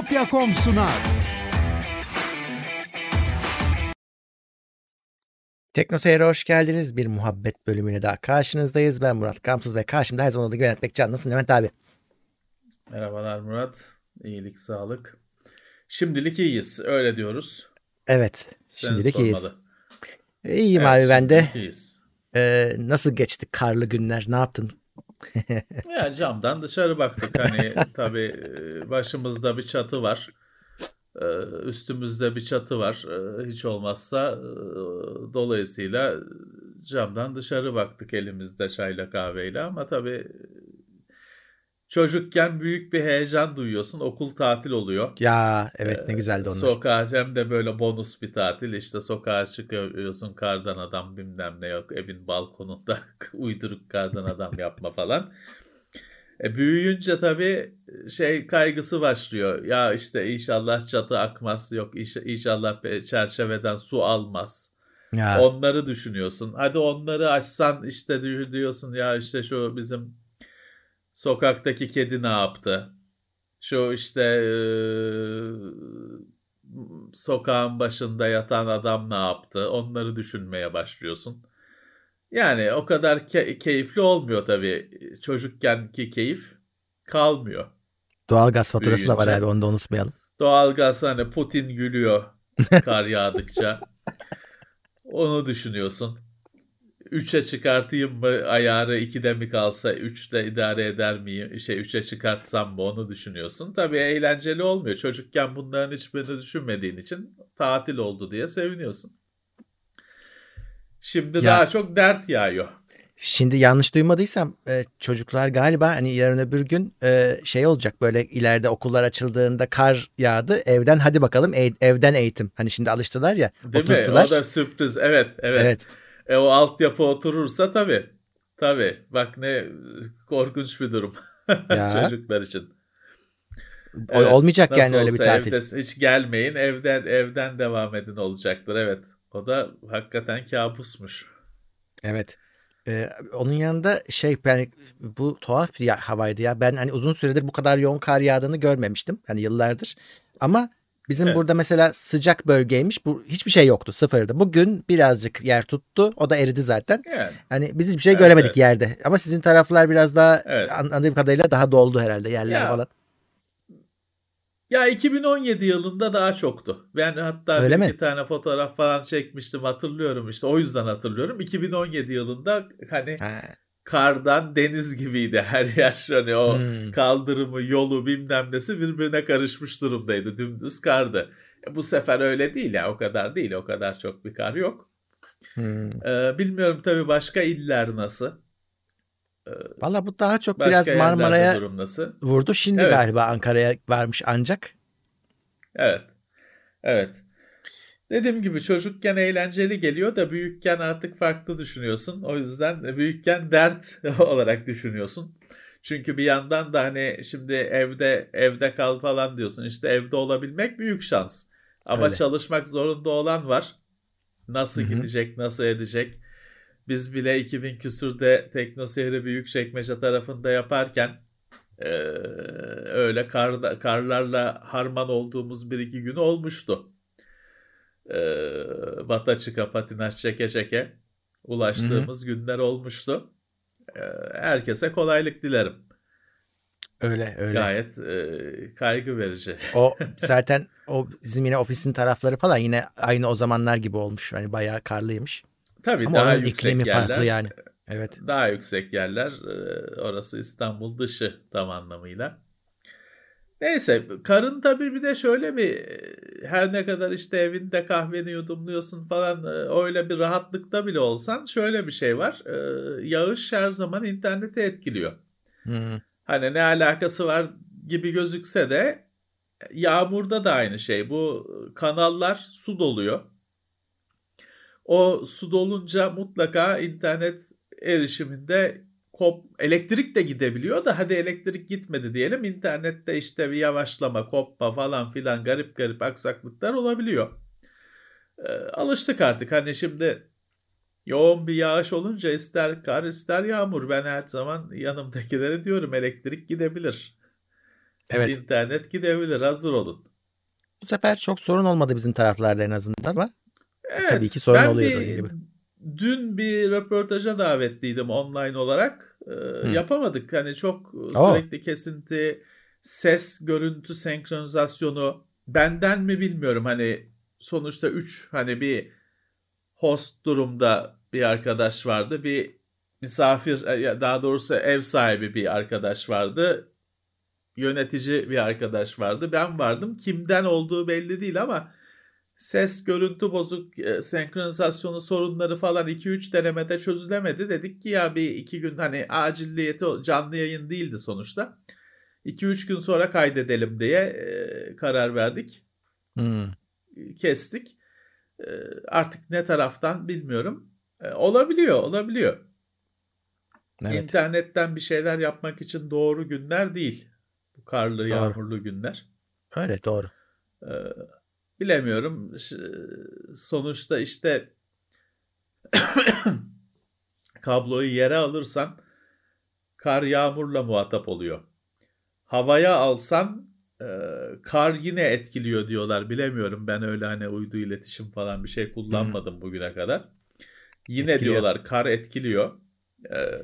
Bitopya.com sunar. Tekno Seyir'e hoş geldiniz. Bir muhabbet bölümüne daha karşınızdayız. Ben Murat Gamsız ve karşımda her zaman olduğu gibi Levent Bekcan. Nasılsın Levent abi? Merhabalar Murat. İyilik, sağlık. Şimdilik iyiyiz. Öyle diyoruz. Evet. Seni şimdilik iyiyiz. sormalı. İyiyim Evet, abi ben de. iyiyiz. Ee, nasıl geçti karlı günler? Ne yaptın? Ya camdan dışarı baktık. Hani tabii başımızda bir çatı var. Üstümüzde bir çatı var. Hiç olmazsa dolayısıyla camdan dışarı baktık elimizde çayla kahveyle ama tabii çocukken büyük bir heyecan duyuyorsun. Okul tatil oluyor. Ya evet ne güzeldi onlar. Sokağa hem de böyle bonus bir tatil işte sokağa çıkıyorsun kardan adam bilmem ne yok evin balkonunda uyduruk kardan adam yapma falan. E, büyüyünce tabii şey kaygısı başlıyor. Ya işte inşallah çatı akmaz yok inş- inşallah çerçeveden su almaz. ya, Onları düşünüyorsun. Hadi onları açsan işte di- diyorsun ya işte şu bizim sokaktaki kedi ne yaptı? Şu işte eee, sokağın başında yatan adam ne yaptı? Onları düşünmeye başlıyorsun. Yani o kadar ke- keyifli olmuyor tabii. Çocukkenki keyif kalmıyor. doğalgaz faturası da var büyüyünce. abi onu da unutmayalım. Doğalgaz hani Putin gülüyor kar yağdıkça. Onu düşünüyorsun. 3'e çıkartayım mı ayarı 2'de mi kalsa 3'te idare eder miyim? Şey 3'e çıkartsam mı onu düşünüyorsun. Tabii eğlenceli olmuyor. Çocukken bunların hiçbirini düşünmediğin için tatil oldu diye seviniyorsun. Şimdi Ya- daha çok dert yağıyor. Şimdi yanlış duymadıysam e, çocuklar galiba hani yarın öbür gün e, şey olacak böyle ileride okullar açıldığında kar yağdı evden hadi bakalım evden eğitim. Hani şimdi alıştılar ya Değil mi? oturttular. O da sürpriz. Evet, evet. Evet. E o altyapı oturursa tabii. Tabii. Bak ne korkunç bir durum çocuklar için. O- olmayacak yani öyle bir tatil. Evde, hiç gelmeyin evden evden devam edin olacaktır. Evet. O da hakikaten kabusmuş. Evet. Ee, onun yanında şey yani bu tuhaf ya havaydı ya. Ben hani uzun süredir bu kadar yoğun kar yağdığını görmemiştim. Hani yıllardır. Ama bizim Evet. burada mesela sıcak bölgeymiş. Bu hiçbir şey yoktu. Sıfırdı. Bugün birazcık yer tuttu. O da eridi zaten. Yani Hani biz hiçbir şey Evet, göremedik evet. yerde. Ama sizin taraflar biraz daha Evet. an- anladığım kadarıyla daha doldu herhalde yerler Ya, falan. ya 2017 yılında daha çoktu. Ben hatta Öyle bir mi? iki tane fotoğraf falan çekmiştim hatırlıyorum işte. O yüzden hatırlıyorum. 2017 yılında hani Ha. Kardan deniz gibiydi her yer. Hani o Hmm. kaldırımı, yolu bilmem nesi birbirine karışmış durumdaydı. Dümdüz kardı. E, bu sefer öyle değil ya. O kadar değil. O kadar çok bir kar yok. Hmm. Ee, bilmiyorum tabii başka iller nasıl? Valla bu daha çok biraz Marmara'ya vurdu. Şimdi Evet. galiba Ankara'ya varmış ancak. Evet. Evet. Dediğim gibi çocukken eğlenceli geliyor da büyükken artık farklı düşünüyorsun. O yüzden büyükken dert olarak düşünüyorsun. Çünkü bir yandan da hani şimdi evde evde kal falan diyorsun. İşte evde olabilmek büyük şans. Ama Öyle. çalışmak zorunda olan var. Nasıl Hı hı. gidecek, nasıl edecek? Biz bile 2000 küsürde Teknoseyri Büyükçekmece tarafında yaparken eee, öyle karda, karlarla harman olduğumuz bir iki gün olmuştu. Eee bata çıka patinaj çeke çeke ulaştığımız günler olmuştu. Eee, herkese kolaylık dilerim. Öyle öyle. Gayet eee, kaygı verici. O zaten o bizim yine ofisin tarafları falan yine aynı o zamanlar gibi olmuş. Hani bayağı karlıymış. Tabii Ama daha yüksek yerler. farklı yani. Evet. Daha yüksek yerler. e, Orası İstanbul dışı tam anlamıyla. Neyse karın tabii bir de şöyle bir her ne kadar işte evinde kahveni yudumluyorsun falan e, öyle bir rahatlıkta bile olsan şöyle bir şey var. E, Yağış her zaman interneti etkiliyor. Hmm. Hani ne alakası var gibi gözükse de yağmurda da aynı şey. Bu kanallar su doluyor. O su dolunca mutlaka internet erişiminde kop elektrik de gidebiliyor da hadi elektrik gitmedi diyelim internette işte bir yavaşlama, kopma falan filan garip garip aksaklıklar olabiliyor. Ee, alıştık artık hani şimdi yoğun bir yağış olunca ister kar ister yağmur ben her zaman yanımdakilere diyorum elektrik gidebilir. evet. internet gidebilir. Hazır olun. Bu sefer çok sorun olmadı bizim taraflarda en azından ama evet, tabii ki sorun oluyor gibi. Dün bir röportaja davetliydim online olarak. Ee, yapamadık. Hani çok sürekli Oo. kesinti, ses, görüntü senkronizasyonu benden mi bilmiyorum. Hani sonuçta 3 hani bir host durumda bir arkadaş vardı. Bir misafir e, daha doğrusu ev sahibi bir arkadaş vardı. Yönetici bir arkadaş vardı. Ben vardım. Kimden olduğu belli değil ama ses görüntü bozuk e, senkronizasyonu sorunları falan 2-3 denemede çözülemedi. Dedik ki ya bir iki gün hani acilliyeti canlı yayın değildi sonuçta. 2-3 gün sonra kaydedelim diye e, karar verdik. Hmm. Kestik. E, artık ne taraftan bilmiyorum. E, olabiliyor, olabiliyor. Evet. İnternetten bir şeyler yapmak için doğru günler değil. Bu karlı, doğru. yağmurlu günler. Öyle doğru. Ee, bilemiyorum. Sonuçta işte kabloyu yere alırsan kar yağmurla muhatap oluyor. Havaya alsan e, kar yine etkiliyor diyorlar. Bilemiyorum ben öyle hani uydu iletişim falan bir şey kullanmadım hmm. bugüne kadar. Yine etkiliyor. diyorlar kar etkiliyor. Ee,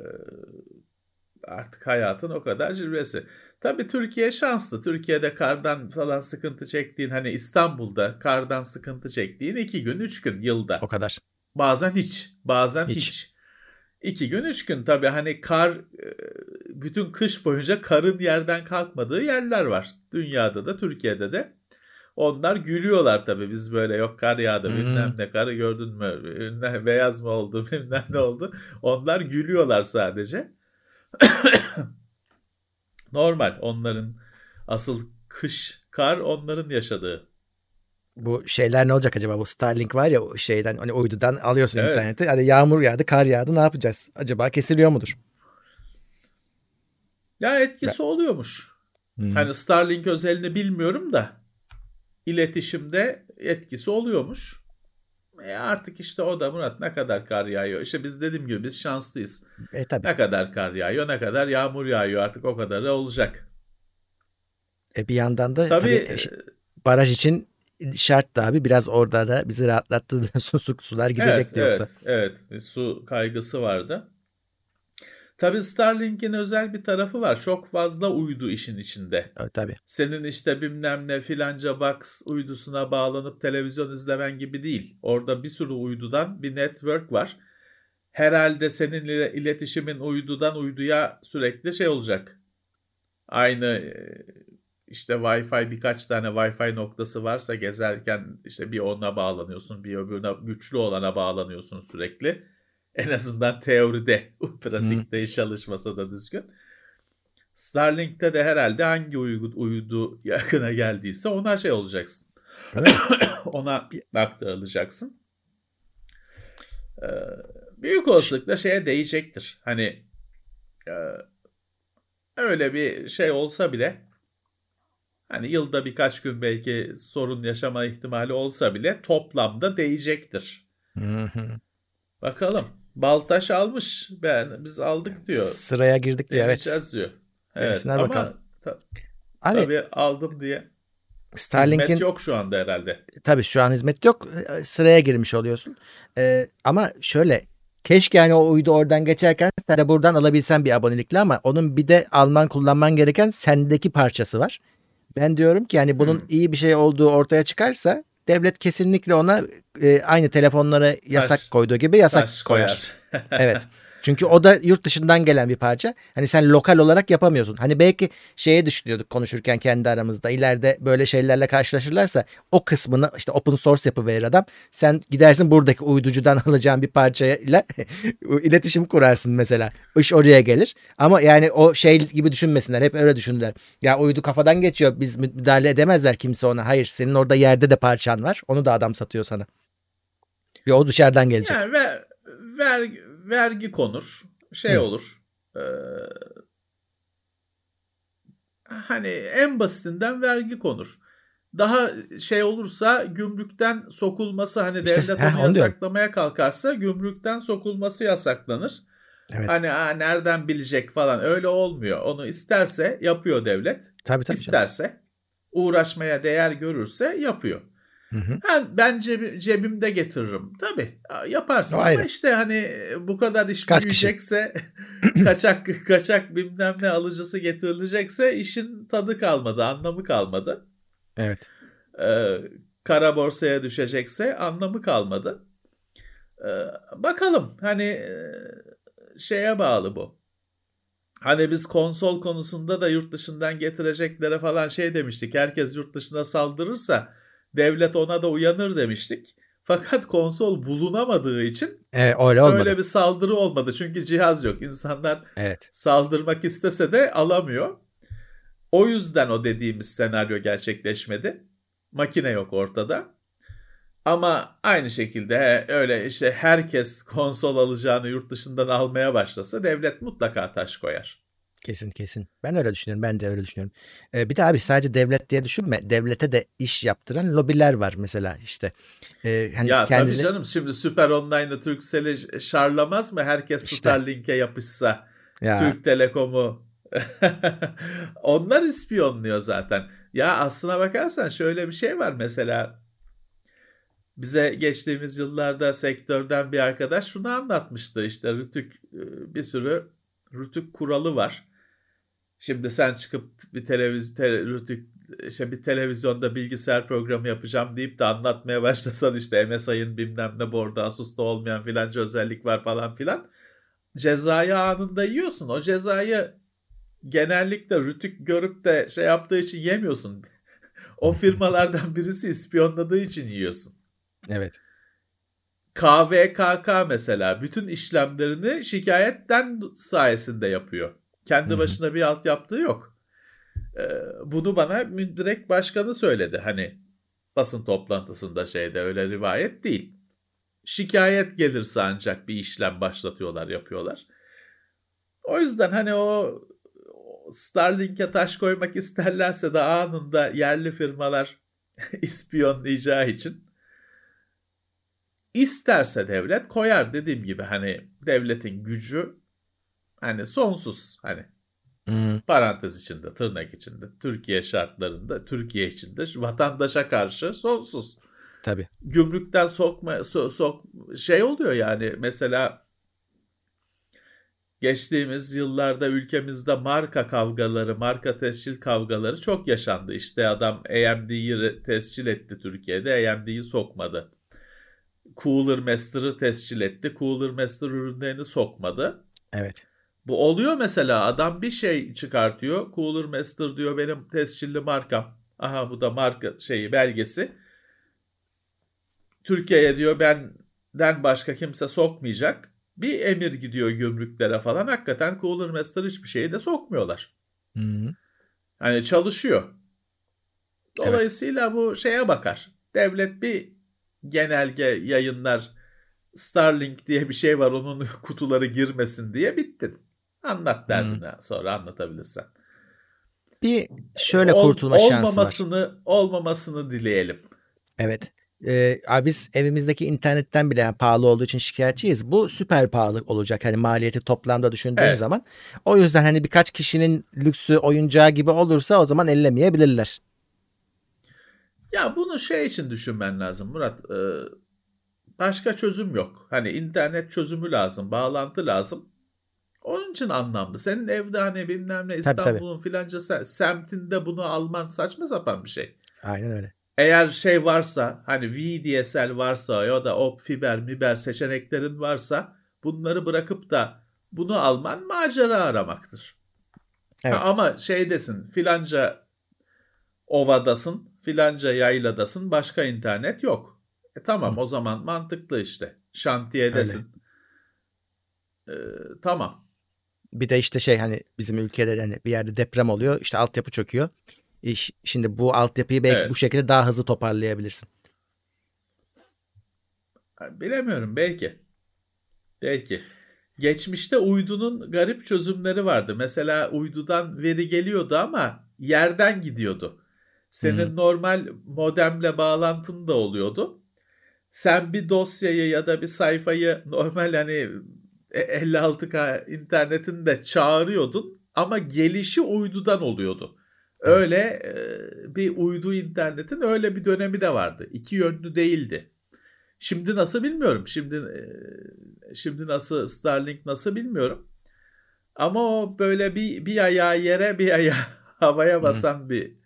artık hayatın o kadar cilvesi. Tabii Türkiye şanslı. Türkiye'de kardan falan sıkıntı çektiğin hani İstanbul'da kardan sıkıntı çektiğin iki gün üç gün yılda. O kadar. Bazen hiç. Bazen hiç. hiç. İki gün üç gün tabii hani kar e, bütün kış boyunca karın yerden kalkmadığı yerler var. Dünyada da Türkiye'de de. Onlar gülüyorlar tabii biz böyle yok kar yağdı hmm. bilmem ne karı gördün mü bilmem beyaz mı oldu bilmem ne oldu. Onlar gülüyorlar sadece. Normal onların asıl kış kar onların yaşadığı. Bu şeyler ne olacak acaba? Bu Starlink var ya şeyden hani uydudan alıyorsun evet. interneti. Hadi yağmur yağdı, kar yağdı ne yapacağız? Acaba kesiliyor mudur? Ya etkisi ya. oluyormuş. Hmm. Hani Starlink özelini bilmiyorum da iletişimde etkisi oluyormuş. E artık işte o da Murat ne kadar kar yağıyor. İşte biz dediğim gibi biz şanslıyız. E, tabii. Ne kadar kar yağıyor, ne kadar yağmur yağıyor artık o kadar da olacak. E bir yandan da tabii, tabii e, baraj için şart da abi biraz orada da bizi rahatlattı su, su, sular gidecekti evet, yoksa. Evet, evet. Su kaygısı vardı. Tabii Starlink'in özel bir tarafı var. Çok fazla uydu işin içinde. Evet, tabii. Senin işte bilmem ne filanca box uydusuna bağlanıp televizyon izlemen gibi değil. Orada bir sürü uydudan bir network var. Herhalde seninle iletişimin uydudan uyduya sürekli şey olacak. Aynı e, işte Wi-Fi birkaç tane Wi-Fi noktası varsa gezerken işte bir ona bağlanıyorsun, bir öbürüne güçlü olana bağlanıyorsun sürekli en azından teoride, pratikte iş çalışmasa da düzgün. Starlink'te de herhalde hangi uydu, uydu yakına geldiyse ona şey olacaksın. Evet. ona aktarılacaksın. Ee, büyük olasılıkla şeye değecektir. Hani e, öyle bir şey olsa bile hani yılda birkaç gün belki sorun yaşama ihtimali olsa bile toplamda değecektir. Bakalım. Baltaş almış. Ben biz aldık diyor. Sıraya girdik diyor evet. diyor. Evet ama bakalım. Ta, Abi, tabii aldım diye. Starlink'in hizmet yok şu anda herhalde. Tabii şu an hizmet yok. E, sıraya girmiş oluyorsun. Ee, ama şöyle keşke yani o uydu oradan geçerken sen de buradan alabilsen bir abonelikle ama onun bir de alman kullanman gereken sendeki parçası var. Ben diyorum ki yani bunun hmm. iyi bir şey olduğu ortaya çıkarsa devlet kesinlikle ona e, aynı telefonlara yasak taş, koyduğu gibi yasak koyar. koyar. evet. Çünkü o da yurt dışından gelen bir parça. Hani sen lokal olarak yapamıyorsun. Hani belki şeye düşünüyorduk konuşurken kendi aramızda. İleride böyle şeylerle karşılaşırlarsa o kısmını işte open source yapıverir adam. Sen gidersin buradaki uyducudan alacağın bir parçayla iletişim kurarsın mesela. İş oraya gelir. Ama yani o şey gibi düşünmesinler. Hep öyle düşündüler. Ya uydu kafadan geçiyor. Biz müdahale edemezler kimse ona. Hayır senin orada yerde de parçan var. Onu da adam satıyor sana. Ve o dışarıdan gelecek. Yani ver, ver vergi konur. Şey Hı. olur. E, hani en basitinden vergi konur. Daha şey olursa gümrükten sokulması hani işte, devlet onu yasaklamaya kalkarsa gümrükten sokulması yasaklanır. Evet. Hani Aa, nereden bilecek falan öyle olmuyor. Onu isterse yapıyor devlet. Tabii tabii. İsterse canım. uğraşmaya değer görürse yapıyor. Hı hı. Ha, ben ceb- cebimde getiririm. Tabii yaparsın o ama işte hani bu kadar iş Kaç büyüyecekse kaçak kaçak bilmem ne alıcısı getirilecekse işin tadı kalmadı, anlamı kalmadı. Evet. Ee, kara borsaya düşecekse anlamı kalmadı. Ee, bakalım hani şeye bağlı bu. Hani biz konsol konusunda da yurt dışından getireceklere falan şey demiştik. Herkes yurt dışına saldırırsa devlet ona da uyanır demiştik. Fakat konsol bulunamadığı için evet, öyle, olmadı. öyle bir saldırı olmadı. Çünkü cihaz yok. İnsanlar evet. saldırmak istese de alamıyor. O yüzden o dediğimiz senaryo gerçekleşmedi. Makine yok ortada. Ama aynı şekilde öyle işte herkes konsol alacağını yurt dışından almaya başlasa devlet mutlaka taş koyar. Kesin kesin. Ben öyle düşünüyorum. Ben de öyle düşünüyorum. Ee, bir de abi sadece devlet diye düşünme. Devlete de iş yaptıran lobiler var mesela işte. Ee, hani ya kendine... tabii canım şimdi Süper Online'da Turkcell'i şarlamaz mı? Herkes işte. Starlink'e yapışsa. Ya. Türk Telekom'u. Onlar ispiyonluyor zaten. Ya aslına bakarsan şöyle bir şey var mesela bize geçtiğimiz yıllarda sektörden bir arkadaş şunu anlatmıştı işte Rütük e, bir sürü Rütük kuralı var. Şimdi sen çıkıp bir televizyon te, Rütük işte bir televizyonda bilgisayar programı yapacağım deyip de anlatmaya başlasan işte MSI'ın bilmem ne borda Asus'ta olmayan filanca özellik var falan filan. Cezayı anında yiyorsun. O cezayı genellikle Rütük görüp de şey yaptığı için yemiyorsun. o firmalardan birisi ispiyonladığı için yiyorsun. Evet. KVKK mesela bütün işlemlerini şikayetten sayesinde yapıyor. Kendi Hı-hı. başına bir alt yaptığı yok. Ee, bunu bana direkt başkanı söyledi. Hani basın toplantısında şeyde öyle rivayet değil. Şikayet gelirse ancak bir işlem başlatıyorlar, yapıyorlar. O yüzden hani o Starlink'e taş koymak isterlerse de anında yerli firmalar ispiyonlayacağı için İsterse devlet koyar dediğim gibi hani devletin gücü hani sonsuz hani hmm. parantez içinde tırnak içinde Türkiye şartlarında Türkiye içinde vatandaşa karşı sonsuz. Tabi. Gümrükten sokma so, sok şey oluyor yani mesela geçtiğimiz yıllarda ülkemizde marka kavgaları, marka tescil kavgaları çok yaşandı. İşte adam AMD'yi tescil etti Türkiye'de, AMD'yi sokmadı. Cooler Master'ı tescil etti. Cooler Master ürünlerini sokmadı. Evet. Bu oluyor mesela adam bir şey çıkartıyor. Cooler Master diyor benim tescilli markam. Aha bu da marka şeyi belgesi. Türkiye'ye diyor benden başka kimse sokmayacak. Bir emir gidiyor gümrüklere falan. Hakikaten Cooler Master hiçbir şeyi de sokmuyorlar. Hı hı. Hani çalışıyor. Dolayısıyla evet. bu şeye bakar. Devlet bir genelge yayınlar Starlink diye bir şey var onun kutuları girmesin diye bittin. Anlat derdine hmm. sonra anlatabilirsen. Bir şöyle Ol, kurtulma şansı olmamasını, var. Olmamasını dileyelim. Evet. Ee, abi biz evimizdeki internetten bile yani pahalı olduğu için şikayetçiyiz. Bu süper pahalı olacak hani maliyeti toplamda düşündüğün evet. zaman. O yüzden hani birkaç kişinin lüksü oyuncağı gibi olursa o zaman ellemeyebilirler. Ya bunu şey için düşünmen lazım Murat. E, başka çözüm yok. Hani internet çözümü lazım, bağlantı lazım. Onun için anlamlı. Senin evde hani bilmem ne İstanbul'un filanca semtinde bunu alman saçma sapan bir şey. Aynen öyle. Eğer şey varsa hani VDSL varsa ya da op fiber miber seçeneklerin varsa bunları bırakıp da bunu alman macera aramaktır. Evet. Ha, ama şeydesin filanca ovadasın filanca yayladasın başka internet yok. E tamam Hı. o zaman mantıklı işte. Şantiyedesin. Ee, tamam. Bir de işte şey hani bizim ülkede hani bir yerde deprem oluyor işte altyapı çöküyor. E, şimdi bu altyapıyı belki evet. bu şekilde daha hızlı toparlayabilirsin. Bilemiyorum belki. Belki. Geçmişte uydunun garip çözümleri vardı. Mesela uydudan veri geliyordu ama yerden gidiyordu. Senin hmm. normal modemle bağlantın da oluyordu. Sen bir dosyayı ya da bir sayfayı normal hani 56K internetini de çağırıyordun ama gelişi uydudan oluyordu. Öyle e, bir uydu internetin öyle bir dönemi de vardı. İki yönlü değildi. Şimdi nasıl bilmiyorum. Şimdi e, şimdi nasıl Starlink nasıl bilmiyorum. Ama o böyle bir bir ayağı yere bir ayağı havaya basan Hı. bir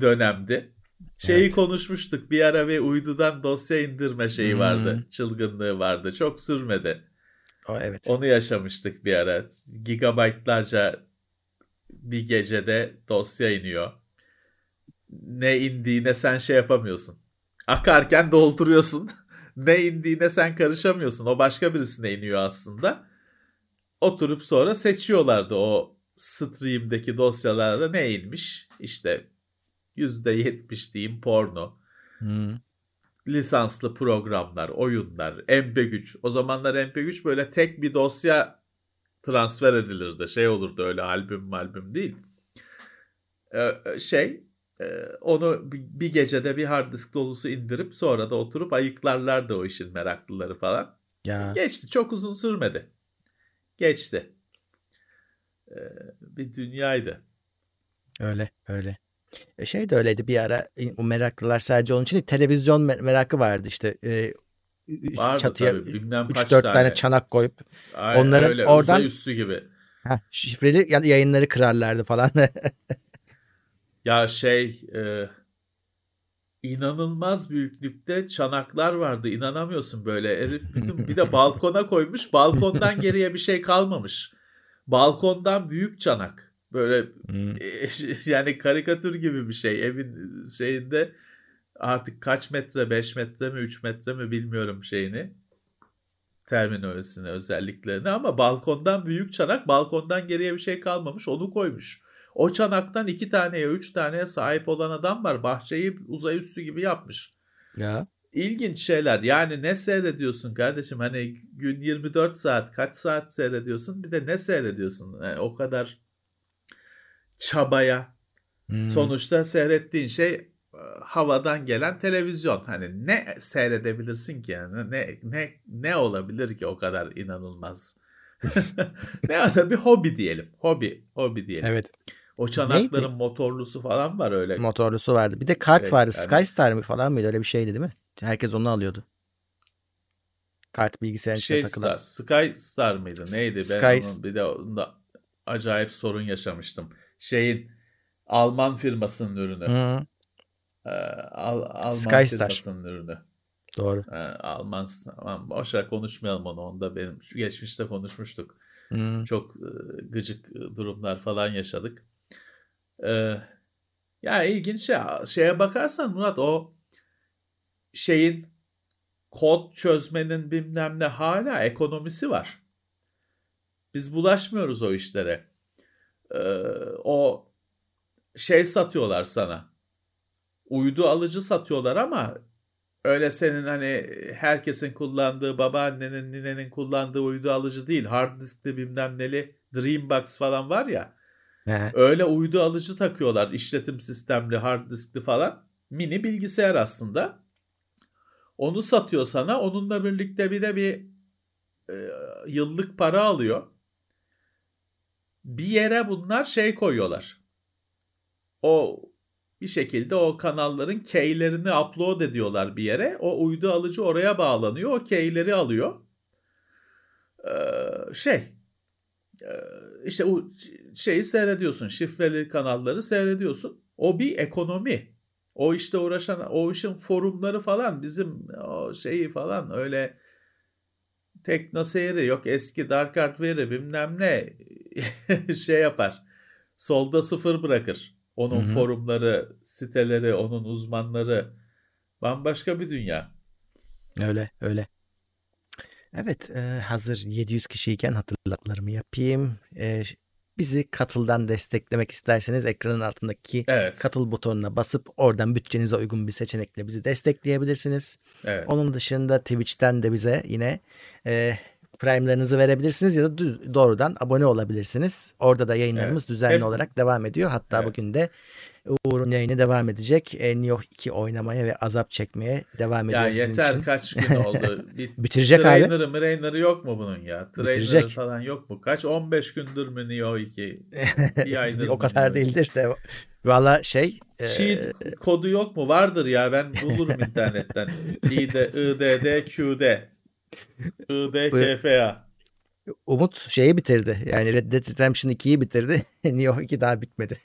dönemdi. Şeyi evet. konuşmuştuk. Bir ara bir uydudan dosya indirme şeyi hmm. vardı. Çılgınlığı vardı. Çok sürmedi. O evet. Onu yaşamıştık bir ara. Gigabaytlarca bir gecede dosya iniyor. Ne indiğine sen şey yapamıyorsun. Akarken dolduruyorsun. ne indiğine sen karışamıyorsun. O başka birisine iniyor aslında. Oturup sonra seçiyorlardı o stream'deki dosyalarda ne inmiş. İşte %70 diyeyim porno. Hmm. Lisanslı programlar, oyunlar, MP3. O zamanlar MP3 böyle tek bir dosya transfer edilirdi. Şey olurdu öyle albüm albüm değil. Ee, şey e, onu bir gecede bir hard disk dolusu indirip sonra da oturup ayıklarlardı o işin meraklıları falan. Ya. Geçti. Çok uzun sürmedi. Geçti. Ee, bir dünyaydı. Öyle öyle. E şey de öyleydi bir ara o meraklılar sadece onun için değil, televizyon merakı vardı işte e, Vardı çatıya 3-4 tane. tane çanak koyup Aynen, onların öyle, oradan üstü gibi. Heh, şifreli yayınları kırarlardı falan. ya şey e, inanılmaz büyüklükte çanaklar vardı. İnanamıyorsun böyle. Herif bütün bir de balkona koymuş. Balkondan geriye bir şey kalmamış. Balkondan büyük çanak. Böyle hmm. yani karikatür gibi bir şey. Evin şeyinde artık kaç metre 5 metre mi 3 metre mi bilmiyorum şeyini. Terminolojisini özelliklerini ama balkondan büyük çanak balkondan geriye bir şey kalmamış onu koymuş. O çanaktan iki taneye üç taneye sahip olan adam var. Bahçeyi uzay üstü gibi yapmış. Ya. İlginç şeyler. Yani ne seyrediyorsun kardeşim? Hani gün 24 saat kaç saat seyrediyorsun? Bir de ne seyrediyorsun? Yani o kadar çabaya. Hmm. Sonuçta seyrettiğin şey e, havadan gelen televizyon. Hani ne seyredebilirsin ki yani? Ne ne ne olabilir ki o kadar inanılmaz? ne ya bir hobi diyelim. Hobi, hobi diyelim. Evet. O çanakların Neydi? motorlusu falan var öyle. Motorlusu vardı. Bir de kart şey, vardı. Yani... Skystar mı falan mıydı? Öyle bir şeydi değil mi? Herkes onu alıyordu. Kart bilgisayarın şey takılan. Star, Skystar mıydı? Neydi? Sky... Ben onun bir de onda acayip sorun yaşamıştım şeyin Alman firmasının ürünü. Hı. Ee, Al, Alman Skystar. firmasının ürünü. Doğru. Ee, Alman tamam boşver konuşmayalım onu. Onda benim şu geçmişte konuşmuştuk. Hmm. Çok e, gıcık durumlar falan yaşadık. Ee, ya ilginç şey. Şeye bakarsan Murat o şeyin kod çözmenin bilmem ne hala ekonomisi var. Biz bulaşmıyoruz o işlere e, o şey satıyorlar sana. Uydu alıcı satıyorlar ama öyle senin hani herkesin kullandığı babaannenin ninenin kullandığı uydu alıcı değil. Hard diskli bilmem neli Dreambox falan var ya. He. Öyle uydu alıcı takıyorlar. işletim sistemli hard diskli falan. Mini bilgisayar aslında. Onu satıyor sana. Onunla birlikte bir de bir e, yıllık para alıyor bir yere bunlar şey koyuyorlar. O bir şekilde o kanalların keylerini upload ediyorlar bir yere. O uydu alıcı oraya bağlanıyor. O keyleri alıyor. Ee, şey işte o şeyi seyrediyorsun. Şifreli kanalları seyrediyorsun. O bir ekonomi. O işte uğraşan o işin forumları falan bizim o şeyi falan öyle tekno seyri yok eski Dark Art veri bilmem ne şey yapar. Solda sıfır bırakır. Onun Hı-hı. forumları, siteleri, onun uzmanları bambaşka bir dünya. Öyle, öyle. Evet, e, hazır 700 kişiyken hatırlatmalarımı yapayım. E, bizi katıldan desteklemek isterseniz ekranın altındaki evet. katıl butonuna basıp oradan bütçenize uygun bir seçenekle bizi destekleyebilirsiniz. Evet. Onun dışında Twitch'ten de bize yine e, Prime'larınızı verebilirsiniz ya da doğrudan abone olabilirsiniz. Orada da yayınlarımız evet. düzenli Hep... olarak devam ediyor. Hatta evet. bugün de Uğur'un yayını devam edecek. E, New York 2 oynamaya ve azap çekmeye devam ediyor Ya sizin yeter için. kaç gün oldu. Bit, Bitirecek abi. trainer'ı trainer'ı yok mu bunun ya? Trainer'ı Bitirecek. falan yok mu? Kaç? 15 gündür mü Neo 2? Bir o kadar değildir de. Valla şey e, Cheat kodu yok mu? Vardır ya ben bulurum internetten. İD, IDD, QD. IDKFA. Umut şeyi bitirdi. Yani Red Dead Redemption 2'yi bitirdi. New York 2 daha bitmedi.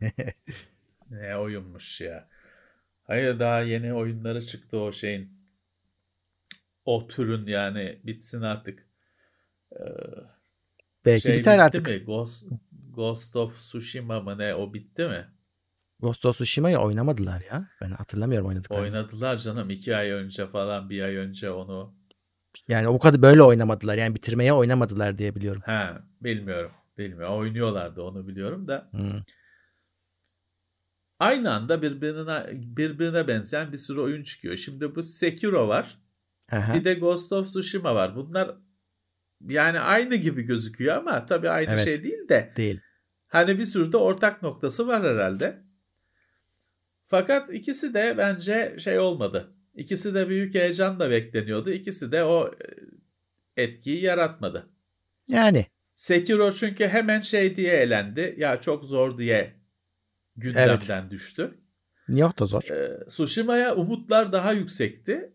Ne oyunmuş ya. Hayır daha yeni oyunları çıktı o şeyin. O türün yani bitsin artık. Ee, Belki şey biter bitti artık. mi? Ghost, Ghost of Tsushima mı ne o bitti mi? Ghost of Tsushima'yı oynamadılar ya. Ben hatırlamıyorum oynadıklarını. Oynadılar canım iki ay önce falan bir ay önce onu. Yani o kadar böyle oynamadılar. Yani bitirmeye oynamadılar diye biliyorum. Ha bilmiyorum. Bilmiyorum. Oynuyorlardı onu biliyorum da. Hmm. Aynı anda birbirine birbirine benzeyen bir sürü oyun çıkıyor. Şimdi bu Sekiro var. Aha. Bir de Ghost of Tsushima var. Bunlar yani aynı gibi gözüküyor ama tabii aynı Evet. şey değil de Değil. hani bir sürü de ortak noktası var herhalde. Fakat ikisi de bence şey olmadı. İkisi de büyük heyecanla bekleniyordu. İkisi de o e, etkiyi yaratmadı. Yani Sekiro çünkü hemen şey diye elendi. Ya çok zor diye gündemden düştü. New York da zor. Ee, Tsushima'ya umutlar daha yüksekti.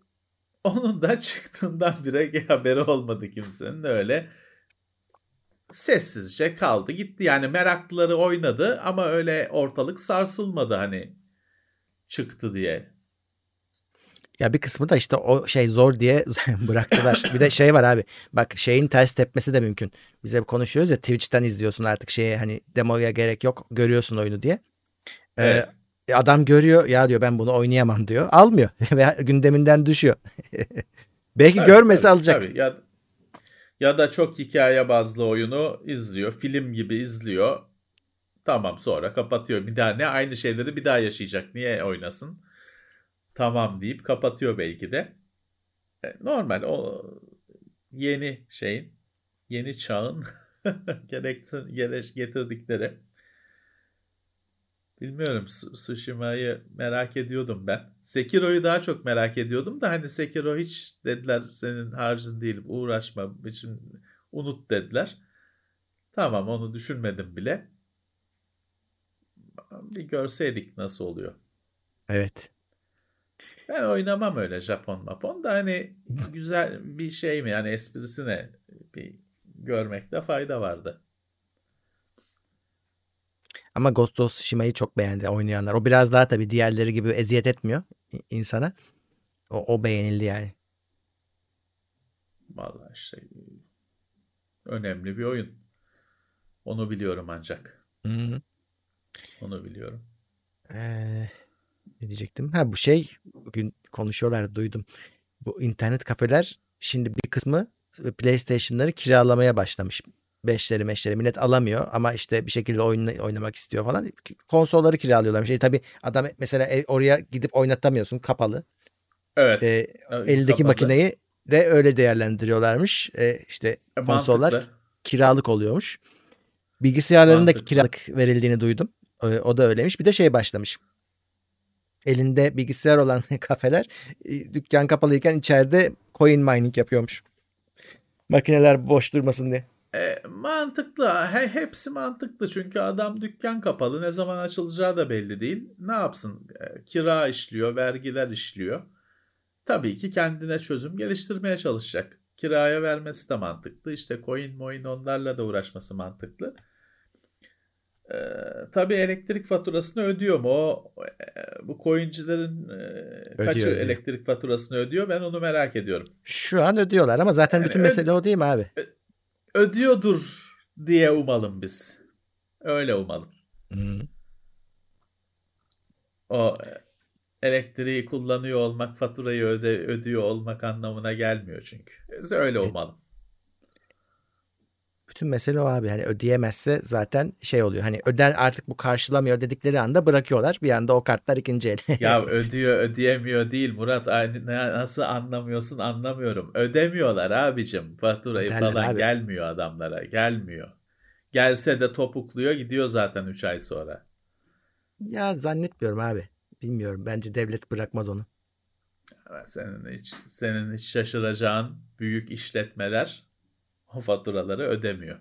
Onun da çıktığından bire haberi olmadı kimsenin öyle. Sessizce kaldı gitti. Yani meraklıları oynadı ama öyle ortalık sarsılmadı hani çıktı diye. Ya bir kısmı da işte o şey zor diye bıraktılar. bir de şey var abi. Bak şeyin ters tepmesi de mümkün. Biz hep konuşuyoruz ya Twitch'ten izliyorsun artık şeyi hani demoya gerek yok. Görüyorsun oyunu diye. Ee, Evet. adam görüyor ya diyor ben bunu oynayamam diyor. Almıyor veya gündeminden düşüyor. Belki Tabii, görmese tabii, alacak. tabii. Ya, ya da çok hikaye bazlı oyunu izliyor. Film gibi izliyor. Tamam sonra kapatıyor. Bir daha ne aynı şeyleri bir daha yaşayacak. Niye oynasın? Tamam deyip kapatıyor belki de. E, Normal o yeni şeyin, yeni çağın gerektir, gere- getirdikleri. Bilmiyorum Su- Tsushima'yı merak ediyordum ben. Sekiro'yu daha çok merak ediyordum da hani Sekiro hiç dediler senin harcın değil uğraşma için unut dediler. Tamam onu düşünmedim bile. Bir görseydik nasıl oluyor. Evet. Ben oynamam öyle Japon mapon da hani güzel bir şey mi yani esprisine bir görmekte fayda vardı. Ama Ghost of Tsushima'yı çok beğendi oynayanlar. O biraz daha tabii diğerleri gibi eziyet etmiyor insana. O, o beğenildi yani. Vallahi işte önemli bir oyun. Onu biliyorum ancak. Hı hı. Onu biliyorum. Ee, ne diyecektim? Ha bu şey bugün konuşuyorlar duydum. Bu internet kafeler şimdi bir kısmı PlayStation'ları kiralamaya başlamış. Beşleri meşleri millet alamıyor ama işte bir şekilde oyun oynamak istiyor falan. Konsolları kiralıyorlar. Şey tabii adam mesela ev- oraya gidip oynatamıyorsun kapalı. Evet. Ee, Evet, eldeki kapalı. makineyi de öyle değerlendiriyorlarmış. Ee, işte E, konsollar mantıklı. kiralık oluyormuş. Bilgisayarların da Mantıklı. kiralık verildiğini duydum. Ee, O da öyleymiş. Bir de şey başlamış. Elinde bilgisayar olan kafeler e, dükkan kapalıyken içeride coin mining yapıyormuş. Makineler boş durmasın diye. E, mantıklı. He, hepsi mantıklı. Çünkü adam dükkan kapalı. Ne zaman açılacağı da belli değil. Ne yapsın? E, kira işliyor, vergiler işliyor. Tabii ki kendine çözüm geliştirmeye çalışacak. Kiraya vermesi de mantıklı. İşte coin moin onlarla da uğraşması mantıklı. E, tabii elektrik faturasını ödüyor mu? O e, bu coincilerin e, kaçı ödüyor. elektrik faturasını ödüyor? Ben onu merak ediyorum. Şu an ödüyorlar ama zaten Yani bütün öd- mesele o değil mi abi? Ödüyordur diye umalım biz. Öyle umalım. Hmm. O e, elektriği kullanıyor olmak faturayı öde, ödüyor olmak anlamına gelmiyor çünkü. Biz öyle umalım. Bütün mesele o abi. Hani ödeyemezse zaten şey oluyor. Hani öden artık bu karşılamıyor dedikleri anda bırakıyorlar. Bir anda o kartlar ikinci el. Ya ödüyor ödeyemiyor değil Murat. Aynı, nasıl anlamıyorsun anlamıyorum. Ödemiyorlar abicim. Faturayı Öderler falan abi. gelmiyor adamlara. Gelmiyor. Gelse de topukluyor gidiyor zaten 3 ay sonra. Ya zannetmiyorum abi. Bilmiyorum. Bence devlet bırakmaz onu. Senin hiç senin hiç şaşıracağın büyük işletmeler o faturaları ödemiyor.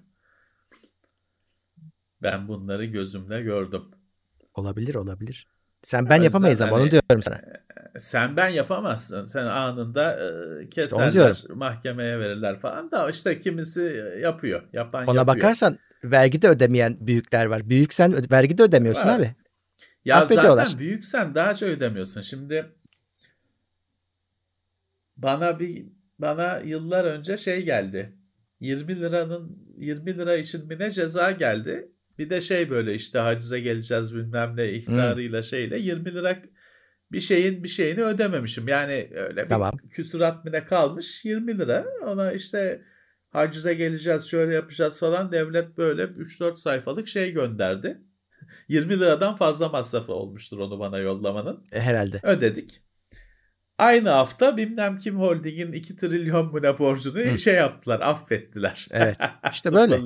Ben bunları gözümle gördüm. Olabilir olabilir. Sen ben yapamayız ama hani, onu diyorum sana. Sen ben yapamazsın. Sen anında e, keserler, işte mahkemeye verirler falan da işte kimisi yapıyor. Yapan Ona yapıyor. bakarsan vergi de ödemeyen büyükler var. Büyük sen vergi de ödemiyorsun var. abi. Ya zaten büyük sen daha çok ödemiyorsun. Şimdi bana bir bana yıllar önce şey geldi. 20 liranın 20 lira için mi ne ceza geldi. Bir de şey böyle işte hacize geleceğiz bilmem ne ihtarıyla hmm. şeyle 20 lira bir şeyin bir şeyini ödememişim. Yani öyle bir tamam. küsurat ne kalmış 20 lira. Ona işte hacize geleceğiz şöyle yapacağız falan devlet böyle 3-4 sayfalık şey gönderdi. 20 liradan fazla masrafı olmuştur onu bana yollamanın. E, herhalde. Ödedik. Aynı hafta bilmem kim holdingin 2 trilyon mu ne borcunu Hı. şey yaptılar affettiler. Evet işte böyle.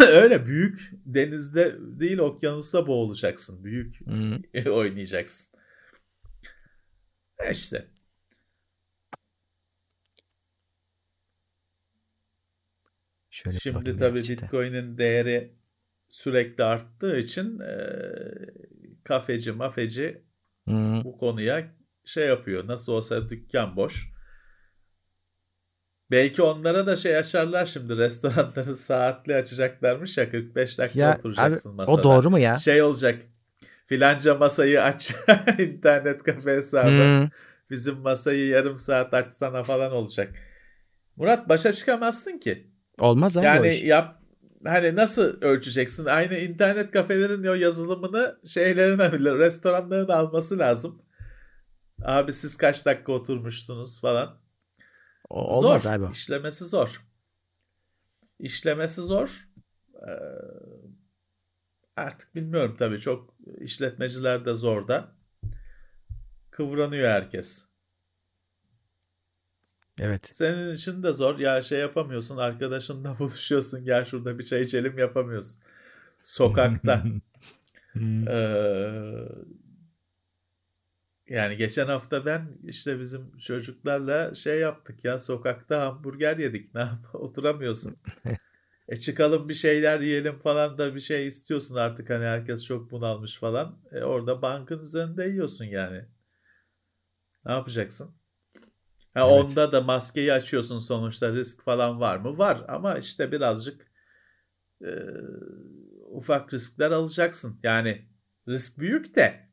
Öyle büyük denizde değil okyanusta boğulacaksın. Büyük Hı. oynayacaksın. E işte. Şöyle Şimdi tabii. Bitcoin'in değeri sürekli arttığı için e, kafeci mafeci hmm. bu konuya şey yapıyor. Nasıl olsa dükkan boş. Belki onlara da şey açarlar şimdi restoranları saatli açacaklarmış ya 45 dakika ya, oturacaksın abi, masada. O doğru mu ya? Şey olacak filanca masayı aç internet kafe hesabı. Hmm. Bizim masayı yarım saat açsana falan olacak. Murat başa çıkamazsın ki. Olmaz abi Yani yap hani nasıl ölçeceksin? Aynı internet kafelerin o yazılımını şeylerin restoranların alması lazım. Abi siz kaç dakika oturmuştunuz falan. O, olmaz zor. abi. İşlemesi zor. İşlemesi zor. Ee, artık bilmiyorum tabii çok işletmeciler de zor da. Kıvranıyor herkes. Evet. Senin için de zor. Ya şey yapamıyorsun. Arkadaşınla buluşuyorsun. Gel şurada bir çay içelim yapamıyorsun. Sokakta. ee, yani geçen hafta ben işte bizim çocuklarla şey yaptık ya sokakta hamburger yedik. Ne yap oturamıyorsun. e çıkalım bir şeyler yiyelim falan da bir şey istiyorsun artık hani herkes çok bunalmış falan. E orada bankın üzerinde yiyorsun yani. Ne yapacaksın? Ha, evet. Onda da maskeyi açıyorsun sonuçta risk falan var mı? Var ama işte birazcık e, ufak riskler alacaksın. Yani risk büyük de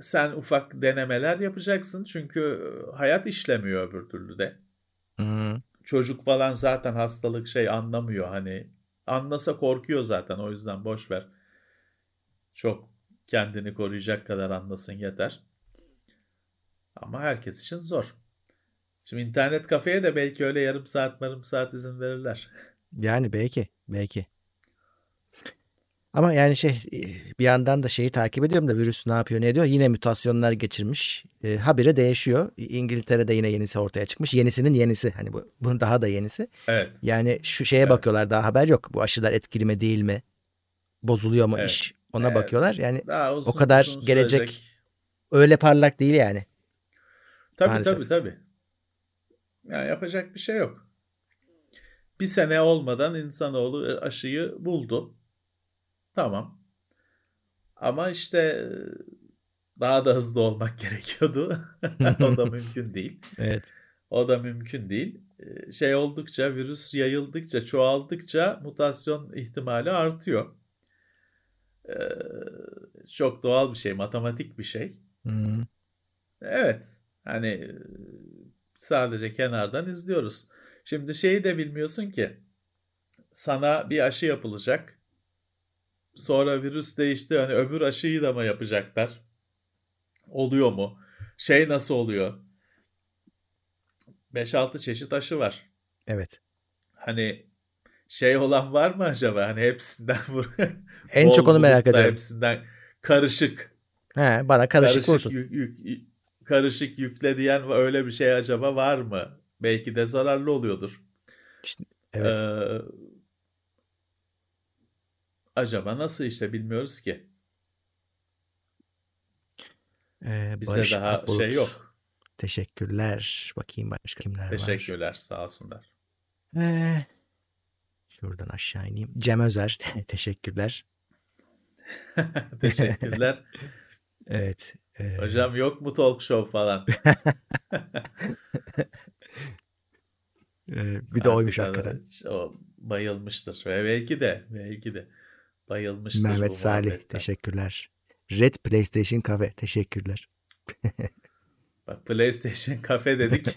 sen ufak denemeler yapacaksın. Çünkü hayat işlemiyor öbür türlü de. Hı. Çocuk falan zaten hastalık şey anlamıyor hani. Anlasa korkuyor zaten o yüzden boş ver. Çok kendini koruyacak kadar anlasın yeter. Ama herkes için zor. Şimdi internet kafeye de belki öyle yarım saat yarım saat izin verirler. Yani belki belki. Ama yani şey bir yandan da şeyi takip ediyorum da virüs ne yapıyor ne ediyor. Yine mutasyonlar geçirmiş. E, habire değişiyor. İngiltere'de yine yenisi ortaya çıkmış. Yenisinin yenisi. Hani bu bunun daha da yenisi. Evet. Yani şu şeye evet. bakıyorlar daha haber yok. Bu aşılar etkili mi değil mi? Bozuluyor mu evet. iş? Ona evet. bakıyorlar. Yani daha uzun, o kadar uzun gelecek sürecek. öyle parlak değil yani. Tabii Maalesef. tabii tabii. Yani yapacak bir şey yok. Bir sene olmadan insanoğlu aşıyı buldu. Tamam. Ama işte daha da hızlı olmak gerekiyordu. o da mümkün değil. Evet. O da mümkün değil. Şey oldukça, virüs yayıldıkça, çoğaldıkça mutasyon ihtimali artıyor. çok doğal bir şey, matematik bir şey. Hmm. Evet. Hani sadece kenardan izliyoruz. Şimdi şeyi de bilmiyorsun ki sana bir aşı yapılacak. Sonra virüs değişti. Hani öbür aşıyı da mı yapacaklar? Oluyor mu? Şey nasıl oluyor? 5-6 çeşit aşı var. Evet. Hani şey olan var mı acaba? Hani hepsinden vur. En çok onu merak ediyorum. Hepsinden karışık. He, bana karışık, karışık olsun. Yük, yük, karışık yükle diyen öyle bir şey acaba var mı? Belki de zararlı oluyordur. İşte, evet. Ee, acaba nasıl işte bilmiyoruz ki. Ee, Bizde Barış daha Akbulut. şey yok. Teşekkürler. Bakayım başka kimler var. Teşekkürler sağ olsunlar. Ee, şuradan aşağı ineyim. Cem Özer. Teşekkürler. Teşekkürler. Evet. ee, Hocam yok mu talk show falan? ee, bir de oymuş Artık hakikaten. O bayılmıştır. Ve belki de belki de bayılmıştır Mehmet Salih. muhabbetten. Teşekkürler. Red PlayStation Cafe. Teşekkürler. Bak PlayStation Cafe dedik.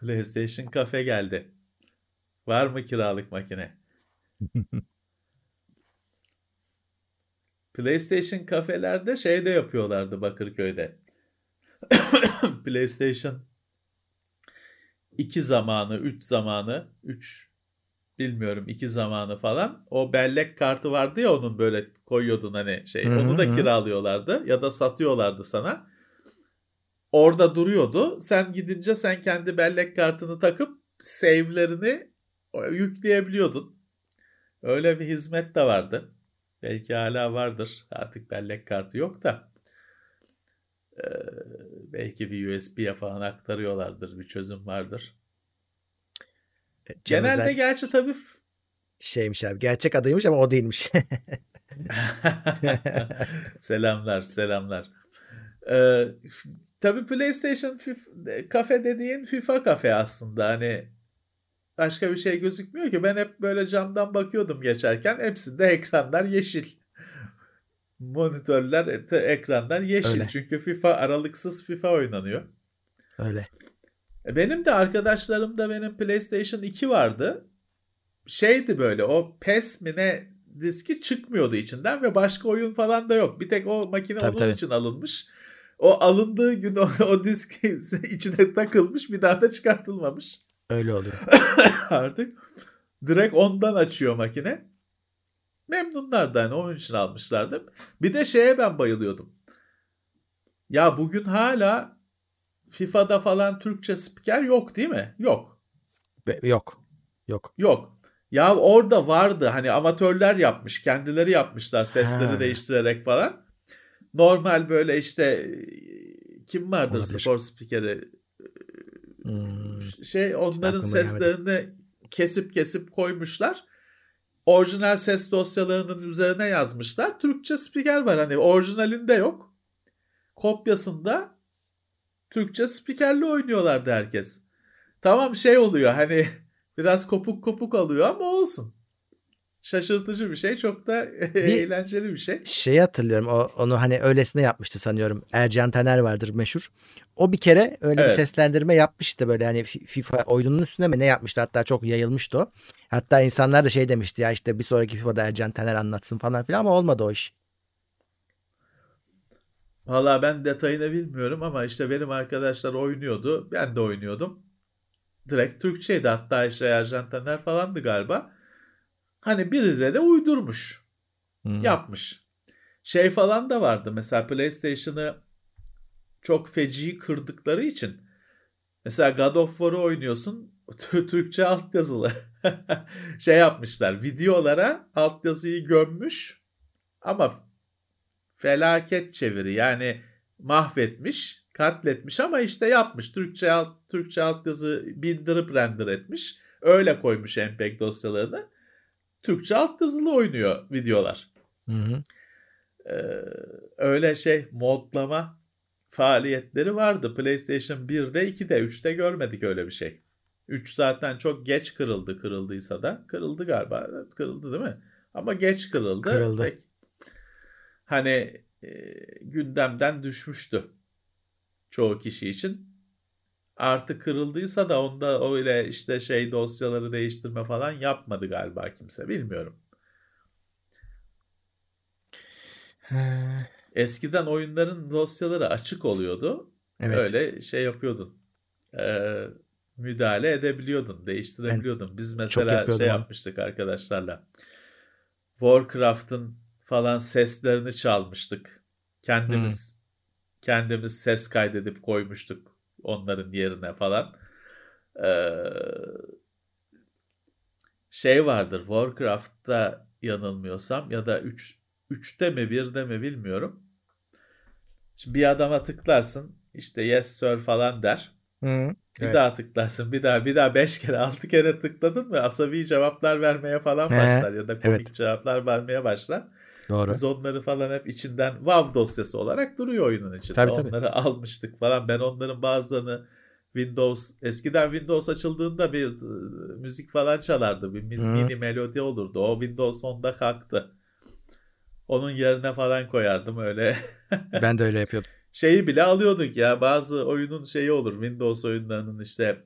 PlayStation Cafe geldi. Var mı kiralık makine? PlayStation kafelerde şey de yapıyorlardı Bakırköy'de. PlayStation 2 zamanı, 3 zamanı, 3 bilmiyorum 2 zamanı falan. O bellek kartı vardı ya onun böyle koyuyordun hani şey. Hı hı Onu da kiralıyorlardı ya da satıyorlardı sana. Orada duruyordu. Sen gidince sen kendi bellek kartını takıp save'lerini yükleyebiliyordun. Öyle bir hizmet de vardı. Belki hala vardır. Artık bellek kartı yok da. Ee, belki bir USB'ye falan aktarıyorlardır. Bir çözüm vardır. Cem Genelde Özer gerçi tabii şeymiş abi. Gerçek adıymış ama o değilmiş. selamlar, selamlar. Ee, tabii PlayStation FIFA, kafe dediğin FIFA kafe aslında. Hani başka bir şey gözükmüyor ki. Ben hep böyle camdan bakıyordum geçerken. Hepsinde ekranlar yeşil. Monitörler, te- ekranlar yeşil. Öyle. Çünkü FIFA aralıksız FIFA oynanıyor. Öyle. E, Benim de arkadaşlarımda benim PlayStation 2 vardı. Şeydi böyle o PES mi ne diski çıkmıyordu içinden ve başka oyun falan da yok. Bir tek o makine Tabii, onun tabii. için alınmış. O alındığı gün o, o disk içine takılmış bir daha da çıkartılmamış. Öyle oluyor. Artık direkt ondan açıyor makine. Memnunlardı hani onun için almışlardı. Bir de şeye ben bayılıyordum. Ya bugün hala FIFA'da falan Türkçe spiker yok değil mi? Yok. Be- yok. Yok. Yok. Ya orada vardı hani amatörler yapmış, kendileri yapmışlar sesleri Ha. değiştirerek falan. Normal böyle işte e, kim vardır Olabilir. spor spikeri? Hmm. Şey onların gelmedi. seslerini kesip kesip koymuşlar. Orijinal ses dosyalarının üzerine yazmışlar. Türkçe spiker var hani orijinalinde yok. Kopyasında Türkçe spikerle oynuyorlardı herkes. Tamam şey oluyor hani biraz kopuk kopuk alıyor ama olsun. Şaşırtıcı bir şey çok da eğlenceli bir şey. Şeyi hatırlıyorum. O, onu hani öylesine yapmıştı sanıyorum. Ercan Taner vardır meşhur. O bir kere öyle Evet. bir seslendirme yapmıştı böyle hani Fi- FIFA oyununun üstüne mi ne yapmıştı hatta çok yayılmıştı o. Hatta insanlar da şey demişti ya işte bir sonraki FIFA'da Ercan Taner anlatsın falan filan ama olmadı o iş. Valla ben detayını bilmiyorum ama işte benim arkadaşlar oynuyordu. Ben de oynuyordum. Direkt Türkçeydi hatta işte Ercan Taner falandı galiba. Hani birileri uydurmuş. Hmm. yapmış. Şey falan da vardı. Mesela PlayStation'ı çok feci kırdıkları için mesela God of War'u oynuyorsun Tü- Türkçe altyazılı. şey yapmışlar. Videolara altyazıyı gömmüş ama felaket çeviri. Yani mahvetmiş, katletmiş ama işte yapmış. Türkçe alt, Türkçe altyazı bindirip render etmiş. Öyle koymuş MPEG dosyalarını. Türkçe altyazılı oynuyor videolar. Hı hı. Ee, öyle şey modlama faaliyetleri vardı. PlayStation 1'de, 2'de, 3'te görmedik öyle bir şey. 3 zaten çok geç kırıldı kırıldıysa da. Kırıldı galiba. Kırıldı değil mi? Ama geç kırıldı. Kırıldı. Pek- hani e, gündemden düşmüştü çoğu kişi için. Artı kırıldıysa da onda öyle işte şey dosyaları değiştirme falan yapmadı galiba kimse. Bilmiyorum. Eskiden oyunların dosyaları açık oluyordu. Evet. Öyle şey yapıyordun. Ee, müdahale edebiliyordun, değiştirebiliyordun. Biz mesela şey yapmıştık arkadaşlarla. Warcraft'ın falan seslerini çalmıştık. Kendimiz Hmm. kendimiz ses kaydedip koymuştuk onların yerine falan. Ee, şey vardır Warcraft'ta yanılmıyorsam ya da 3 3'te mi 1'de mi bilmiyorum. Şimdi bir adama tıklarsın işte yes sir falan der. Hı, Bir evet. daha tıklarsın bir daha bir daha 5 kere 6 kere tıkladın mı asabi cevaplar vermeye falan He, başlar ya da komik evet. cevaplar vermeye başlar. Doğru. Biz onları falan hep içinden WAV dosyası olarak duruyor oyunun içinde. Tabii, tabii. Onları almıştık falan. Ben onların bazılarını Windows eskiden Windows açıldığında bir e, müzik falan çalardı. Bir mi- Hı. mini melodi olurdu. O Windows 10'da kalktı. Onun yerine falan koyardım öyle. Ben de öyle yapıyordum. Şeyi bile alıyorduk ya. Bazı oyunun şeyi olur. Windows oyunlarının işte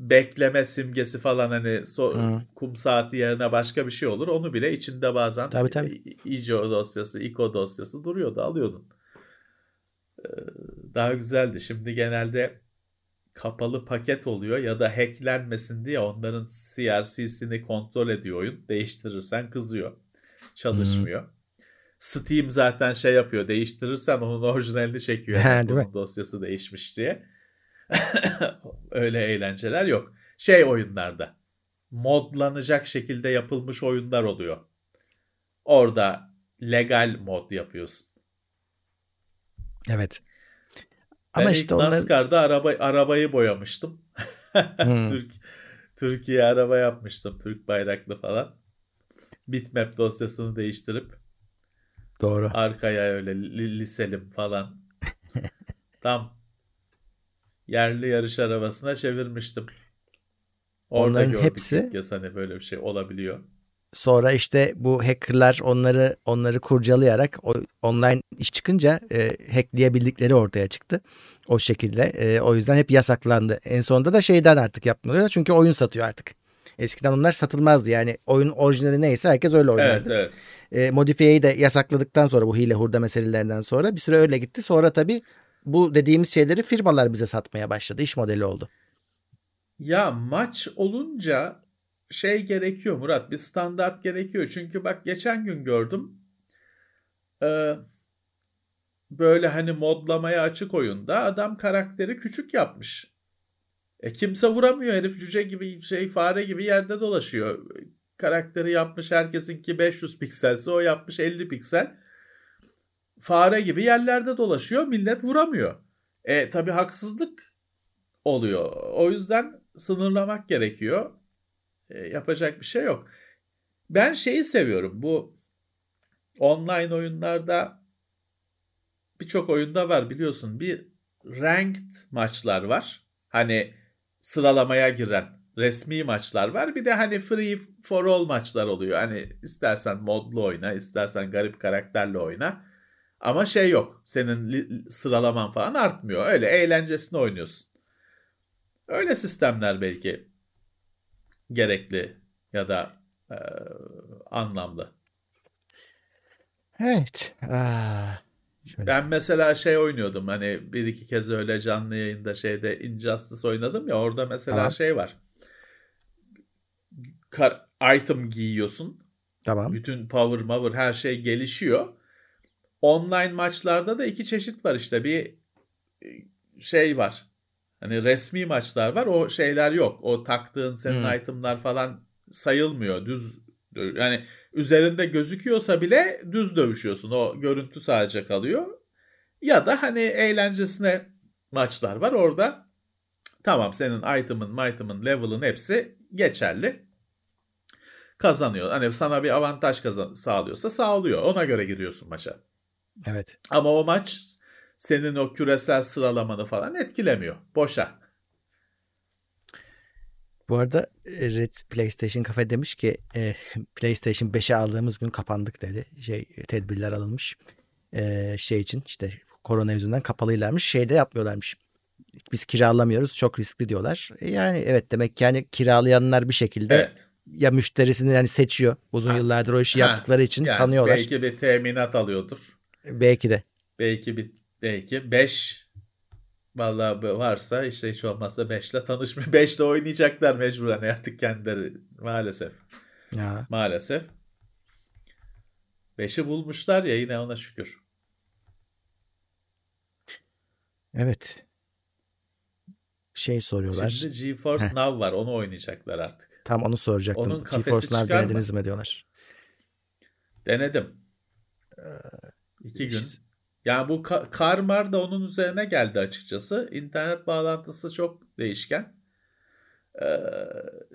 bekleme simgesi falan hani so- Hı. kum saati yerine başka bir şey olur. Onu bile içinde bazen Tabii, tabii. ICO dosyası, ICO dosyası duruyordu. Alıyordun. Ee, Daha güzeldi. Şimdi genelde kapalı paket oluyor ya da hacklenmesin diye onların CRC'sini kontrol ediyor oyun. Değiştirirsen kızıyor. Çalışmıyor. Steam zaten şey yapıyor. Değiştirirsen onun orijinalini çekiyor. Yani değil mi? bunun dosyası değişmiş diye. Öyle eğlenceler yok. Şey oyunlarda modlanacak şekilde yapılmış oyunlar oluyor. Orada legal mod yapıyorsun. Evet. Ben Ama ilk işte onlar NASCAR'da araba, arabayı boyamıştım. Hmm. Türk Türkiye araba yapmıştım. Türk bayraklı falan. Bitmap dosyasını değiştirip doğru. arkaya öyle li- liselim falan. Tam yerli yarış arabasına çevirmiştim. Orada Onların gördük hepsi- kez hani böyle bir şey olabiliyor. Sonra işte bu hackerlar onları onları kurcalayarak o online iş çıkınca e, hackleyebildikleri ortaya çıktı. O şekilde. E, o yüzden hep yasaklandı. En sonunda da şeyden artık yapmıyorlar. Çünkü oyun satıyor artık. Eskiden onlar satılmazdı. Yani oyun orijinali neyse herkes öyle Evet oynardı. evet. E, modifiyeyi de yasakladıktan sonra bu hile hurda meselelerinden sonra bir süre öyle gitti. Sonra tabii bu dediğimiz şeyleri firmalar bize satmaya başladı. İş modeli oldu. Ya maç olunca şey gerekiyor Murat bir standart gerekiyor. Çünkü bak geçen gün gördüm Ee, böyle hani modlamaya açık oyunda adam karakteri küçük yapmış. E kimse vuramıyor herif cüce gibi şey fare gibi yerde dolaşıyor. Karakteri yapmış herkesinki 500 pikselse o yapmış 50 piksel. Fare gibi yerlerde dolaşıyor millet vuramıyor. E tabi haksızlık oluyor. O yüzden sınırlamak gerekiyor. E, yapacak bir şey yok. Ben şeyi seviyorum. Bu online oyunlarda birçok oyunda var biliyorsun. Bir ranked maçlar var. Hani sıralamaya giren resmi maçlar var. Bir de hani free for all maçlar oluyor. Hani istersen modlu oyna, istersen garip karakterle oyna. Ama şey yok. Senin sıralaman falan artmıyor. Öyle eğlencesine oynuyorsun. Öyle sistemler belki gerekli ya da e, anlamlı. Evet. Ah, şöyle. Ben mesela şey oynuyordum hani bir iki kez öyle canlı yayında şeyde Injustice oynadım ya orada mesela Tamam. şey var. Kar- item giyiyorsun. Tamam. Bütün power mover her şey gelişiyor. Online maçlarda da iki çeşit var işte bir e, şey var. Hani resmi maçlar var o şeyler yok. O taktığın senin Hmm. itemlar falan sayılmıyor. Düz yani üzerinde gözüküyorsa bile düz dövüşüyorsun. O görüntü sadece kalıyor. Ya da hani eğlencesine maçlar var. Orada tamam senin item'ın, item'ın, level'ın hepsi geçerli. Kazanıyor. Hani sana bir avantaj kazan sağlıyorsa sağlıyor. Ona göre giriyorsun maça. Evet. Ama o maç senin o küresel sıralamanı falan etkilemiyor. Boşa. Bu arada e, Red PlayStation Cafe demiş ki e, PlayStation 5'e aldığımız gün kapandık dedi. Şey tedbirler alınmış. E, şey için işte korona yüzünden kapalıylarmış. Şeyde yapmıyorlarmış. Biz kiralamıyoruz. Çok riskli diyorlar. E, yani evet demek ki yani kiralayanlar bir şekilde Evet. ya müşterisini yani seçiyor. Uzun Ha. yıllardır o işi Ha. yaptıkları için Yani tanıyorlar. Belki bir teminat alıyordur. Belki de. Belki bir belki 5 vallahi varsa işte hiç olmazsa 5'le tanışmış. 5'le oynayacaklar mecburen artık kendileri maalesef. Ya. Maalesef. 5'i bulmuşlar ya yine ona şükür. Evet. Şey soruyorlar. Şimdi GeForce Heh. Now var onu oynayacaklar artık. Tam onu soracaktım. Onun GeForce Now çıkar mı? denediniz mi diyorlar. Denedim. İki gün. Yani bu karmar da onun üzerine geldi açıkçası. İnternet bağlantısı çok değişken. Ee,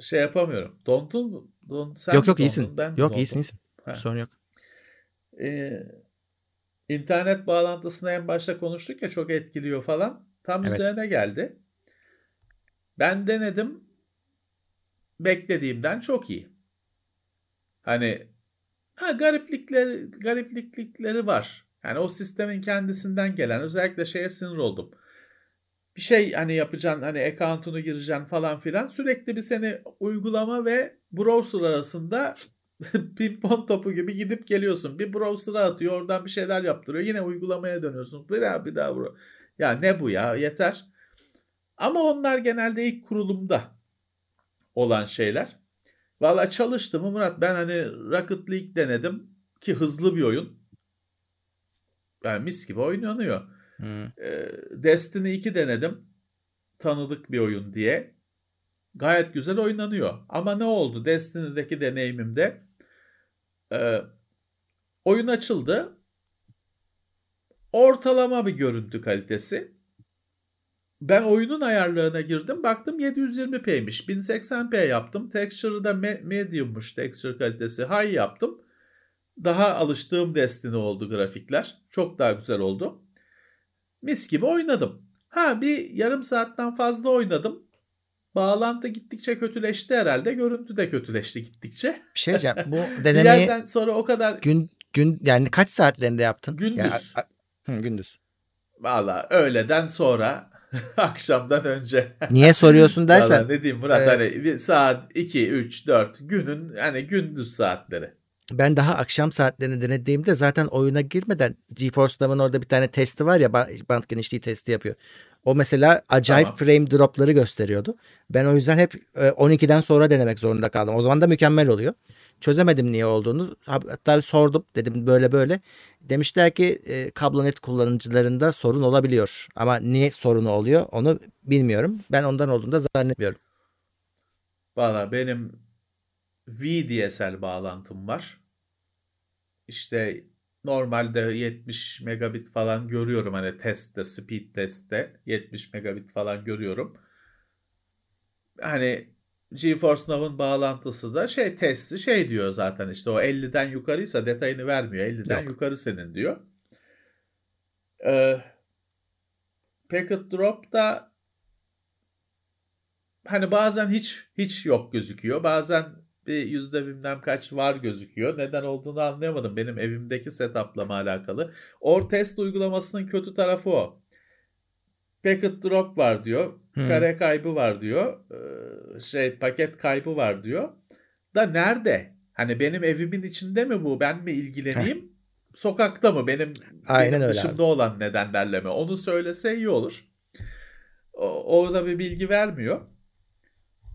şey yapamıyorum. Dondun mu? Don, sen yok yok iyisin. Ben yok iyisin iyisin. Ha. Sorun yok. Ee, internet bağlantısını en başta konuştuk ya çok etkiliyor falan. Tam evet. üzerine geldi. Ben denedim. Beklediğimden çok iyi. Hani ha gariplikleri garipliklikleri var. Yani o sistemin kendisinden gelen özellikle şeye sinir oldum. Bir şey hani yapacaksın hani account'unu gireceksin falan filan sürekli bir seni uygulama ve browser arasında pimpon topu gibi gidip geliyorsun. Bir browser'a atıyor oradan bir şeyler yaptırıyor. Yine uygulamaya dönüyorsun. Bir daha bir daha bro. Ya ne bu ya yeter. Ama onlar genelde ilk kurulumda olan şeyler. Valla çalıştı mı Murat ben hani Rocket League denedim ki hızlı bir oyun. Yani mis gibi oynanıyor. Hmm. Ee, Destiny 2 denedim. Tanıdık bir oyun diye. Gayet güzel oynanıyor. Ama ne oldu Destiny'deki deneyimimde? E, oyun açıldı. Ortalama bir görüntü kalitesi. Ben oyunun ayarlarına girdim. Baktım 720p'ymiş. 1080p yaptım. Texture'ı da medium'muş texture kalitesi. High yaptım. Daha alıştığım Destiny oldu grafikler. Çok daha güzel oldu. Mis gibi oynadım. Ha bir yarım saatten fazla oynadım. Bağlantı gittikçe kötüleşti herhalde. Görüntü de kötüleşti gittikçe. Bir şey diyeceğim. Bu denemeyi yerden sonra o kadar gün gün yani kaç saatlerinde yaptın? Gündüz. Yani, hı, gündüz. Valla öğleden sonra akşamdan önce. Niye soruyorsun dersen. Vallahi ne diyeyim Murat e, hani saat 2 3 4 günün hani gündüz saatleri. Ben daha akşam saatlerini denediğimde zaten oyuna girmeden GeForce Now'ın orada bir tane testi var ya band genişliği testi yapıyor. O mesela acayip tamam. frame dropları gösteriyordu. Ben o yüzden hep 12'den e, sonra denemek zorunda kaldım. O zaman da mükemmel oluyor. Çözemedim niye olduğunu. Hatta sordum dedim böyle böyle. Demişler ki e, kablonet kullanıcılarında sorun olabiliyor. Ama niye sorunu oluyor onu bilmiyorum. Ben ondan olduğunu da zannetmiyorum. Valla benim VDSL bağlantım var. İşte Normalde 70 megabit falan görüyorum hani testte, speed testte 70 megabit falan görüyorum. Hani GeForce Now'ın bağlantısı da şey testi şey diyor zaten işte o 50'den yukarıysa detayını vermiyor. 50'den Yok. yukarı senin diyor. Ee, Packet Drop da hani bazen hiç hiç yok gözüküyor. Bazen bir yüzde bilmem kaç var gözüküyor. Neden olduğunu anlayamadım. Benim evimdeki setup'la mı alakalı. Or test uygulamasının kötü tarafı o. Packet drop var diyor. Hmm. Kare kaybı var diyor. Ee, şey paket kaybı var diyor. Da nerede? Hani benim evimin içinde mi bu? Ben mi ilgileneyim? Sokakta mı? Benim, Aynen benim öyle dışımda abi. olan nedenlerle mi? Onu söylese iyi olur. O, orada bir bilgi vermiyor.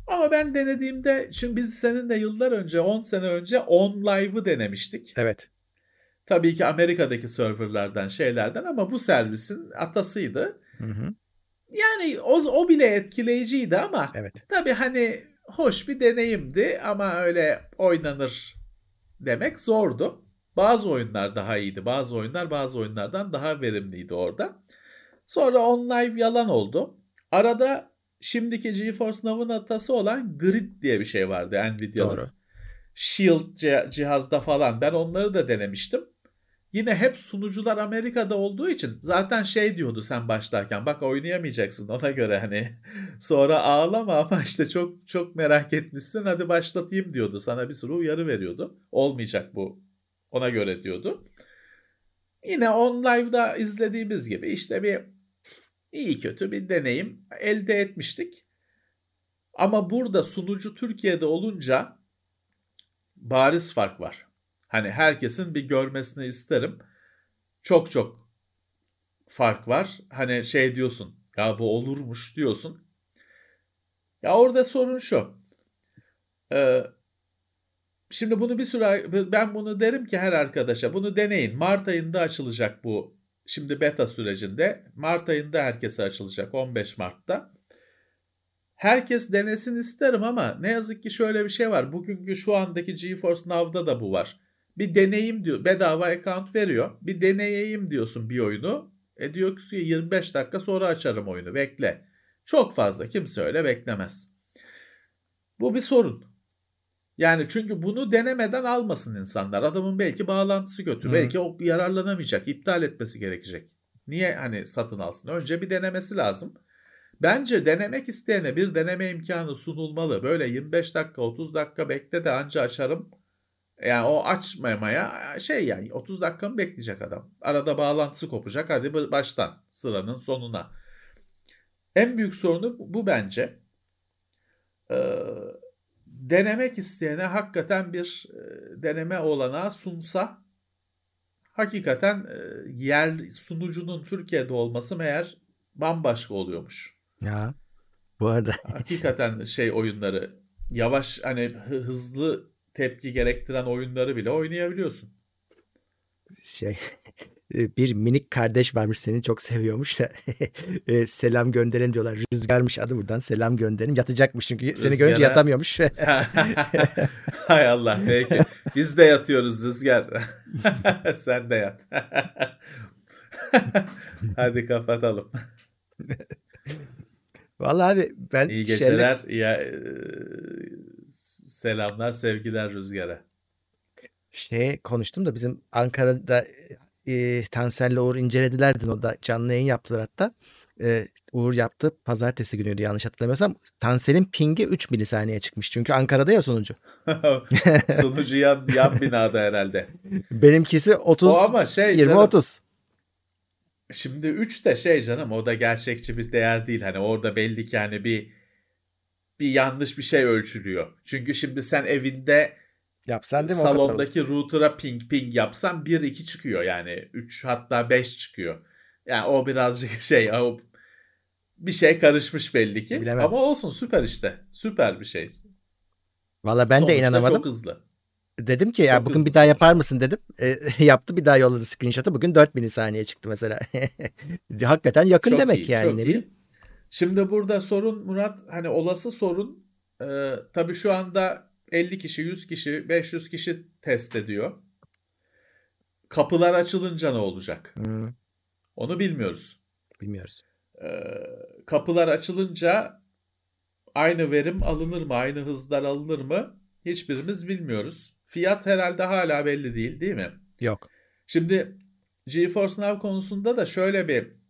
Ama ben denediğimde şimdi biz seninle yıllar önce 10 sene önce On Live'ı denemiştik. Evet. Tabii ki Amerika'daki serverlardan şeylerden ama bu servisin atasıydı. Hı hı. Yani o, o bile etkileyiciydi ama evet. tabii hani hoş bir deneyimdi ama öyle oynanır demek zordu. Bazı oyunlar daha iyiydi. Bazı oyunlar bazı oyunlardan daha verimliydi orada. Sonra On Live yalan oldu. Arada şimdiki GeForce Now'ın atası olan Grid diye bir şey vardı Nvidia'nın. Doğru. Shield cihazda falan ben onları da denemiştim. Yine hep sunucular Amerika'da olduğu için zaten şey diyordu sen başlarken bak oynayamayacaksın ona göre hani sonra ağlama ama işte çok çok merak etmişsin hadi başlatayım diyordu sana bir sürü uyarı veriyordu olmayacak bu ona göre diyordu. Yine on live'da izlediğimiz gibi işte bir iyi kötü bir deneyim elde etmiştik. Ama burada sunucu Türkiye'de olunca bariz fark var. Hani herkesin bir görmesini isterim. Çok çok fark var. Hani şey diyorsun ya bu olurmuş diyorsun. Ya orada sorun şu. Ee, şimdi bunu bir süre ben bunu derim ki her arkadaşa bunu deneyin. Mart ayında açılacak bu Şimdi beta sürecinde Mart ayında herkese açılacak 15 Mart'ta. Herkes denesin isterim ama ne yazık ki şöyle bir şey var. Bugünkü şu andaki GeForce Now'da da bu var. Bir deneyim diyor. Bedava account veriyor. Bir deneyeyim diyorsun bir oyunu. E diyor ki 25 dakika sonra açarım oyunu. Bekle. Çok fazla. Kimse öyle beklemez. Bu bir sorun. Yani çünkü bunu denemeden almasın insanlar. Adamın belki bağlantısı kötü. Hı. Belki o yararlanamayacak. iptal etmesi gerekecek. Niye hani satın alsın? Önce bir denemesi lazım. Bence denemek isteyene bir deneme imkanı sunulmalı. Böyle 25 dakika 30 dakika bekle de anca açarım. Yani o açmamaya şey yani 30 dakika mı bekleyecek adam? Arada bağlantısı kopacak. Hadi baştan sıranın sonuna. En büyük sorunu bu bence. Ee, denemek isteyene hakikaten bir e, deneme olanağı sunsa hakikaten e, yer sunucunun Türkiye'de olması meğer bambaşka oluyormuş. Ya bu arada. hakikaten şey oyunları yavaş hani hızlı tepki gerektiren oyunları bile oynayabiliyorsun. Şey e, bir minik kardeş varmış seni çok seviyormuş da e, selam gönderelim diyorlar. Rüzgarmış adı buradan selam gönderelim. Yatacakmış çünkü Rüzgara... seni görünce yatamıyormuş. Hay Allah peki. Biz de yatıyoruz Rüzgar. Sen de yat. Hadi kapatalım. Vallahi abi ben iyi geceler, şeyle... iyi, e, selamlar, sevgiler Rüzgar'a. Şey konuştum da bizim Ankara'da e, Tansel'le Uğur incelediler dün o da canlı yayın yaptılar hatta. E, Uğur yaptı pazartesi günüydü yanlış hatırlamıyorsam. Tansel'in pingi 3 milisaniye çıkmış. Çünkü Ankara'da ya sonucu. sonucu yan, yan binada herhalde. Benimkisi 30 o ama şey 20 canım, 30. Şimdi 3 de şey canım o da gerçekçi bir değer değil. Hani orada belli ki hani bir bir yanlış bir şey ölçülüyor. Çünkü şimdi sen evinde Yapsan değil mi? Salondaki router'a ping ping yapsan 1-2 çıkıyor yani. 3 hatta 5 çıkıyor. Yani o birazcık şey o bir şey karışmış belli ki. Bilemem. Ama olsun süper işte. Süper bir şey. Valla ben Sonuçta de inanamadım. çok hızlı. Dedim ki ya çok bugün bir daha yapar mısın dedim. E, yaptı bir daha yolladı screenshot'ı. Bugün 4 milisaniye çıktı mesela. Hakikaten yakın çok demek iyi, yani. Çok iyi. Şimdi burada sorun Murat hani olası sorun e, tabii şu anda 50 kişi, 100 kişi, 500 kişi test ediyor. Kapılar açılınca ne olacak? Hmm. Onu bilmiyoruz. Bilmiyoruz. Ee, kapılar açılınca aynı verim alınır mı? Aynı hızlar alınır mı? Hiçbirimiz bilmiyoruz. Fiyat herhalde hala belli değil değil mi? Yok. Şimdi GeForce Now konusunda da şöyle bir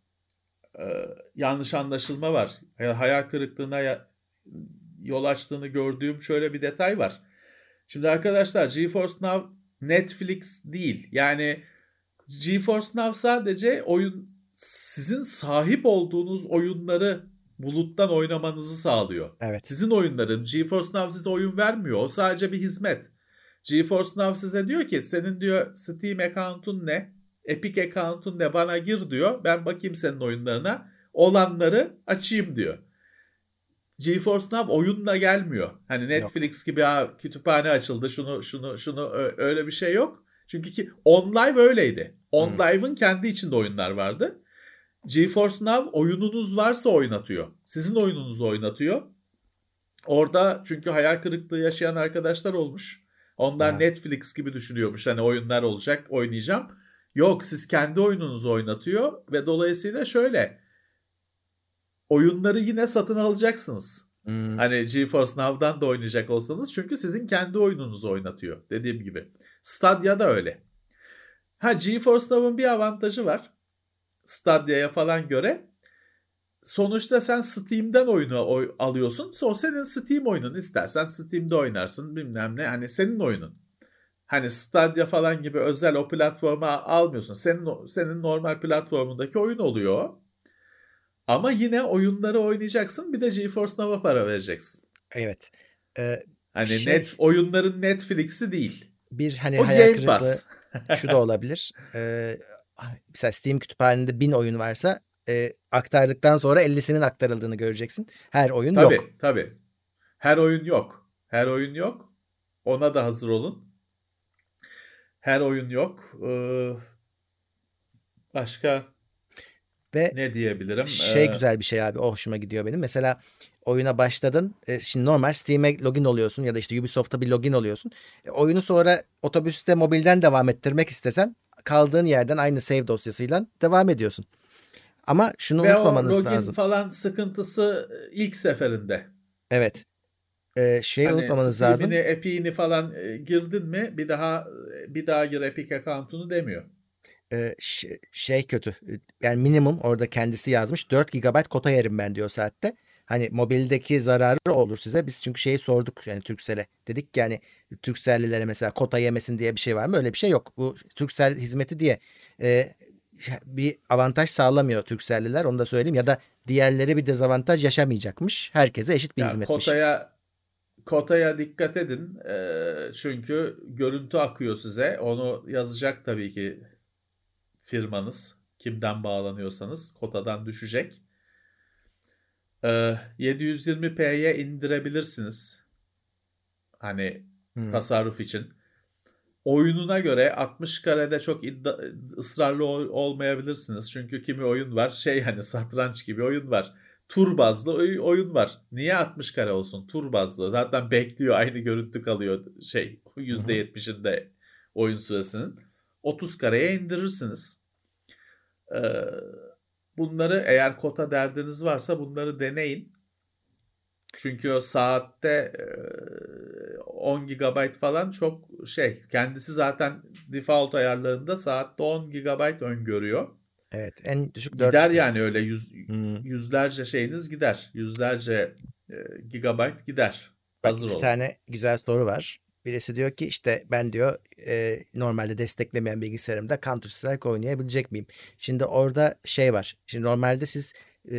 e, yanlış anlaşılma var. Hayal kırıklığına yol açtığını gördüğüm şöyle bir detay var. Şimdi arkadaşlar GeForce Now Netflix değil. Yani GeForce Now sadece oyun sizin sahip olduğunuz oyunları buluttan oynamanızı sağlıyor. Evet. Sizin oyunların GeForce Now size oyun vermiyor. O sadece bir hizmet. GeForce Now size diyor ki senin diyor Steam account'un ne? Epic account'un ne? Bana gir diyor. Ben bakayım senin oyunlarına. Olanları açayım diyor. GeForce Now oyunla gelmiyor. Hani Netflix yok. gibi ha, kütüphane açıldı şunu şunu şunu öyle bir şey yok. Çünkü ki OnLive öyleydi. OnLive'ın hmm. kendi içinde oyunlar vardı. GeForce Now oyununuz varsa oynatıyor. Sizin oyununuzu oynatıyor. Orada çünkü hayal kırıklığı yaşayan arkadaşlar olmuş. Onlar evet. Netflix gibi düşünüyormuş. Hani oyunlar olacak oynayacağım. Yok siz kendi oyununuzu oynatıyor ve dolayısıyla şöyle oyunları yine satın alacaksınız. Hmm. Hani GeForce Now'dan da oynayacak olsanız çünkü sizin kendi oyununuzu oynatıyor dediğim gibi. Stadia da öyle. Ha GeForce Now'ın bir avantajı var. Stadia'ya falan göre. Sonuçta sen Steam'den oyunu oy alıyorsun. O senin Steam oyunun. istersen Steam'de oynarsın bilmem ne. Hani senin oyunun. Hani Stadia falan gibi özel o platforma almıyorsun. Senin senin normal platformundaki oyun oluyor. Ama yine oyunları oynayacaksın. Bir de GeForce Now'a para vereceksin. Evet. Ee, hani şey, net oyunların Netflix'i değil. Bir hani o hayal kırıklığı şu da olabilir. Ee, mesela Steam kütüphanende bin oyun varsa e, aktardıktan sonra 50'sinin aktarıldığını göreceksin. Her oyun tabii, yok. Tabii tabii. Her oyun yok. Her oyun yok. Ona da hazır olun. Her oyun yok. Ee, başka ve ne diyebilirim? Şey ee... güzel bir şey abi o hoşuma gidiyor benim. Mesela oyuna başladın. E, şimdi normal Steam'e login oluyorsun ya da işte Ubisoft'a bir login oluyorsun. E, oyunu sonra otobüste mobilden devam ettirmek istesen kaldığın yerden aynı save dosyasıyla devam ediyorsun. Ama şunu Ve o unutmamanız login lazım. falan sıkıntısı ilk seferinde. Evet. E, şey Hani unutmamanız lazım. Steam'ini, Epic'ini falan e, girdin mi bir daha bir daha gir Epic account'unu demiyor. E, ş- şey kötü. Yani minimum orada kendisi yazmış. 4 GB kota yerim ben diyor saatte. Hani mobildeki zararı olur size. Biz çünkü şeyi sorduk yani Turkcell'e. Dedik ki yani Turkcell'lilere mesela kota yemesin diye bir şey var mı? Öyle bir şey yok. Bu Turkcell hizmeti diye e, bir avantaj sağlamıyor Turkcell'liler. Onu da söyleyeyim. Ya da diğerleri bir dezavantaj yaşamayacakmış. Herkese eşit bir Ya hizmetmiş. kotaya kotaya dikkat edin. Ee, çünkü görüntü akıyor size. Onu yazacak tabii ki firmanız. Kimden bağlanıyorsanız kotadan düşecek. Ee, 720p'ye indirebilirsiniz. Hani Hmm. tasarruf için. Oyununa göre 60 karede çok iddia, ısrarlı ol- olmayabilirsiniz. Çünkü kimi oyun var şey hani satranç gibi oyun var. Tur bazlı oy- oyun var. Niye 60 kare olsun? Tur bazlı. Zaten bekliyor aynı görüntü kalıyor şey %70'inde oyun süresinin. 30 kareye indirirsiniz. Ee, bunları eğer kota derdiniz varsa bunları deneyin. Çünkü o saatte e, 10 GB falan çok şey. Kendisi zaten default ayarlarında saatte 10 GB öngörüyor. Evet en düşük 4 Gider yani öyle yüz, Hmm. yüzlerce şeyiniz gider. Yüzlerce e, gigabyte gider. Bak Hazır iki olun. tane güzel soru var. Birisi diyor ki işte ben diyor e, normalde desteklemeyen bilgisayarımda Counter Strike oynayabilecek miyim? Şimdi orada şey var. Şimdi normalde siz e,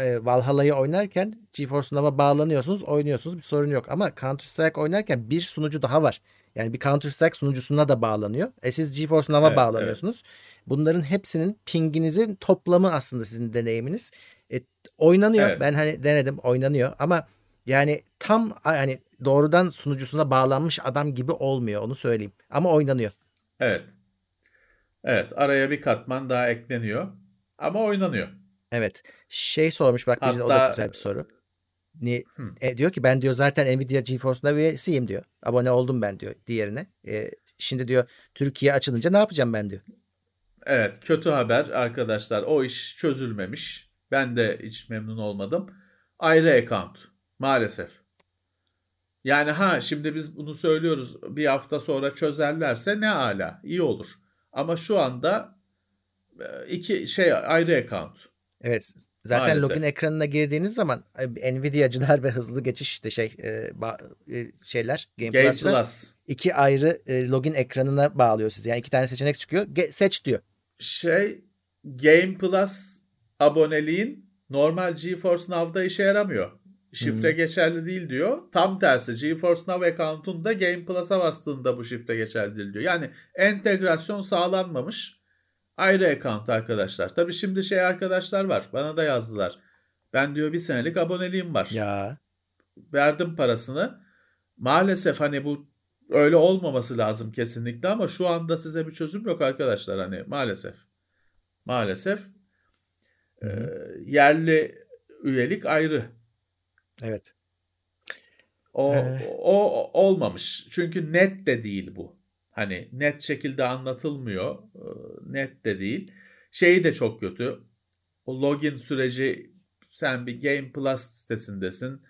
e, Valhalla'yı oynarken GeForce Now'a bağlanıyorsunuz, oynuyorsunuz bir sorun yok. Ama Counter Strike oynarken bir sunucu daha var. Yani bir Counter Strike sunucusuna da bağlanıyor. E siz GeForce Now'a Evet, bağlanıyorsunuz. Bunların hepsinin pinginizin toplamı aslında sizin deneyiminiz. E, oynanıyor. Evet. Ben hani denedim oynanıyor ama yani tam hani doğrudan sunucusuna bağlanmış adam gibi olmuyor onu söyleyeyim. Ama oynanıyor. Evet. Evet araya bir katman daha ekleniyor. Ama oynanıyor. Evet. Şey sormuş bak bize o da Hatta- güzel bir soru. Ni, Hı. e, diyor ki ben diyor zaten Nvidia GeForce'da üyesiyim diyor. Abone oldum ben diyor diğerine. E, şimdi diyor Türkiye açılınca ne yapacağım ben diyor. Evet kötü haber arkadaşlar o iş çözülmemiş. Ben de hiç memnun olmadım. Ayrı account maalesef. Yani ha şimdi biz bunu söylüyoruz bir hafta sonra çözerlerse ne ala iyi olur. Ama şu anda e, iki şey ayrı account. Evet. Zaten Maalesef. login ekranına girdiğiniz zaman e, Nvidia'cılar ve hızlı geçiş işte şey e, ba- e, şeyler Game, Game Plus'lar Plus. iki ayrı e, login ekranına bağlıyor sizi. Yani iki tane seçenek çıkıyor. Ge- seç diyor. Şey Game Plus aboneliğin normal GeForce Now'da işe yaramıyor. Şifre Hmm. geçerli değil diyor. Tam tersi GeForce Now account'unda Game Plus'a bastığında bu şifre geçerli değil diyor. Yani entegrasyon sağlanmamış. Ayrı account arkadaşlar. Tabii şimdi şey arkadaşlar var. Bana da yazdılar. Ben diyor bir senelik aboneliğim var. Ya. Verdim parasını. Maalesef hani bu öyle olmaması lazım kesinlikle ama şu anda size bir çözüm yok arkadaşlar hani maalesef. Maalesef Hı hı. Yerli üyelik ayrı. Evet. O, Ee. o olmamış. Çünkü net de değil bu. Hani net şekilde anlatılmıyor. Ee, Net de değil. Şeyi de çok kötü. O login süreci sen bir Game Plus sitesindesin.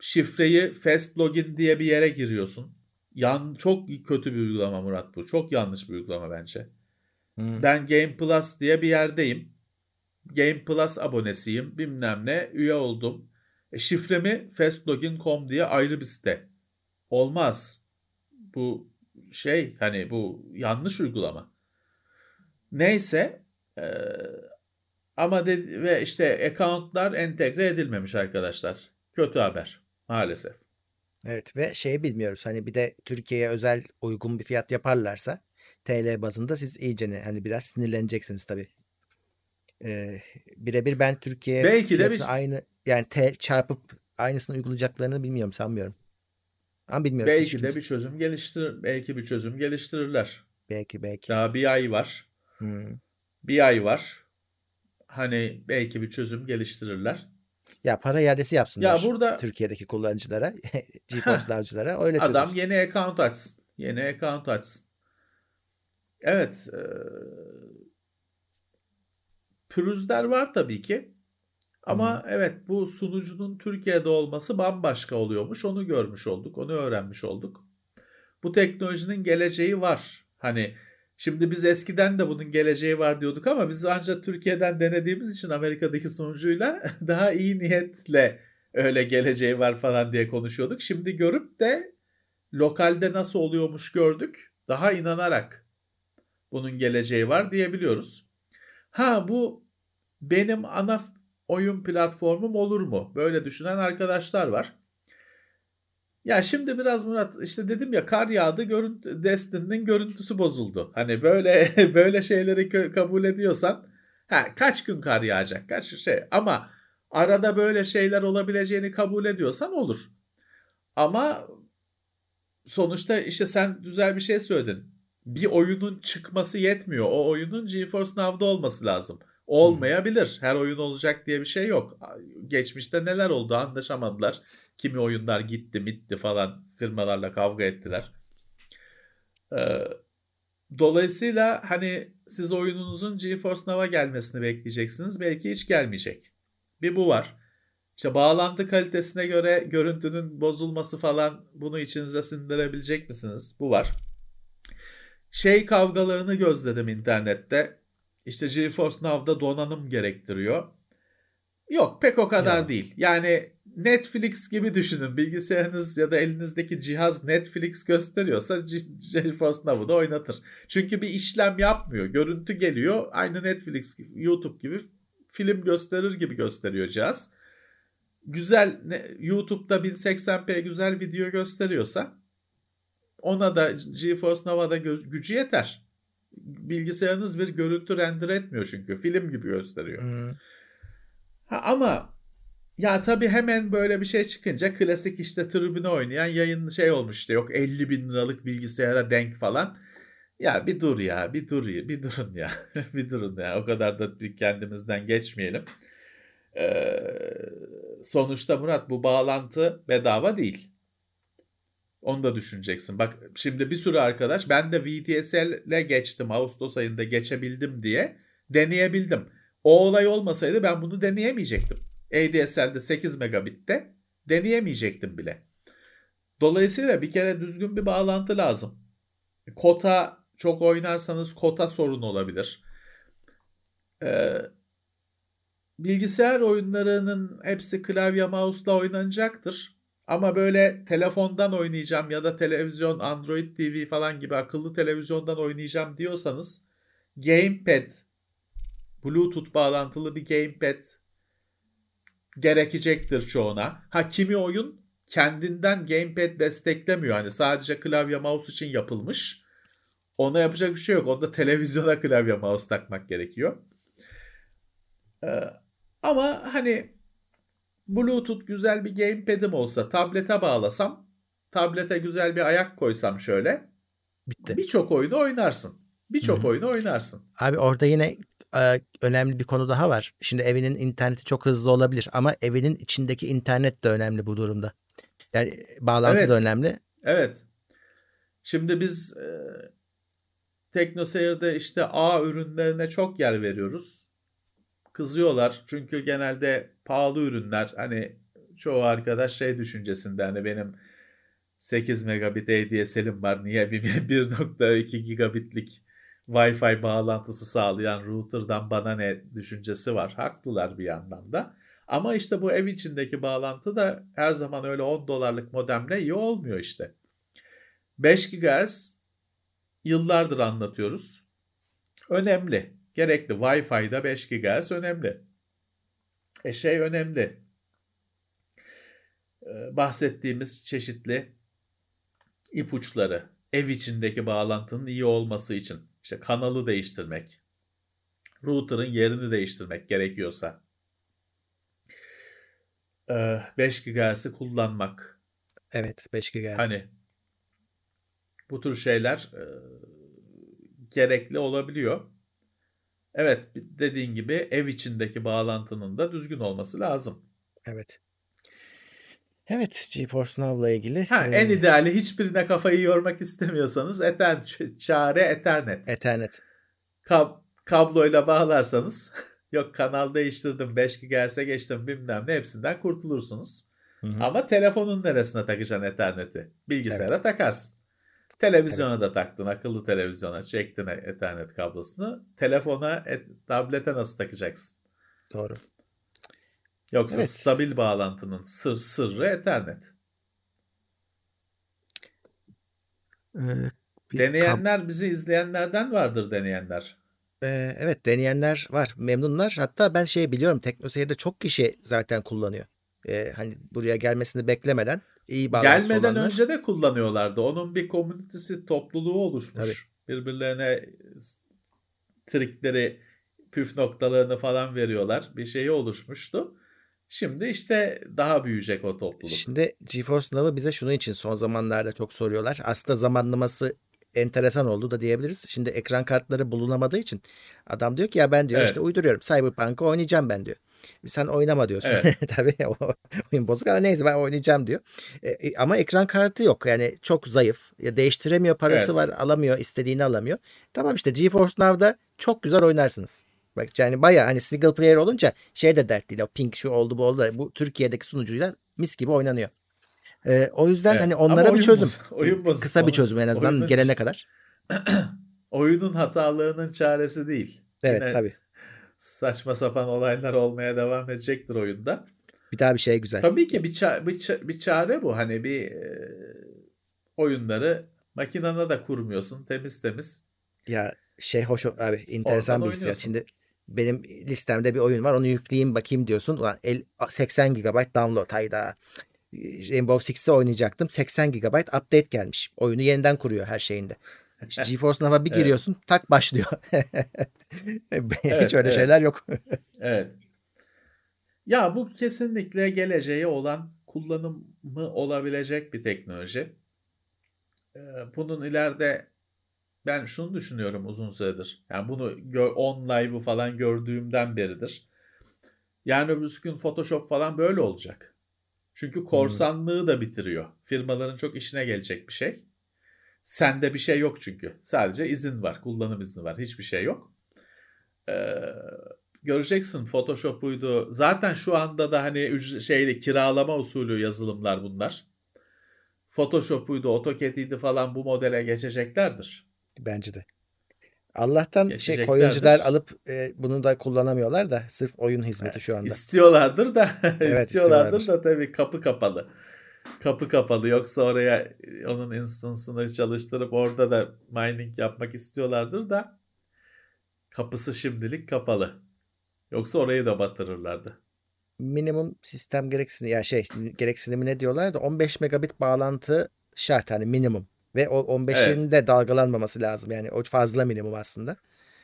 Şifreyi fast login diye bir yere giriyorsun. Yan çok kötü bir uygulama Murat bu. Çok yanlış bir uygulama bence. Hı. Ben Game Plus diye bir yerdeyim. Game Plus abonesiyim. Bilmem ne. Üye oldum. E, şifremi fastlogin.com diye ayrı bir site. Olmaz. Bu şey hani bu yanlış uygulama. Neyse e, ama de, ve işte accountlar entegre edilmemiş arkadaşlar. Kötü haber maalesef. Evet ve şeyi bilmiyoruz hani bir de Türkiye'ye özel uygun bir fiyat yaparlarsa TL bazında siz iyice ne hani biraz sinirleneceksiniz tabii. Ee, birebir ben Türkiye Belki de bir- aynı yani T çarpıp aynısını uygulayacaklarını bilmiyorum sanmıyorum. Ama bilmiyoruz. Belki de bir çözüm geliştirir. Belki bir çözüm geliştirirler. belki belki. Daha bir ay var. Hmm. Bir ay var. Hani belki bir çözüm geliştirirler. Ya para iadesi yapsınlar. Ya burada Türkiye'deki kullanıcılara, GeForce Now'cılara öyle adam çözülsün. yeni account açsın. Yeni account açsın. Evet. E, pürüzler var tabii ki. Ama hmm. evet bu sunucunun Türkiye'de olması bambaşka oluyormuş. Onu görmüş olduk. Onu öğrenmiş olduk. Bu teknolojinin geleceği var. Hani şimdi biz eskiden de bunun geleceği var diyorduk ama biz ancak Türkiye'den denediğimiz için Amerika'daki sunucuyla daha iyi niyetle öyle geleceği var falan diye konuşuyorduk. Şimdi görüp de lokalde nasıl oluyormuş gördük. Daha inanarak bunun geleceği var diyebiliyoruz. Ha bu benim ana oyun platformum olur mu? Böyle düşünen arkadaşlar var. Ya şimdi biraz Murat işte dedim ya kar yağdı görüntü, Destiny'nin görüntüsü bozuldu. Hani böyle böyle şeyleri kabul ediyorsan ha, kaç gün kar yağacak kaç şey ama arada böyle şeyler olabileceğini kabul ediyorsan olur. Ama sonuçta işte sen güzel bir şey söyledin. Bir oyunun çıkması yetmiyor. O oyunun GeForce Now'da olması lazım. Olmayabilir. Her oyun olacak diye bir şey yok. Geçmişte neler oldu anlaşamadılar. Kimi oyunlar gitti mitti falan firmalarla kavga ettiler. Ee, dolayısıyla hani siz oyununuzun GeForce Now'a gelmesini bekleyeceksiniz. Belki hiç gelmeyecek. Bir bu var. İşte bağlantı kalitesine göre görüntünün bozulması falan bunu içinize sindirebilecek misiniz? Bu var. Şey kavgalarını gözledim internette işte GeForce Now'da donanım gerektiriyor. Yok pek o kadar ya. değil. Yani Netflix gibi düşünün. Bilgisayarınız ya da elinizdeki cihaz Netflix gösteriyorsa GeForce Now'u da oynatır. Çünkü bir işlem yapmıyor. Görüntü geliyor. Aynı Netflix, YouTube gibi film gösterir gibi gösteriyor cihaz. Güzel YouTube'da 1080p güzel video gösteriyorsa ona da GeForce Now'a gücü yeter bilgisayarınız bir görüntü render etmiyor çünkü film gibi gösteriyor. Hmm. Ha, ama ya tabii hemen böyle bir şey çıkınca klasik işte tribüne oynayan yayın şey olmuş işte yok 50 bin liralık bilgisayara denk falan. Ya bir dur ya bir dur ya bir durun ya bir durun ya o kadar da bir kendimizden geçmeyelim. Ee, sonuçta Murat bu bağlantı bedava değil. Onu da düşüneceksin. Bak şimdi bir sürü arkadaş ben de VDSL'e geçtim Ağustos ayında geçebildim diye deneyebildim. O olay olmasaydı ben bunu deneyemeyecektim. ADSL'de 8 megabitte deneyemeyecektim bile. Dolayısıyla bir kere düzgün bir bağlantı lazım. Kota çok oynarsanız kota sorun olabilir. Ee, bilgisayar oyunlarının hepsi klavye mouse'la oynanacaktır. Ama böyle telefondan oynayacağım ya da televizyon, Android TV falan gibi akıllı televizyondan oynayacağım diyorsanız gamepad, Bluetooth bağlantılı bir gamepad gerekecektir çoğuna. Ha kimi oyun kendinden gamepad desteklemiyor. Hani sadece klavye mouse için yapılmış. Ona yapacak bir şey yok. Onda televizyona klavye mouse takmak gerekiyor. Ee, ama hani Bluetooth güzel bir gamepad'im olsa tablete bağlasam tablete güzel bir ayak koysam şöyle bitti. Birçok oyunu oynarsın. Birçok oyunu oynarsın. Abi orada yine e, önemli bir konu daha var. Şimdi evinin interneti çok hızlı olabilir ama evinin içindeki internet de önemli bu durumda. Yani bağlantı evet. da önemli. Evet. Şimdi biz e, TeknoSeyir'de işte A ürünlerine çok yer veriyoruz kızıyorlar. Çünkü genelde pahalı ürünler hani çoğu arkadaş şey düşüncesinde hani benim 8 megabit ADSL'im var niye bir 1.2 gigabitlik Wi-Fi bağlantısı sağlayan router'dan bana ne düşüncesi var. Haklılar bir yandan da. Ama işte bu ev içindeki bağlantı da her zaman öyle 10 dolarlık modemle iyi olmuyor işte. 5 GHz yıllardır anlatıyoruz. Önemli gerekli. Wi-Fi'da 5 GHz önemli. E şey önemli. Ee, bahsettiğimiz çeşitli ipuçları ev içindeki bağlantının iyi olması için işte kanalı değiştirmek, router'ın yerini değiştirmek gerekiyorsa 5 ee, GHz'i kullanmak. Evet 5 GHz. Hani bu tür şeyler e, gerekli olabiliyor. Evet dediğin gibi ev içindeki bağlantının da düzgün olması lazım. Evet. Evet GeForce Now'la ilgili. Ha, en ideali hiçbirine kafayı yormak istemiyorsanız eten, çare Ethernet. Ethernet. Kab kabloyla bağlarsanız yok kanal değiştirdim 5 GHz'e geçtim bilmem ne hepsinden kurtulursunuz. Hı hı. Ama telefonun neresine takacaksın Ethernet'i? Bilgisayara Evet. takarsın. Televizyona da taktın, akıllı televizyona çektin Ethernet kablosunu. Telefona, et, tablete nasıl takacaksın? Doğru. Yoksa Evet. stabil bağlantının sır sırrı Ethernet. Ee, Deneyenler, bizi izleyenlerden vardır deneyenler. Ee, evet deneyenler var. Memnunlar. Hatta ben şey biliyorum. Teknoseyir'de çok kişi zaten kullanıyor. Ee, hani buraya gelmesini beklemeden iyi bağlantısı Gelmeden olanlar. önce de kullanıyorlardı. Onun bir komünitesi, topluluğu oluşmuş. Birbirlerine s- trikleri, püf noktalarını falan veriyorlar. Bir şeyi oluşmuştu. Şimdi işte daha büyüyecek o topluluk. Şimdi GeForce Now'ı bize şunun için son zamanlarda çok soruyorlar. Aslında zamanlaması enteresan oldu da diyebiliriz. Şimdi ekran kartları bulunamadığı için adam diyor ki ya ben diyor Evet. işte uyduruyorum. Cyberpunk'ı oynayacağım ben diyor. Sen oynama diyorsun. Evet. Tabii o oyun bozuk ama neyse ben oynayacağım diyor. E, e, ama ekran kartı yok. Yani çok zayıf. Ya değiştiremiyor parası Evet. var alamıyor istediğini alamıyor. Tamam işte GeForce Now'da çok güzel oynarsınız. Bak yani baya hani single player olunca şey de dert değil. O ping şu oldu bu oldu. Bu Türkiye'deki sunucuyla mis gibi oynanıyor. Ee, o yüzden Evet. hani Ama onlara bir çözüm. bozuk- oyun bozuk. Kısa bir çözüm en azından oyunun- gelene kadar. Oyunun hatalığının çaresi değil. Evet, Yine tabii. Saçma sapan olaylar olmaya devam edecektir oyunda. Bir daha bir şey güzel. Tabii ki bir, ça- bir, ça- bir çare bu. Hani bir e, oyunları makinana da kurmuyorsun temiz temiz. Ya şey hoş abi enteresan bir hissiyat. Şimdi benim listemde bir oyun var onu yükleyeyim bakayım diyorsun. Ulan el, 80 GB download hayda. Rainbow Six'i oynayacaktım. 80 GB update gelmiş. Oyunu yeniden kuruyor her şeyinde. GeForce Now'a bir Evet. giriyorsun tak başlıyor. Hiç Evet, öyle evet. şeyler yok. Evet. Ya bu kesinlikle geleceği olan kullanımı olabilecek bir teknoloji. Ee, Bunun ileride ben şunu düşünüyorum uzun süredir. Yani bunu gö- on live'ı falan gördüğümden beridir. Yani öbür gün Photoshop falan böyle olacak. Çünkü korsanlığı da bitiriyor. Firmaların çok işine gelecek bir şey. Sende bir şey yok çünkü. Sadece izin var, kullanım izni var. Hiçbir şey yok. Ee, göreceksin Photoshop'uydu. Zaten şu anda da hani şeyli kiralama usulü yazılımlar bunlar. Photoshop'uydu, AutoCAD'iydi falan bu modele geçeceklerdir. Bence de. Allah'tan şey koyuncular alıp e, bunu da kullanamıyorlar da sırf oyun hizmeti şu anda. İstiyorlardır da Evet, istiyorlardır istiyorlardır. da tabii kapı kapalı. Kapı kapalı yoksa oraya e, onun instansını çalıştırıp orada da mining yapmak istiyorlardır da kapısı şimdilik kapalı. Yoksa orayı da batırırlardı. minimum sistem gereksinimi ya şey gereksinimi ne diyorlar da 15 megabit bağlantı şart hani minimum ve o 15'in de dalgalanmaması lazım yani o fazla minimum aslında.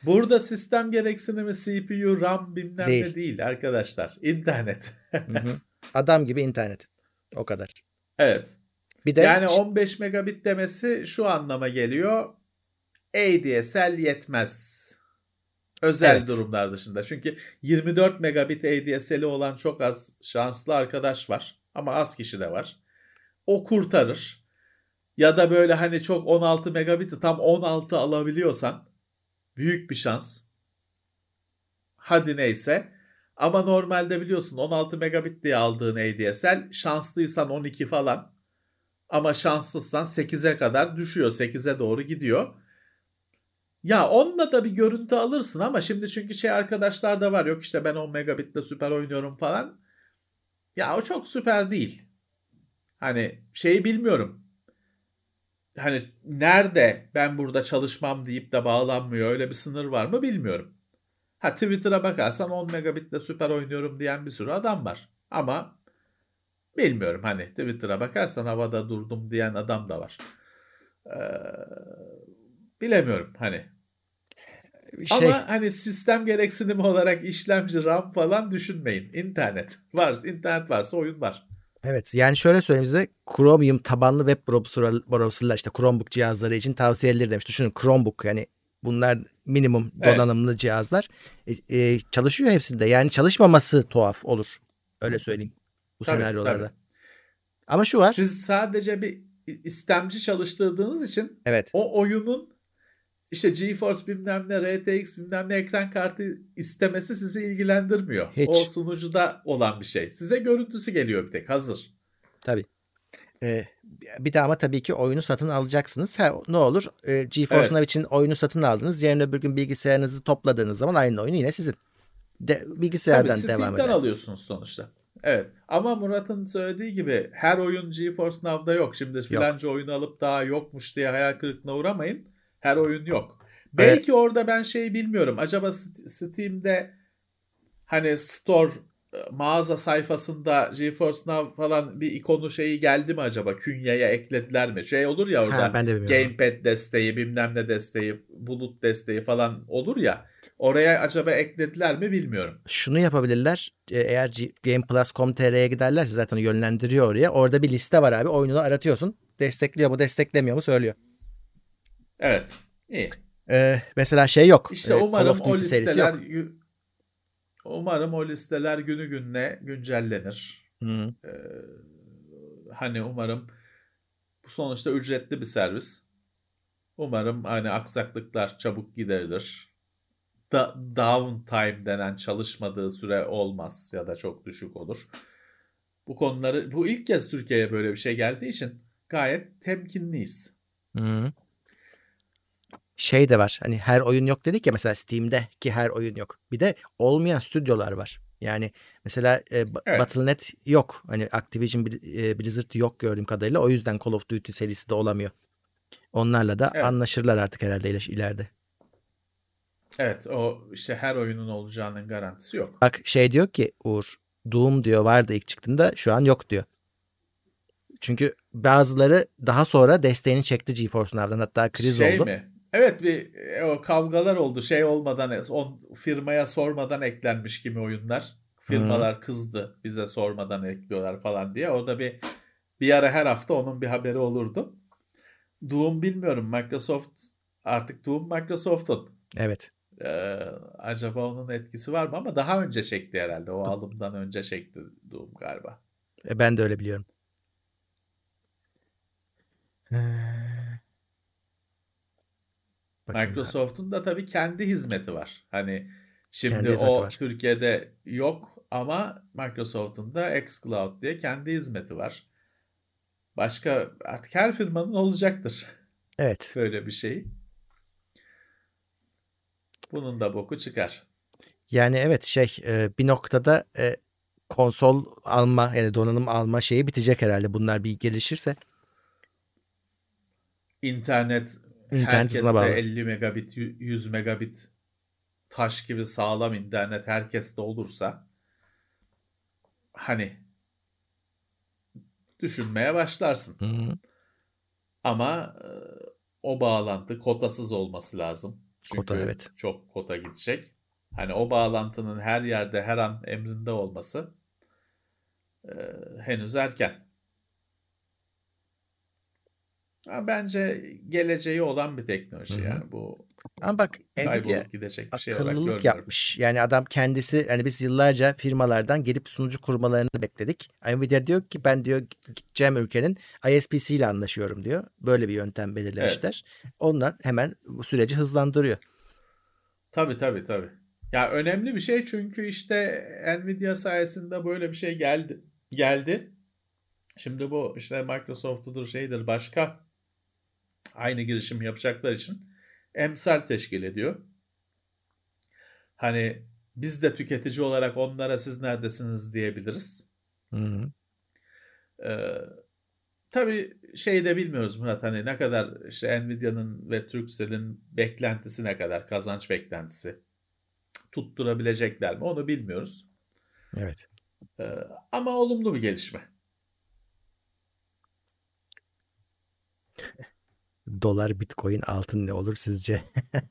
Burada sistem gereksinimi CPU, RAM bilmem Değil. ne değil arkadaşlar. İnternet. Hı hı. Adam gibi internet. O kadar. evet. Bir de Yani 15 megabit demesi şu anlama geliyor. ADSL yetmez. Özel Evet. durumlar dışında. Çünkü 24 megabit ADSL'i olan çok az şanslı arkadaş var. Ama az kişi de var. O kurtarır. Ya da böyle hani çok 16 megabit'i tam 16 alabiliyorsan büyük bir şans. Hadi neyse. Ama normalde biliyorsun 16 megabit diye aldığın ADSL şanslıysan 12 falan. Ama şanssızsan 8'e kadar düşüyor. 8'e doğru gidiyor. Ya onunla da bir görüntü alırsın ama şimdi çünkü şey arkadaşlar da var. Yok işte ben 10 megabitle süper oynuyorum falan. Ya o çok süper değil. Hani şeyi bilmiyorum. Hani nerede ben burada çalışmam deyip de bağlanmıyor öyle bir sınır var mı bilmiyorum. Ha Twitter'a bakarsan 10 megabitle süper oynuyorum diyen bir sürü adam var. Ama bilmiyorum hani Twitter'a bakarsan havada durdum diyen adam da var. Ee, bilemiyorum hani. şey Ama hani sistem gereksinimi olarak işlemci RAM falan düşünmeyin. İnternet varsa internet varsa oyun var. Evet yani şöyle söyleyeyim size Chromium tabanlı web browser, browserlar işte Chromebook cihazları için tavsiye edilir demiş. Düşünün Chromebook yani bunlar minimum Evet. donanımlı cihazlar E, e, çalışıyor hepsinde yani çalışmaması tuhaf olur öyle söyleyeyim. bu Tabii, senaryolarda. tabii. Ama şu var. Siz sadece bir istemci çalıştırdığınız için Evet. o oyunun işte GeForce bilmem ne, RTX bilmem ne ekran kartı istemesi sizi ilgilendirmiyor. Hiç. O sunucuda olan bir şey. Size görüntüsü geliyor bir tek hazır. Tabii. Ee, bir de ama tabii ki oyunu satın alacaksınız. Ha, ne olur? Ee, GeForce Evet. Now için oyunu satın aldınız. Yarın öbür gün bilgisayarınızı topladığınız zaman aynı oyunu yine sizin. De, Tabii bilgisayardan devam Steam'den edersiniz. alıyorsunuz sonuçta. Evet. Ama Murat'ın söylediği gibi her oyun GeForce Now'da yok. Şimdi filanca oyunu alıp daha yokmuş diye hayal kırıklığına uğramayın. Her oyun yok. Belki orada ben şey bilmiyorum. Acaba St- Steam'de hani store e, mağaza sayfasında GeForce Now falan bir ikonu şeyi geldi mi acaba? Künyeye eklediler mi? Şey olur ya orada Ha, ben de bilmiyorum. gamepad desteği, bilmem ne desteği, bulut desteği falan olur ya. Oraya acaba eklediler mi bilmiyorum. Şunu yapabilirler. Ee, Eğer gameplus.com.tr'ye giderlerse zaten yönlendiriyor oraya. Orada bir liste var abi. Oyununu aratıyorsun. Destekliyor mu desteklemiyor mu söylüyor. Evet. İyi. Ee, mesela şey yok. İşte Ee, umarım o listeler umarım o listeler günü gününe güncellenir. Hı. Ee, hani umarım bu sonuçta ücretli bir servis. Umarım hani aksaklıklar çabuk giderilir. Da, downtime denen çalışmadığı süre olmaz ya da çok düşük olur. Bu konuları bu ilk kez Türkiye'ye böyle bir şey geldiği için gayet temkinliyiz. Hı. Şey de var. Hani her oyun yok dedik ya mesela Steam'de ki her oyun yok. Bir de olmayan stüdyolar var. Yani mesela e, Evet. Battle.net yok. Hani Activision e, Blizzard yok gördüğüm kadarıyla. O yüzden Call of Duty serisi de olamıyor. Onlarla da Evet. anlaşırlar artık herhalde iler- ileride. Evet o işte her oyunun olacağının garantisi yok. Bak şey diyor ki Uğur Doom diyor vardı ilk çıktığında şu an yok diyor. Çünkü bazıları daha sonra desteğini çekti GeForce Now'dan hatta kriz şey oldu. mi? Evet bir e, o kavgalar oldu. Şey olmadan on firmaya sormadan eklenmiş gibi oyunlar. Firmalar kızdı bize sormadan ekliyorlar falan diye. Orada bir bir ara her hafta onun bir haberi olurdu. Doom bilmiyorum. Microsoft artık Doom Microsoft'un. Evet. Ee, acaba onun etkisi var mı? Ama daha önce çekti herhalde. O alımdan önce çekti Doom galiba. E, Ben de öyle biliyorum. Ee, bakayım Microsoft'un da tabii kendi hizmeti var. Hani Kendi şimdi hizmeti o var. Türkiye'de yok ama Microsoft'un da xCloud diye kendi hizmeti var. Başka artık her firmanın olacaktır Evet. böyle bir şey. Bunun da boku çıkar. Yani evet şey e, bir noktada e, konsol alma yani donanım alma şeyi bitecek herhalde bunlar bir gelişirse. İnternet İnternet bağlı. 50 megabit, 100 megabit taş gibi sağlam internet herkeste olursa hani düşünmeye başlarsın. Hı, Ama e, o bağlantı kotasız olması lazım. Çünkü Kota, evet. çok kota gidecek. Hani o bağlantının her yerde her an emrinde olması e, henüz erken. Ha, bence geleceği olan bir teknoloji Hı hı. yani bu Ama bak Nvidia gidecek bir şey akıllılık yapmış. Yani adam kendisi yani biz yıllarca firmalardan gelip sunucu kurmalarını bekledik. Nvidia diyor ki ben diyor gideceğim ülkenin ISP'si ile anlaşıyorum diyor. Böyle bir yöntem belirlemişler. Onunla hemen bu süreci hızlandırıyor. Tabii tabii tabii. Ya önemli bir şey çünkü işte Nvidia sayesinde böyle bir şey geldi. Geldi. Şimdi bu işte Microsoft'udur şeydir başka aynı girişim yapacaklar için emsal teşkil ediyor. Hani biz de tüketici olarak onlara siz neredesiniz diyebiliriz. Hı hı. Ee, tabii şey de bilmiyoruz Murat hani ne kadar işte Nvidia'nın ve Turkcell'in beklentisi ne kadar kazanç beklentisi tutturabilecekler mi onu bilmiyoruz. Evet. Ee, ama olumlu bir gelişme. Dolar, Bitcoin, altın ne olur sizce?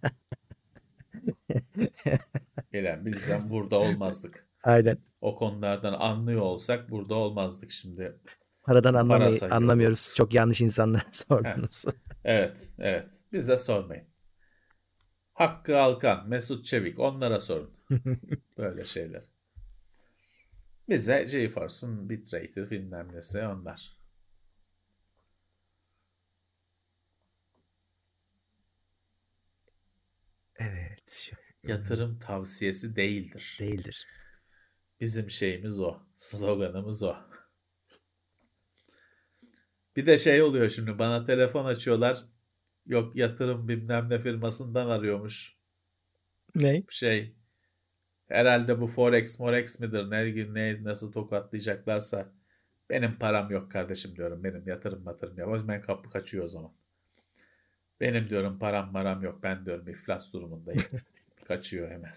Gelen bilsem burada olmazdık. Aynen. O konulardan anlıyor olsak burada olmazdık şimdi. Paradan anlamay- sayıyor. anlamıyoruz. Çok yanlış insanlara sordunuz. Evet, evet. Bize sormayın. Hakkı Alkan, Mesut Çevik onlara sorun. Böyle şeyler. Bize GeForce'un bitrate'i bilmem nesi onlar. Evet. Yatırım tavsiyesi değildir. Değildir. Bizim şeyimiz o. Sloganımız o. Bir de şey oluyor şimdi bana telefon açıyorlar. Yok yatırım bilmem ne firmasından arıyormuş. Ne? Şey herhalde bu Forex Morex midir ne, ne nasıl tokatlayacaklarsa benim param yok kardeşim diyorum. Benim yatırım matırım yok. Ben kapı kaçıyor o zaman. Benim diyorum param maram yok. Ben diyorum iflas durumundayım. kaçıyor hemen.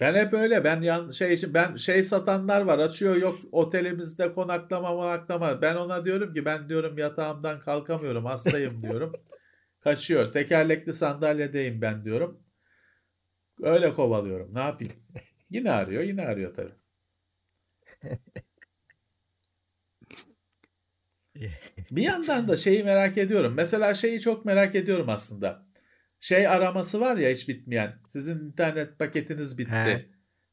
Ben hep öyle. Ben yan şey için ben şey satanlar var. Açıyor yok otelimizde konaklama konaklama. Ben ona diyorum ki ben diyorum yatağımdan kalkamıyorum. Hastayım diyorum. Kaçıyor. Tekerlekli sandalyedeyim ben diyorum. Öyle kovalıyorum. Ne yapayım? Yine arıyor. Yine arıyor tabii. Bir yandan da şeyi merak ediyorum. Mesela şeyi çok merak ediyorum aslında şey araması var ya hiç bitmeyen. Sizin internet paketiniz bitti. He.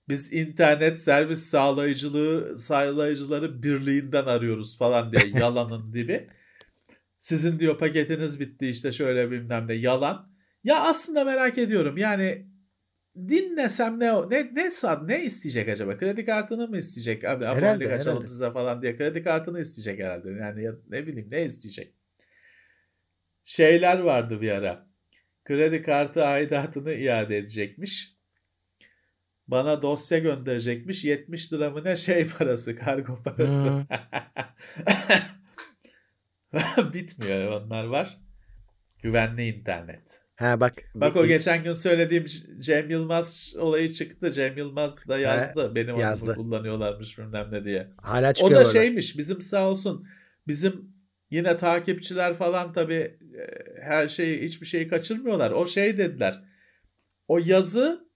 Biz internet servis sağlayıcılığı sağlayıcıları birliğinden arıyoruz falan diye yalanın dibi. Sizin diyor paketiniz bitti işte şöyle bilmem ne yalan. Ya aslında merak ediyorum yani dinlesem ne ne ne sad ne isteyecek acaba? Kredi kartını mı isteyecek? Abi abonelik açalım size falan diye kredi kartını isteyecek herhalde. Yani ya, ne bileyim ne isteyecek? Şeyler vardı bir ara kredi kartı aidatını iade edecekmiş. Bana dosya gönderecekmiş. 70 lira mı ne şey parası, kargo parası. Hmm. Bitmiyor onlar var. Güvenli internet. Ha bak. Bak o geçen gün söylediğim Cem Yılmaz olayı çıktı. Cem Yılmaz da yazdı. Ha, Benim yazdı. kullanıyorlarmış bilmem ne diye. Hala o da şeymiş bizim sağ olsun. Bizim Yine takipçiler falan tabii e, her şeyi hiçbir şeyi kaçırmıyorlar. O şey dediler. O yazı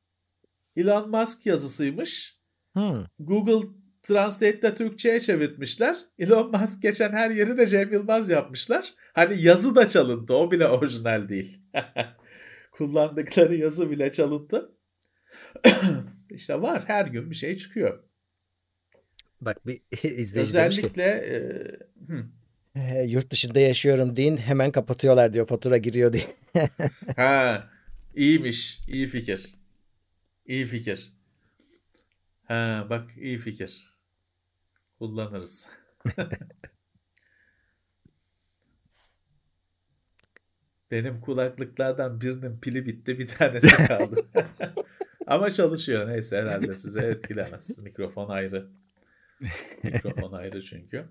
Elon Musk yazısıymış. Hmm. Google Translate'de Türkçe'ye çevirtmişler. Elon Musk geçen her yeri de Cem Yılmaz yapmışlar. Hani yazı da çalındı. O bile orijinal değil. Kullandıkları yazı bile çalındı. İşte var. Her gün bir şey çıkıyor. Bak bir izleyici Özellikle ki, e, e, yurt dışında yaşıyorum deyin hemen kapatıyorlar diyor fatura giriyor diye. ha iyiymiş iyi fikir. İyi fikir. Ha bak iyi fikir. Kullanırız. Benim kulaklıklardan birinin pili bitti bir tanesi kaldı. Ama çalışıyor neyse herhalde size etkilemez. Mikrofon ayrı. Mikrofon ayrı çünkü.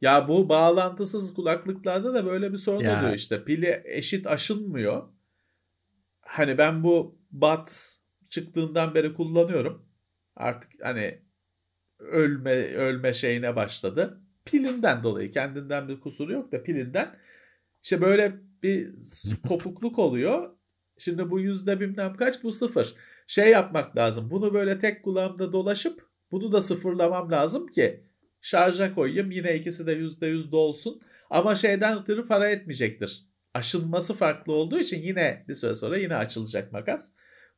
Ya bu bağlantısız kulaklıklarda da böyle bir sorun ya. oluyor işte. Pili eşit aşınmıyor. Hani ben bu Buds çıktığından beri kullanıyorum. Artık hani ölme ölme şeyine başladı. Pilinden dolayı kendinden bir kusuru yok da pilinden. İşte böyle bir kopukluk oluyor. Şimdi bu yüzde bilmem kaç bu sıfır. Şey yapmak lazım. Bunu böyle tek kulağımda dolaşıp bunu da sıfırlamam lazım ki şarja koyayım yine ikisi de %100 dolsun. Ama şeyden ötürü para etmeyecektir. Aşınması farklı olduğu için yine bir süre sonra yine açılacak makas.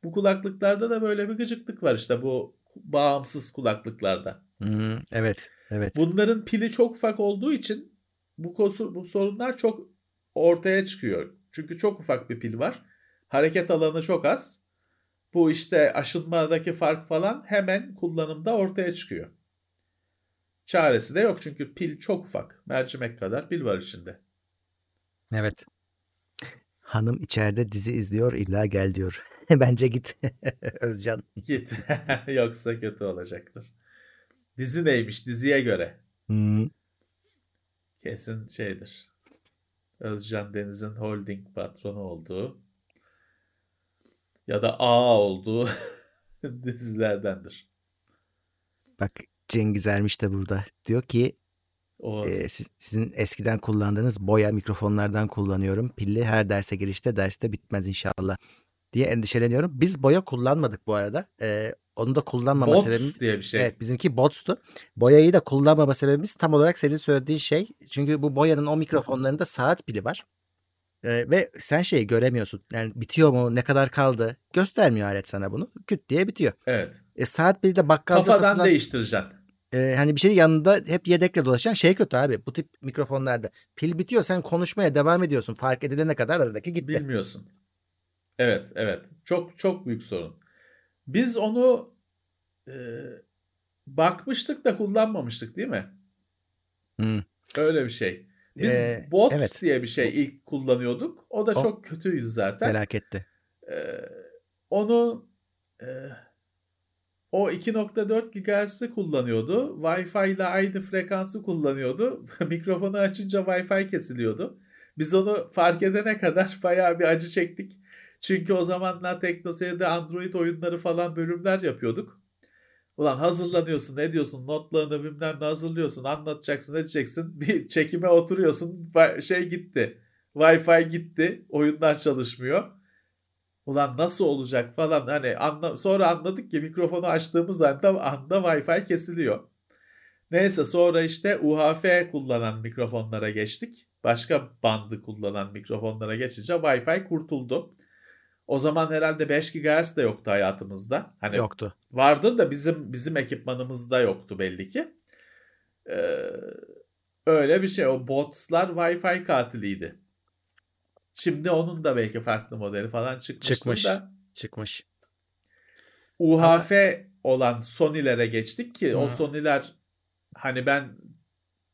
Bu kulaklıklarda da böyle bir gıcıklık var işte bu bağımsız kulaklıklarda. Hmm, evet, evet. Bunların pili çok ufak olduğu için bu, kosu, bu sorunlar çok ortaya çıkıyor. Çünkü çok ufak bir pil var. Hareket alanı çok az. Bu işte aşınmadaki fark falan hemen kullanımda ortaya çıkıyor. Çaresi de yok çünkü pil çok ufak. Mercimek kadar pil var içinde. Evet. Hanım içeride dizi izliyor illa gel diyor. Bence git Özcan. Git. Yoksa kötü olacaktır. Dizi neymiş diziye göre? Hmm. Kesin şeydir. Özcan Deniz'in holding patronu olduğu ya da A olduğu dizilerdendir. Bak Cengiz Ermiş de burada. Diyor ki e, siz, sizin eskiden kullandığınız boya mikrofonlardan kullanıyorum. Pilli her derse girişte derste bitmez inşallah diye endişeleniyorum. Biz boya kullanmadık bu arada. E, onu da kullanmama Bots sebebimiz diye bir şey. Evet bizimki Bots'tu. Boyayı da kullanmama sebebimiz tam olarak senin söylediğin şey. Çünkü bu boyanın o mikrofonlarında saat pili var. Ee, ve sen şeyi göremiyorsun. Yani bitiyor mu? Ne kadar kaldı? Göstermiyor alet sana bunu. Küt diye bitiyor. Evet. E, saat bir de bakkalda Kafadan satılan değiştireceksin. e, hani bir şeyin yanında hep yedekle dolaşan şey kötü abi. Bu tip mikrofonlarda. Pil bitiyor sen konuşmaya devam ediyorsun. Fark edilene kadar aradaki gitti. Bilmiyorsun. Evet, evet. Çok çok büyük sorun. Biz onu e, bakmıştık da kullanmamıştık değil mi? Hı. Öyle bir şey. Biz Ee, bots evet. diye bir şey ilk kullanıyorduk. O da O- çok kötüydü zaten. Felaketti. Ee, onu e, o 2.4 GHz'i kullanıyordu. Wi-Fi ile aynı frekansı kullanıyordu. Mikrofonu açınca Wi-Fi kesiliyordu. Biz onu fark edene kadar bayağı bir acı çektik. Çünkü o zamanlar TeknoSeyir'de Android oyunları falan bölümler yapıyorduk. Ulan hazırlanıyorsun, ne diyorsun, notlarını bilmem ne hazırlıyorsun, anlatacaksın, edeceksin. Bir çekime oturuyorsun, şey gitti. Wi-Fi gitti, oyunlar çalışmıyor. Ulan nasıl olacak falan hani anla, sonra anladık ki mikrofonu açtığımız anda anda Wi-Fi kesiliyor. Neyse sonra işte UHF kullanan mikrofonlara geçtik. Başka bandı kullanan mikrofonlara geçince Wi-Fi kurtuldu. O zaman herhalde 5 GHz de yoktu hayatımızda. Hani Yoktu. vardır da bizim bizim ekipmanımızda yoktu belli ki. Ee, öyle bir şey. O botslar Wi-Fi katiliydi. Şimdi onun da belki farklı modeli falan çıkmıştır Çıkmış. da. Çıkmış. UHF olan Sony'lere geçtik ki o Hı. Sony'ler hani ben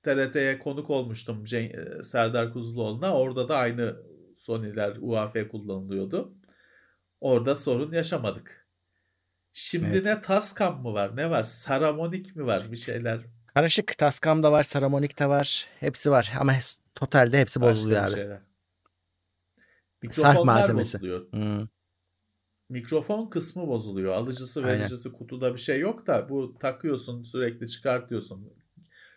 TRT'ye konuk olmuştum e, Serdar Kuzuloğlu'na. Orada da aynı Sony'ler UHF kullanılıyordu. Orada sorun yaşamadık. Şimdi Evet. ne Tascam mı var ne var Saramonic mi var bir şeyler Karışık. Tascam da var. Saramonic de var. Hepsi var. Ama totalde hepsi başka bozuluyor abi. şeyler. Sarf malzemesi. bozuluyor. Hmm. Mikrofon kısmı bozuluyor. Alıcısı Aynen. vericisi kutuda bir şey yok da bu takıyorsun sürekli çıkartıyorsun.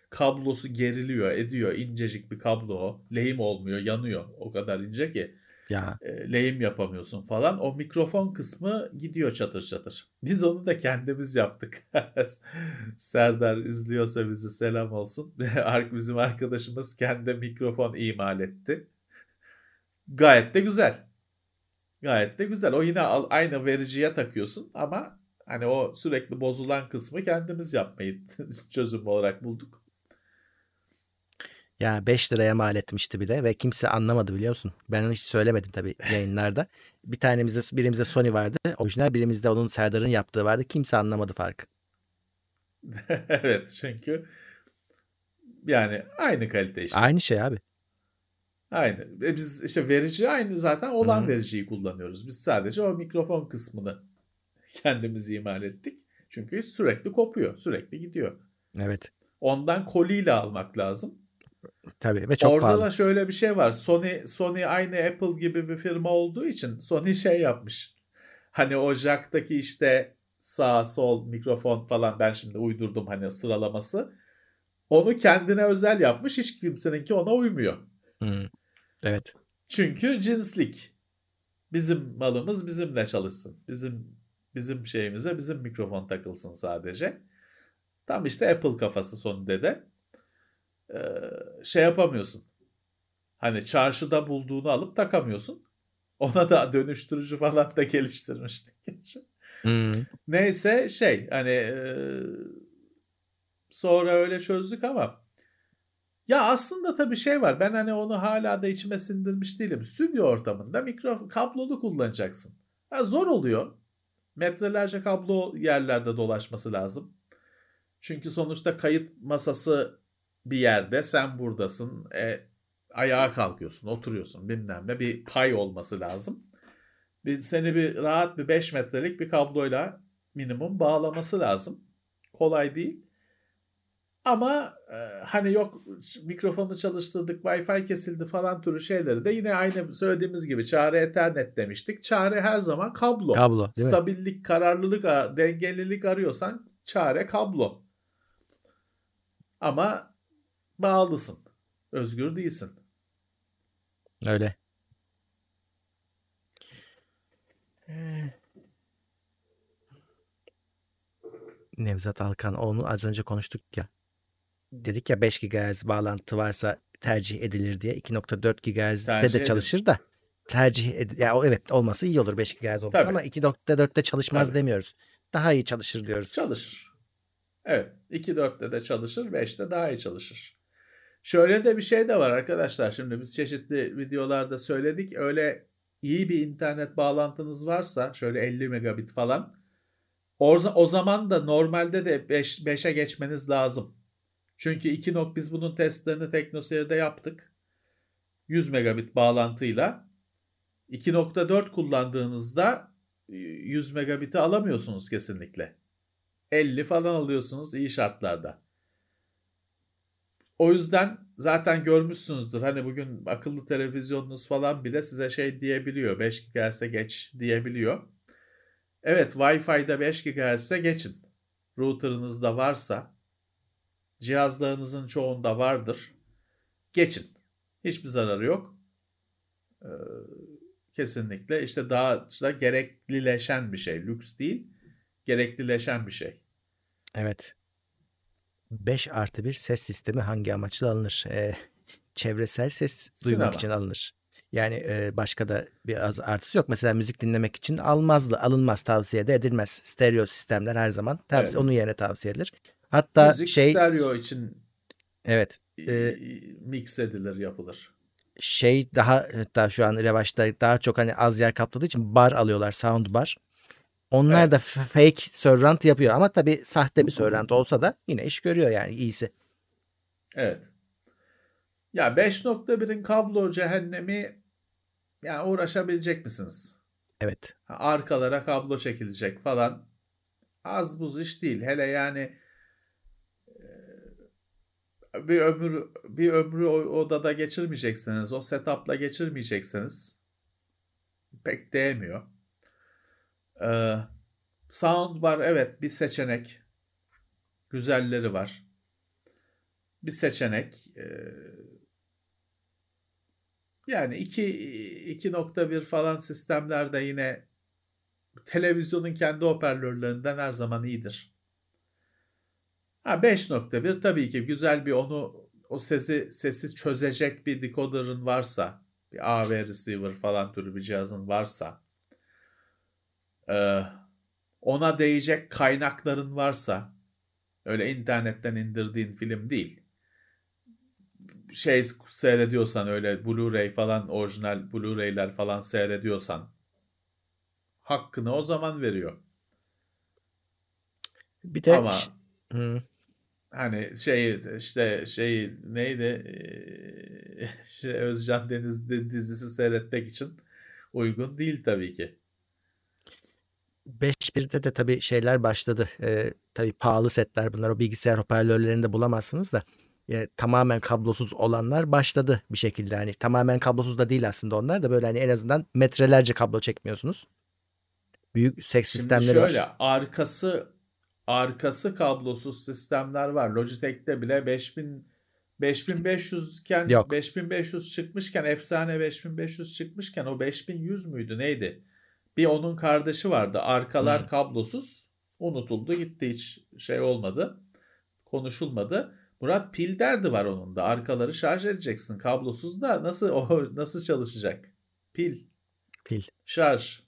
Kablosu geriliyor ediyor. incecik bir kablo o. Lehim olmuyor yanıyor. O kadar ince ki Ya lehim yapamıyorsun falan. O mikrofon kısmı gidiyor çatır çatır. Biz onu da kendimiz yaptık. Serdar izliyorsa bizi selam olsun. Ark Bizim arkadaşımız kendi mikrofon imal etti. Gayet de güzel. Gayet de güzel. O yine aynı vericiye takıyorsun ama hani o sürekli bozulan kısmı kendimiz yapmayı çözüm olarak bulduk. Ya 5 liraya mal etmişti bir de ve kimse anlamadı biliyor musun? Ben onu hiç söylemedim tabii yayınlarda. Bir tanemizde birimizde Sony vardı. Orijinal birimizde onun Serdar'ın yaptığı vardı. Kimse anlamadı farkı. evet çünkü yani aynı kalite işte. Aynı şey abi. Aynı. E biz işte verici aynı zaten olan Hı. vericiyi kullanıyoruz. Biz sadece o mikrofon kısmını kendimiz imal ettik. Çünkü sürekli kopuyor, sürekli gidiyor. Evet. Ondan koliyle almak lazım. Tabii ve çok Orada pahalı. da şöyle bir şey var. Sony Sony aynı Apple gibi bir firma olduğu için Sony şey yapmış. Hani o jack'taki işte sağ sol mikrofon falan ben şimdi uydurdum hani sıralaması. Onu kendine özel yapmış. Hiç kimseninki ona uymuyor. Hmm. Evet. Çünkü cinslik. Bizim malımız bizimle çalışsın. Bizim bizim şeyimize bizim mikrofon takılsın sadece. Tam işte Apple kafası Sony'de de. Şey yapamıyorsun. Hani çarşıda bulduğunu alıp takamıyorsun. Ona da dönüştürücü falan da geliştirmiştik. Hmm. Neyse şey hani e, sonra öyle çözdük ama ya aslında tabii şey var. Ben hani onu hala da içime sindirmiş değilim. Stüdyo ortamında mikro kablolu kullanacaksın. Ha, zor oluyor. Metrelerce kablo yerlerde dolaşması lazım. Çünkü sonuçta kayıt masası bir yerde sen buradasın. E, ayağa kalkıyorsun, oturuyorsun bilmem ne. Bir pay olması lazım. Bir, seni bir rahat bir 5 metrelik bir kabloyla minimum bağlaması lazım. Kolay değil. Ama e, hani yok mikrofonu çalıştırdık, Wi-Fi kesildi falan türü şeyleri de yine aynı söylediğimiz gibi çare Ethernet demiştik. Çare her zaman kablo. Kablo değil mi? Stabillik, kararlılık, ar- dengelilik arıyorsan çare kablo. Ama bağlısın. Özgür değilsin. Öyle. Nevzat Alkan onu az önce konuştuk ya. Dedik ya 5 GHz bağlantı varsa tercih edilir diye. 2.4 GHz'de de çalışır da tercih ed- ya evet olması iyi olur 5 GHz olması Tabii. ama 2.4'te çalışmaz Tabii. demiyoruz. daha iyi çalışır diyoruz. Çalışır. Evet. 2.4'te de çalışır. 5'te daha iyi çalışır. Şöyle de bir şey de var arkadaşlar. Şimdi biz çeşitli videolarda söyledik. Öyle iyi bir internet bağlantınız varsa şöyle 50 megabit falan o, o zaman da normalde de 5, 5'e geçmeniz lazım. Çünkü 2 nok biz bunun testlerini TeknoSeyir'de yaptık. 100 megabit bağlantıyla 2.4 kullandığınızda 100 megabit'i alamıyorsunuz kesinlikle. 50 falan alıyorsunuz iyi şartlarda. O yüzden zaten görmüşsünüzdür. Hani bugün akıllı televizyonunuz falan bile size şey diyebiliyor. 5 GHz'e geç diyebiliyor. Evet Wi-Fi'de 5 GHz'e geçin. Router'ınızda varsa cihazlarınızın çoğunda vardır. Geçin. Hiçbir zararı yok. Ee, kesinlikle işte daha işte gereklileşen bir şey. Lüks değil. Gereklileşen bir şey. Evet. 5 artı 1 ses sistemi hangi amaçla alınır? Ee, çevresel ses duymak Sinema. için alınır. Yani e, başka da bir az artısı yok. Mesela müzik dinlemek için almazdı, alınmaz tavsiye de edilmez. Stereo sistemler her zaman tavsiye, evet. onun yerine tavsiye edilir. Hatta müzik şey stereo için evet e, mix edilir, yapılır. Şey daha hatta şu an revaçta daha çok hani az yer kapladığı için bar alıyorlar, sound bar. Onlar evet. da fake surround yapıyor ama tabii sahte bir surround olsa da yine iş görüyor yani iyisi. Evet. Ya 5.1'in kablo cehennemi yani uğraşabilecek misiniz? Evet. Arkalara kablo çekilecek falan. Az buz iş değil. Hele yani bir ömür bir ömrü odada geçirmeyeceksiniz. O setup'la geçirmeyeceksiniz. Pek değmiyor. Ee, soundbar evet bir seçenek. Güzelleri var. Bir seçenek. Ee, yani 2.1 falan sistemlerde yine televizyonun kendi hoparlörlerinden her zaman iyidir. Ha 5.1 tabii ki güzel bir onu o sesi sesi çözecek bir decoder'ın varsa, bir AV receiver falan türü bir cihazın varsa, ona değecek kaynakların varsa, öyle internetten indirdiğin film değil şey seyrediyorsan öyle Blu-ray falan orijinal Blu-ray'ler falan seyrediyorsan hakkını o zaman veriyor. Bir de Ama hmm. hani şey işte şey neydi şey Özcan Deniz dizisi seyretmek için uygun değil tabii ki. 5.1'de de tabii şeyler başladı. Ee, tabii pahalı setler bunlar o bilgisayar hoparlörlerinde bulamazsınız da yani tamamen kablosuz olanlar başladı bir şekilde. Hani tamamen kablosuz da değil aslında onlar da böyle hani en azından metrelerce kablo çekmiyorsunuz. Büyük seks Şimdi sistemleri şöyle, var. arkası arkası kablosuz sistemler var. Logitech'te bile 5000 5500 iken Yok. 5500 çıkmışken efsane 5500 çıkmışken o 5100 müydü neydi? Bir onun kardeşi vardı. Arkalar hmm. kablosuz. Unutuldu gitti hiç şey olmadı. Konuşulmadı. Murat pil derdi var onun da. Arkaları şarj edeceksin. Kablosuz da nasıl o nasıl çalışacak? Pil. Pil. Şarj.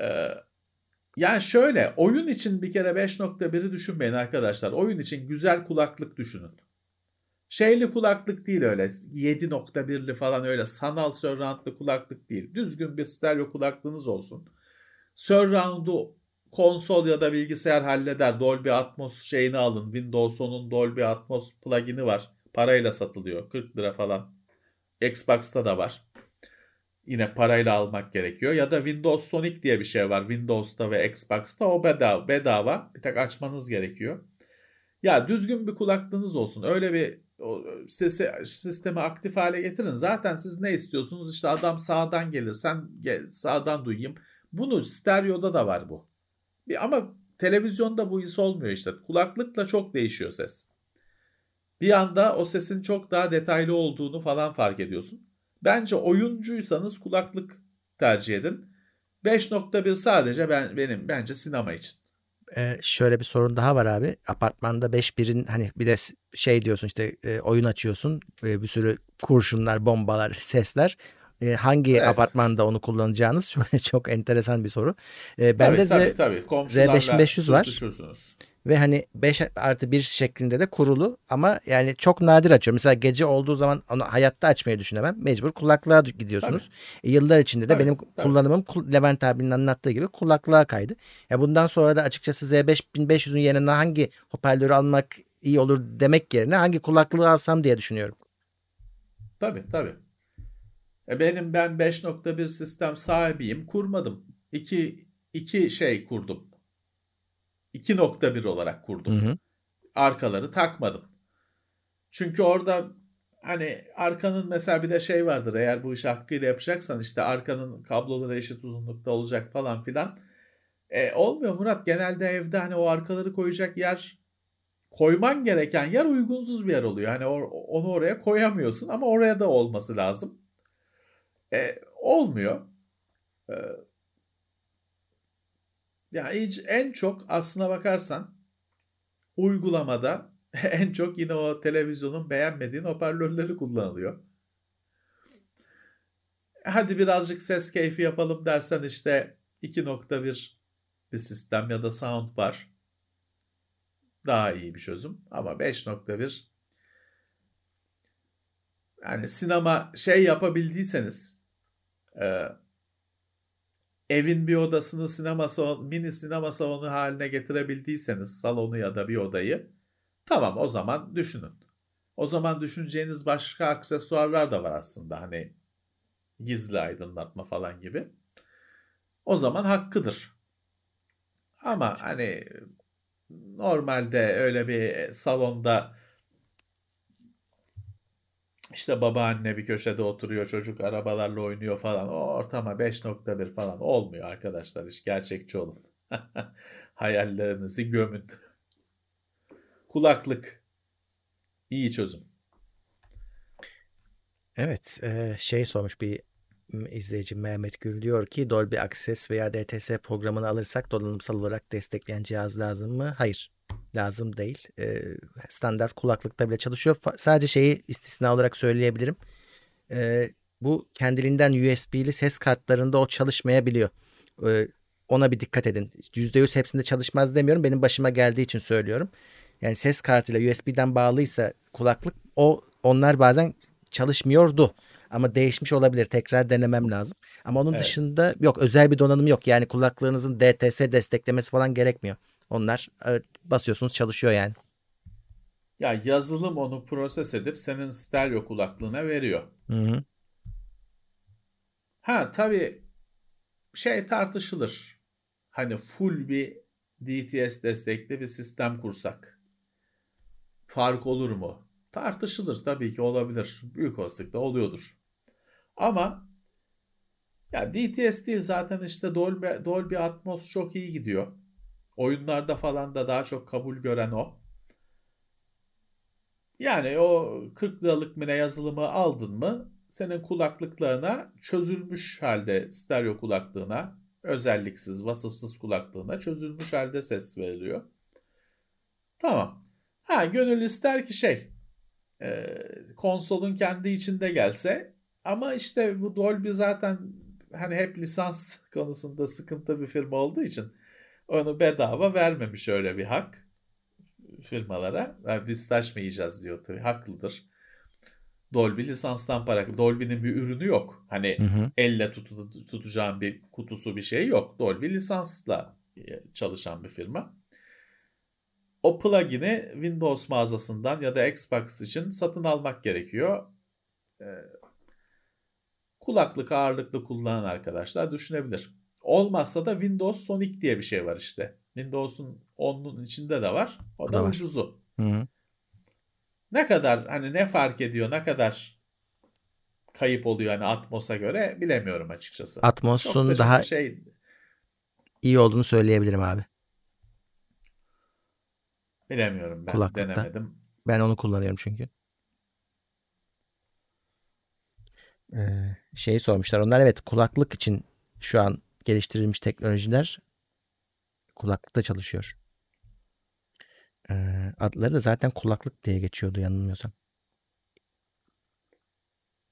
Ee, yani şöyle oyun için bir kere 5.1'i düşünmeyin arkadaşlar. Oyun için güzel kulaklık düşünün. Şeyli kulaklık değil öyle. 7.1'li falan öyle sanal surroundlı kulaklık değil. Düzgün bir stereo kulaklığınız olsun. Surround'u konsol ya da bilgisayar halleder. Dolby Atmos şeyini alın. Windows'un Dolby Atmos plugin'i var. Parayla satılıyor. 40 lira falan. Xbox'ta da var. Yine parayla almak gerekiyor. Ya da Windows Sonic diye bir şey var. Windows'ta ve Xbox'ta o bedava. bedava. Bir tek açmanız gerekiyor. Ya düzgün bir kulaklığınız olsun. Öyle bir o, sesi, sistemi aktif hale getirin. Zaten siz ne istiyorsunuz? İşte adam sağdan gelir. Sen gel, sağdan duyayım. Bunu stereoda da var bu. Ama televizyonda bu his olmuyor işte. Kulaklıkla çok değişiyor ses. Bir anda o sesin çok daha detaylı olduğunu falan fark ediyorsun. Bence oyuncuysanız kulaklık tercih edin. 5.1 sadece ben benim bence sinema için. Ee, şöyle bir sorun daha var abi. Apartmanda 5.1'in hani bir de şey diyorsun işte e, oyun açıyorsun. E, bir sürü kurşunlar, bombalar, sesler. E, hangi Evet. apartmanda onu kullanacağınız çok, çok enteresan bir soru. E, Tabii bende tabii Z- tabii. Komşularla Z5500 var. Ve hani 5 artı 1 şeklinde de kurulu ama yani çok nadir açıyorum. Mesela gece olduğu zaman onu hayatta açmayı düşünemem. Mecbur kulaklığa gidiyorsunuz. E, yıllar içinde de Tabii, benim tabii. kullanımım kul- Levent abinin anlattığı gibi kulaklığa kaydı. Ya bundan sonra da açıkçası Z5500'ün yerine hangi hoparlörü almak iyi olur demek yerine hangi kulaklığı alsam diye düşünüyorum. Tabii tabii. E benim ben 5.1 sistem sahibiyim. Kurmadım. İki, iki şey kurdum. 2.1 olarak kurdum. Hı hı. Arkaları takmadım. Çünkü orada hani arkanın mesela bir de şey vardır. Eğer bu işi hakkıyla yapacaksan işte arkanın kabloları eşit uzunlukta olacak falan filan. E, olmuyor Murat. Genelde evde hani o arkaları koyacak yer koyman gereken yer uygunsuz bir yer oluyor. Hani or- onu oraya koyamıyorsun ama oraya da olması lazım. E, olmuyor. E, ya hiç en çok aslına bakarsan uygulamada en çok yine o televizyonun beğenmediğin hoparlörleri kullanılıyor. Hadi birazcık ses keyfi yapalım dersen işte 2.1 bir sistem ya da soundbar daha iyi bir çözüm. Ama 5.1 yani sinema şey yapabildiyseniz evin bir odasını sinema salonu, mini sinema salonu haline getirebildiyseniz salonu ya da bir odayı tamam o zaman düşünün. O zaman düşüneceğiniz başka aksesuarlar da var aslında hani gizli aydınlatma falan gibi. O zaman hakkıdır. Ama hani normalde öyle bir salonda işte babaanne bir köşede oturuyor, çocuk arabalarla oynuyor falan. O ortama 5.1 falan olmuyor arkadaşlar. Hiç gerçekçi olun. Hayallerinizi gömün. Kulaklık. İyi çözüm. Evet, e, şey sormuş bir izleyici Mehmet Gül diyor ki Dolby Access veya DTS programını alırsak donanımsal olarak destekleyen cihaz lazım mı? Hayır, lazım değil. E, standart kulaklıkta bile çalışıyor. Fa- sadece şeyi istisna olarak söyleyebilirim. E, bu kendiliğinden USB'li ses kartlarında o çalışmayabiliyor. E, ona bir dikkat edin. %100 hepsinde çalışmaz demiyorum. Benim başıma geldiği için söylüyorum. Yani ses kartıyla USB'den bağlıysa kulaklık o onlar bazen çalışmıyordu. Ama değişmiş olabilir. Tekrar denemem lazım. Ama onun Evet. dışında yok özel bir donanım yok. Yani kulaklığınızın DTS desteklemesi falan gerekmiyor. Onlar basıyorsunuz çalışıyor yani. Ya yazılım onu proses edip senin stereo kulaklığına veriyor. Hı hı. Ha tabii şey tartışılır. Hani full bir DTS destekli bir sistem kursak. Fark olur mu? Tartışılır tabii ki olabilir. Büyük olasılıkla oluyordur. Ama ya DTS değil zaten işte Dolby, Dolby Atmos çok iyi gidiyor. Oyunlarda falan da daha çok kabul gören o. Yani o 40 liralık mine yazılımı aldın mı senin kulaklıklarına çözülmüş halde stereo kulaklığına özelliksiz vasıfsız kulaklığına çözülmüş halde ses veriliyor. Tamam. Ha gönül ister ki şey e, konsolun kendi içinde gelse ama işte bu Dolby zaten hani hep lisans konusunda sıkıntı bir firma olduğu için onu bedava vermemiş öyle bir hak firmalara. Yani biz taşmayacağız diyor tabii haklıdır. Dolby lisanstan para. Dolby'nin bir ürünü yok. Hani Hı hı. elle tutu, tutacağın bir kutusu bir şey yok. Dolby lisansla e, çalışan bir firma. O plugin'i Windows mağazasından ya da Xbox için satın almak gerekiyor. Ee, kulaklık ağırlıklı kullanan arkadaşlar düşünebilir. Olmazsa da Windows Sonic diye bir şey var işte. Windows'un onun içinde de var. O O da da var. ucuzu. Hı hı. Ne kadar hani ne fark ediyor, ne kadar kayıp oluyor hani Atmos'a göre bilemiyorum açıkçası. Da Atmos'un şimdi daha şey iyi olduğunu söyleyebilirim abi. bilemiyorum ben Kulaklıkta. denemedim. Ben onu kullanıyorum çünkü. Ee, şeyi sormuşlar. Onlar evet kulaklık için şu an geliştirilmiş teknolojiler kulaklıkta çalışıyor. Ee, adları da zaten kulaklık diye geçiyordu yanılmıyorsam.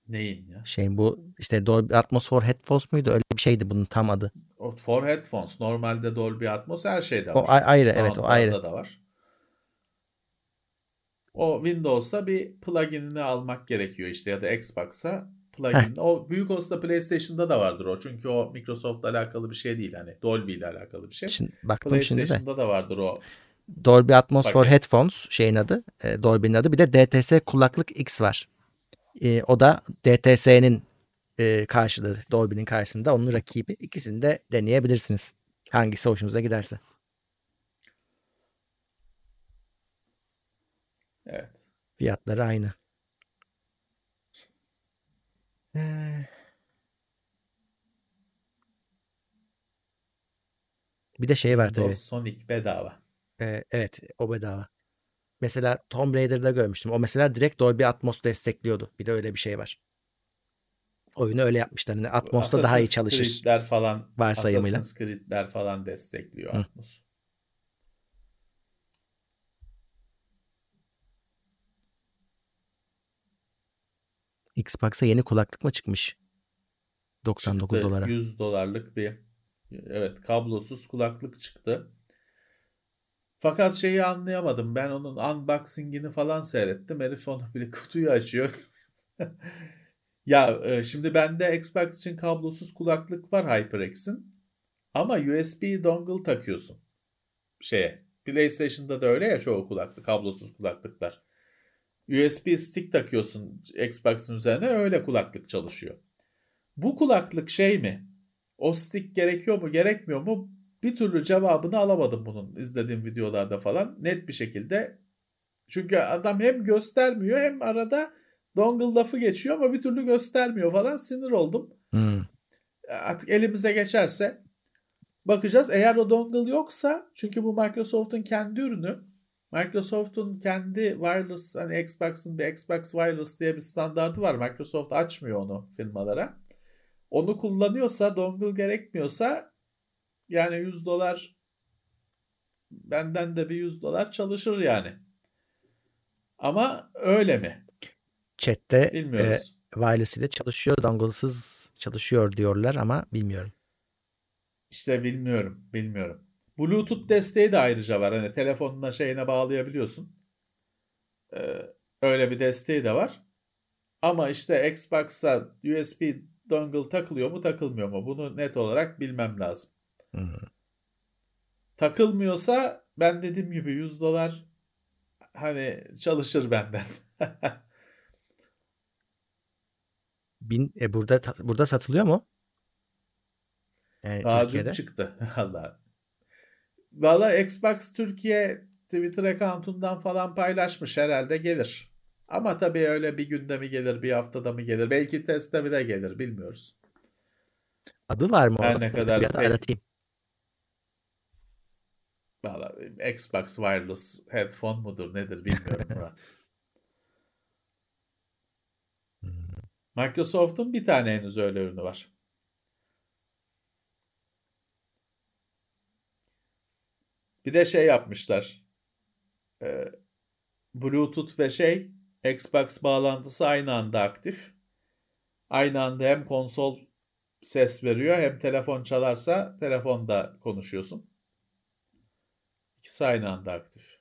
Neyin ya? Şey bu işte Dolby Atmos for Headphones muydu? Öyle bir şeydi bunun tam adı. O for headphones. Normalde Dolby Atmos her şeyde var. O ayrı evet o ayrı. da var. O Windows'ta bir pluginini almak gerekiyor işte ya da Xbox'a plugin. O büyük olsa PlayStation'da da vardır o. Çünkü o Microsoft'la alakalı bir şey değil hani Dolby ile alakalı bir şey. Şimdi baktım şimdi de. PlayStation'da da vardır o. Dolby Atmos for Headphones şeyin adı. E, Dolby'nin adı. Bir de DTS kulaklık X var. E, o da DTS'nin e, karşılığı Dolby'nin karşısında onun rakibi. İkisini de deneyebilirsiniz. Hangisi hoşunuza giderse. Evet. Fiyatları aynı. Ee, bir de şey var tabii. Sonic bedava. Ee, evet o bedava. Mesela Tomb Raider'da görmüştüm. O mesela direkt Dolby Atmos destekliyordu. Bir de öyle bir şey var. Oyunu öyle yapmışlar. Yani Atmos'ta daha iyi çalışır. Creed'ler falan varsayımıyla. Assassin's Creed'ler falan destekliyor. Atmos. Xbox'a yeni kulaklık mı çıkmış? 99 dolara. 100 dolarlık bir evet kablosuz kulaklık çıktı. Fakat şeyi anlayamadım. Ben onun unboxing'ini falan seyrettim. Herif onu bile kutuyu açıyor. ya e, şimdi bende Xbox için kablosuz kulaklık var HyperX'in. Ama USB dongle takıyorsun. Şeye. PlayStation'da da öyle ya çoğu kulaklık, kablosuz kulaklıklar. USB stick takıyorsun Xbox'ın üzerine öyle kulaklık çalışıyor. Bu kulaklık şey mi? O stick gerekiyor mu gerekmiyor mu? Bir türlü cevabını alamadım bunun izlediğim videolarda falan net bir şekilde. Çünkü adam hem göstermiyor hem arada dongle lafı geçiyor ama bir türlü göstermiyor falan sinir oldum. Hmm. Artık elimize geçerse bakacağız. Eğer o dongle yoksa çünkü bu Microsoft'un kendi ürünü Microsoft'un kendi wireless hani Xbox'ın bir Xbox Wireless diye bir standardı var. Microsoft açmıyor onu firmalara. Onu kullanıyorsa dongle gerekmiyorsa yani 100 dolar benden de bir 100 dolar çalışır yani. Ama öyle mi? Chat'te Bilmiyoruz. E, wireless ile çalışıyor, dongle'sız çalışıyor diyorlar ama bilmiyorum. İşte bilmiyorum, bilmiyorum. Bluetooth desteği de ayrıca var. Hani telefonuna şeyine bağlayabiliyorsun. Ee, öyle bir desteği de var. Ama işte Xbox'a USB dongle takılıyor mu takılmıyor mu? Bunu net olarak bilmem lazım. Hı Takılmıyorsa ben dediğim gibi 100 dolar hani çalışır benden. Bin, e burada burada satılıyor mu? Yani Daha Türkiye'de. çıktı. Allah. Valla Xbox Türkiye Twitter accountundan falan paylaşmış herhalde gelir. Ama tabii öyle bir günde mi gelir, bir haftada mı gelir? Belki teste bile gelir, bilmiyoruz. Adı var mı? Her ne kadar bir aratayım. Valla Xbox Wireless Headphone mudur nedir bilmiyorum Murat. Microsoft'un bir tane henüz öyle ürünü var. Bir de şey yapmışlar. Ee, Bluetooth ve şey Xbox bağlantısı aynı anda aktif. Aynı anda hem konsol ses veriyor hem telefon çalarsa telefonda konuşuyorsun. İkisi aynı anda aktif.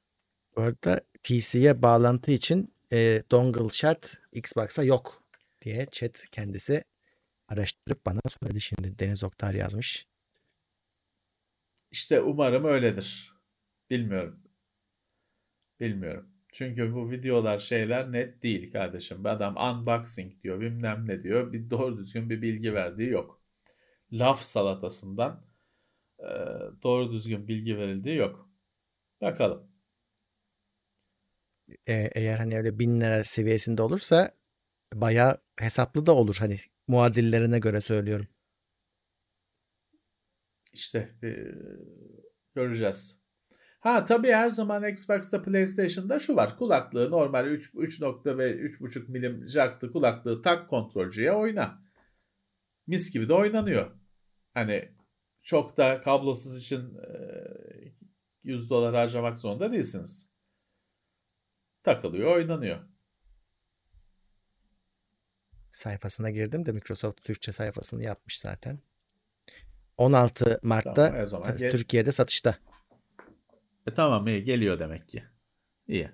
Bu arada PC'ye bağlantı için e, dongle şart Xbox'a yok diye chat kendisi araştırıp bana söyledi şimdi. Deniz Oktar yazmış. İşte umarım öyledir. Bilmiyorum. Bilmiyorum. Çünkü bu videolar şeyler net değil kardeşim. Adam unboxing diyor bilmem ne diyor. Bir doğru düzgün bir bilgi verdiği yok. Laf salatasından e, doğru düzgün bilgi verildiği yok. Bakalım. E, eğer hani öyle bin lira seviyesinde olursa bayağı hesaplı da olur hani muadillerine göre söylüyorum. İşte e, göreceğiz. Ha tabii her zaman Xbox'ta PlayStation'da şu var. Kulaklığı normal 3, 3 nokta ve 3.5 milim jacklı kulaklığı tak kontrolcüye oyna. Mis gibi de oynanıyor. Hani çok da kablosuz için 100 dolar harcamak zorunda değilsiniz. Takılıyor, oynanıyor. sayfasına girdim de Microsoft Türkçe sayfasını yapmış zaten. 16 Mart'ta Tamam, Türkiye'de satışta. E, tamam iyi geliyor demek ki. İyi.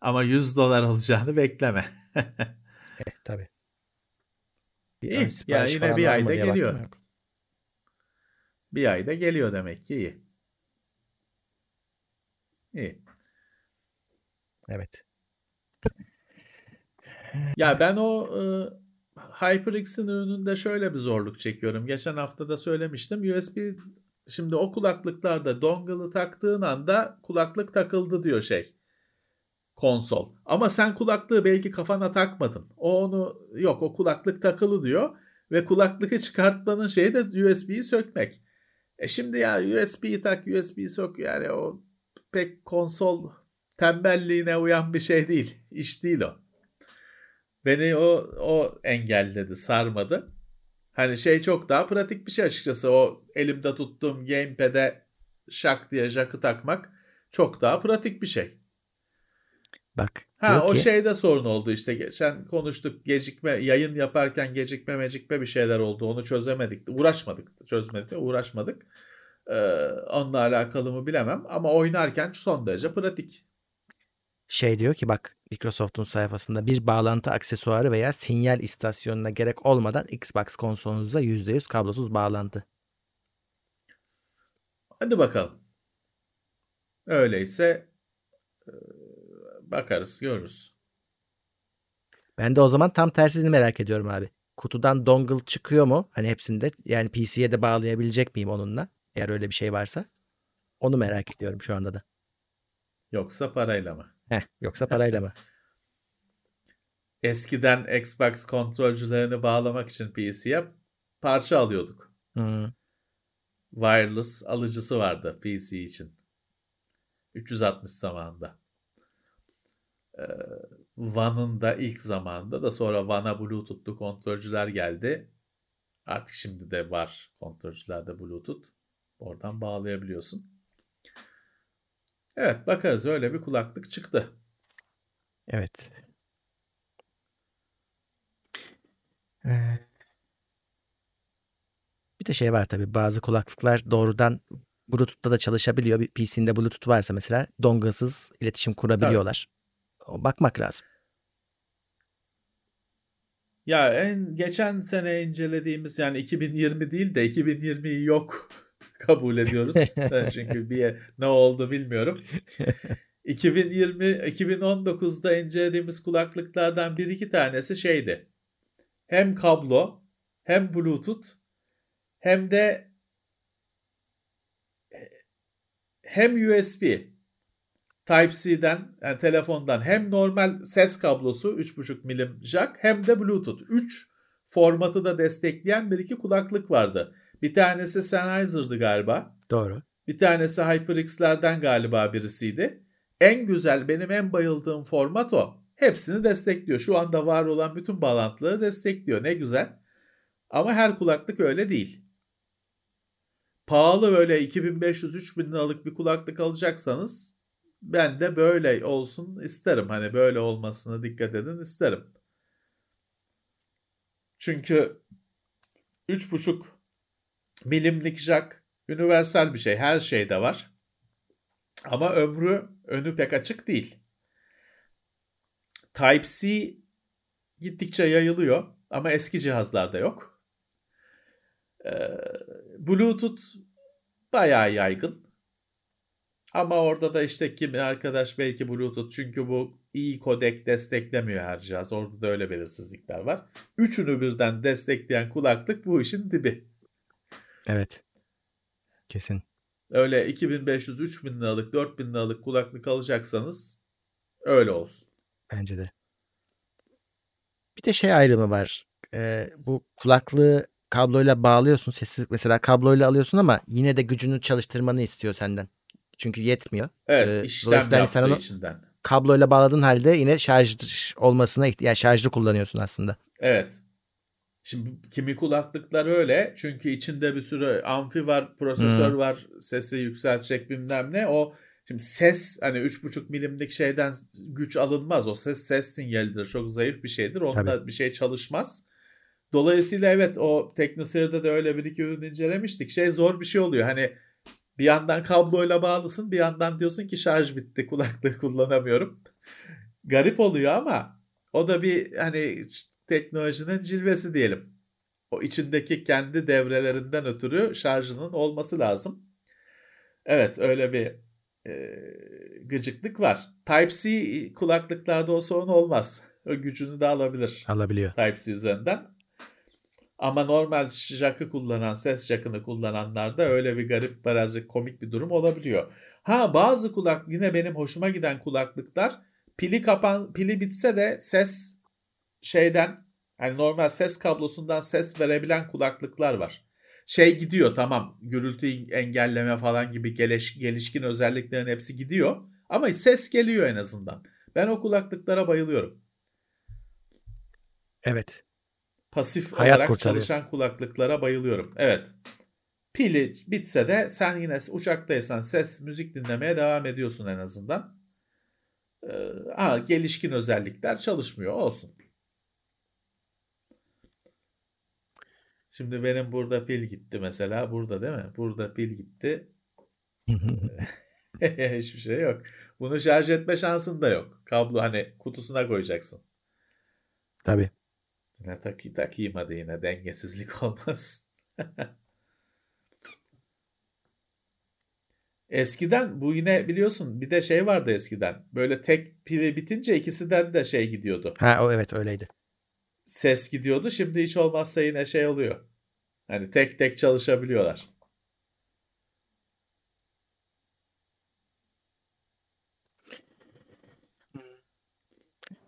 Ama 100 dolar olacağını bekleme. Eh, tabii. Bir İyi, ya yine bir ayda geliyor. Bir ayda geliyor demek ki iyi. İyi. Evet. Ya ben o e, HyperX'in ürününde şöyle bir zorluk çekiyorum. Geçen hafta da söylemiştim. USB şimdi o kulaklıklarda dongle'ı taktığın anda kulaklık takıldı diyor şey. Konsol. Ama sen kulaklığı belki kafana takmadın. O onu yok o kulaklık takılı diyor ve kulaklığı çıkartmanın şeyi de USB'yi sökmek. E şimdi ya USB'yi tak, USB'yi sök yani o pek konsol tembelliğine uyan bir şey değil. İş değil o. Beni o o engelledi, sarmadı. Hani şey çok daha pratik bir şey açıkçası. O elimde tuttuğum gamepad'e şak diye jack'ı takmak çok daha pratik bir şey. Bak Ha o ki, şeyde sorun oldu işte. Geçen konuştuk gecikme, yayın yaparken gecikme mecikme bir şeyler oldu. Onu çözemedik. Uğraşmadık. Çözmedik uğraşmadık. Ee, onunla alakalı mı bilemem. Ama oynarken son derece pratik. Şey diyor ki bak Microsoft'un sayfasında bir bağlantı aksesuarı veya sinyal istasyonuna gerek olmadan Xbox konsolunuzda %100 kablosuz bağlantı. Hadi bakalım. Öyleyse bakarız, görürüz. Ben de o zaman tam tersini merak ediyorum abi. Kutudan dongle çıkıyor mu? Hani hepsinde yani PC'ye de bağlayabilecek miyim onunla? Eğer öyle bir şey varsa. Onu merak ediyorum şu anda da. Yoksa parayla mı? Heh, yoksa parayla mı? Eskiden Xbox kontrolcülerini bağlamak için PC'ye parça alıyorduk. Hmm. Wireless alıcısı vardı PC için. 360 zamanında. Ee, One'ın da ilk zamanında da sonra One'a Bluetooth'lu kontrolcüler geldi. Artık şimdi de var kontrolcülerde Bluetooth. Oradan bağlayabiliyorsun. Evet bakarız öyle bir kulaklık çıktı. Evet. Ee, Bir de şey var tabii bazı kulaklıklar doğrudan Bluetooth'ta da çalışabiliyor. Bir PC'inde Bluetooth varsa mesela donglesız iletişim kurabiliyorlar. O bakmak lazım. Ya en geçen sene incelediğimiz yani 2020 değil de 2020'yi yok kabul ediyoruz. Evet, Çünkü bir ne oldu bilmiyorum. 2020 2019'da incelediğimiz kulaklıklardan bir iki tanesi şeydi. Hem kablo, hem Bluetooth, hem de hem USB Type-C'den yani telefondan hem normal ses kablosu 3.5 milim jack hem de Bluetooth. 3 formatı da destekleyen bir iki kulaklık vardı. Bir tanesi Sennheiser'dı galiba. Doğru. Bir tanesi HyperX'lerden galiba birisiydi. En güzel benim en bayıldığım format o. Hepsini destekliyor. Şu anda var olan bütün bağlantıları destekliyor. Ne güzel. Ama her kulaklık öyle değil. Pahalı böyle 2500-3000 liralık bir kulaklık alacaksanız ben de böyle olsun isterim. Hani böyle olmasına dikkat edin isterim. Çünkü 3.5 milimlik jack universal bir şey. Her şeyde var. Ama ömrü önü pek açık değil. Type-C gittikçe yayılıyor ama eski cihazlarda yok. Ee, Bluetooth bayağı yaygın. Ama orada da işte kimi arkadaş belki Bluetooth çünkü bu iyi kodek desteklemiyor her cihaz. Orada da öyle belirsizlikler var. Üçünü birden destekleyen kulaklık bu işin dibi. Evet. Kesin. Öyle 2500-3000 liralık 4000 liralık kulaklık alacaksanız öyle olsun. Bence de. Bir de şey ayrımı var. Ee, bu kulaklığı kabloyla bağlıyorsun. Sesi mesela kabloyla alıyorsun ama yine de gücünü çalıştırmanı istiyor senden. Çünkü yetmiyor. Evet Ee, işlem dolayısıyla yaptığı sen onu- içinden. Kabloyla bağladığın halde yine şarj olmasına ihtiyaç, yani şarjlı kullanıyorsun aslında. Evet. Şimdi kimi kulaklıklar öyle çünkü içinde bir sürü amfi var, prosesör Hmm. var, sesi yükseltecek bilmem ne. O Şimdi ses hani 3,5 milimlik şeyden güç alınmaz. O ses ses sinyalidir. Çok zayıf bir şeydir. Onda Tabii. bir şey çalışmaz. Dolayısıyla evet o TeknoSeyir'de de öyle bir iki ürün incelemiştik. Şey zor bir şey oluyor. Hani bir yandan kabloyla bağlısın bir yandan diyorsun ki şarj bitti kulaklığı kullanamıyorum. Garip oluyor ama o da bir hani teknolojinin cilvesi diyelim. O içindeki kendi devrelerinden ötürü şarjının olması lazım. Evet öyle bir e, gıcıklık var. Type-C kulaklıklarda o sorun olmaz. O gücünü de alabilir Alabiliyor. Type-C üzerinden. Ama normal jack'ı kullanan, ses jack'ını kullananlarda öyle bir garip, birazcık komik bir durum olabiliyor. Ha bazı kulak yine benim hoşuma giden kulaklıklar pili kapan pili bitse de ses şeyden hani normal ses kablosundan ses verebilen kulaklıklar var. Şey gidiyor tamam gürültü engelleme falan gibi geliş, gelişkin özelliklerin hepsi gidiyor ama ses geliyor en azından. Ben o kulaklıklara bayılıyorum. Evet. Pasif Hayat olarak kurtarıyor. çalışan kulaklıklara bayılıyorum. Evet. Pili bitse de sen yine uçaktaysan ses, müzik dinlemeye devam ediyorsun en azından. Ee, ha, gelişkin özellikler çalışmıyor olsun. Şimdi benim burada pil gitti mesela. Burada değil mi? Burada pil gitti. Hiçbir şey yok. Bunu şarj etme şansın da yok. Kablo hani kutusuna koyacaksın. Tabii. Yine takı, takayım hadi yine dengesizlik olmasın. Eskiden bu yine biliyorsun bir de şey vardı eskiden. Böyle tek pili bitince ikisinden de şey gidiyordu. Ha o evet öyleydi. Ses gidiyordu. Şimdi hiç olmazsa yine şey oluyor. Hani tek tek çalışabiliyorlar.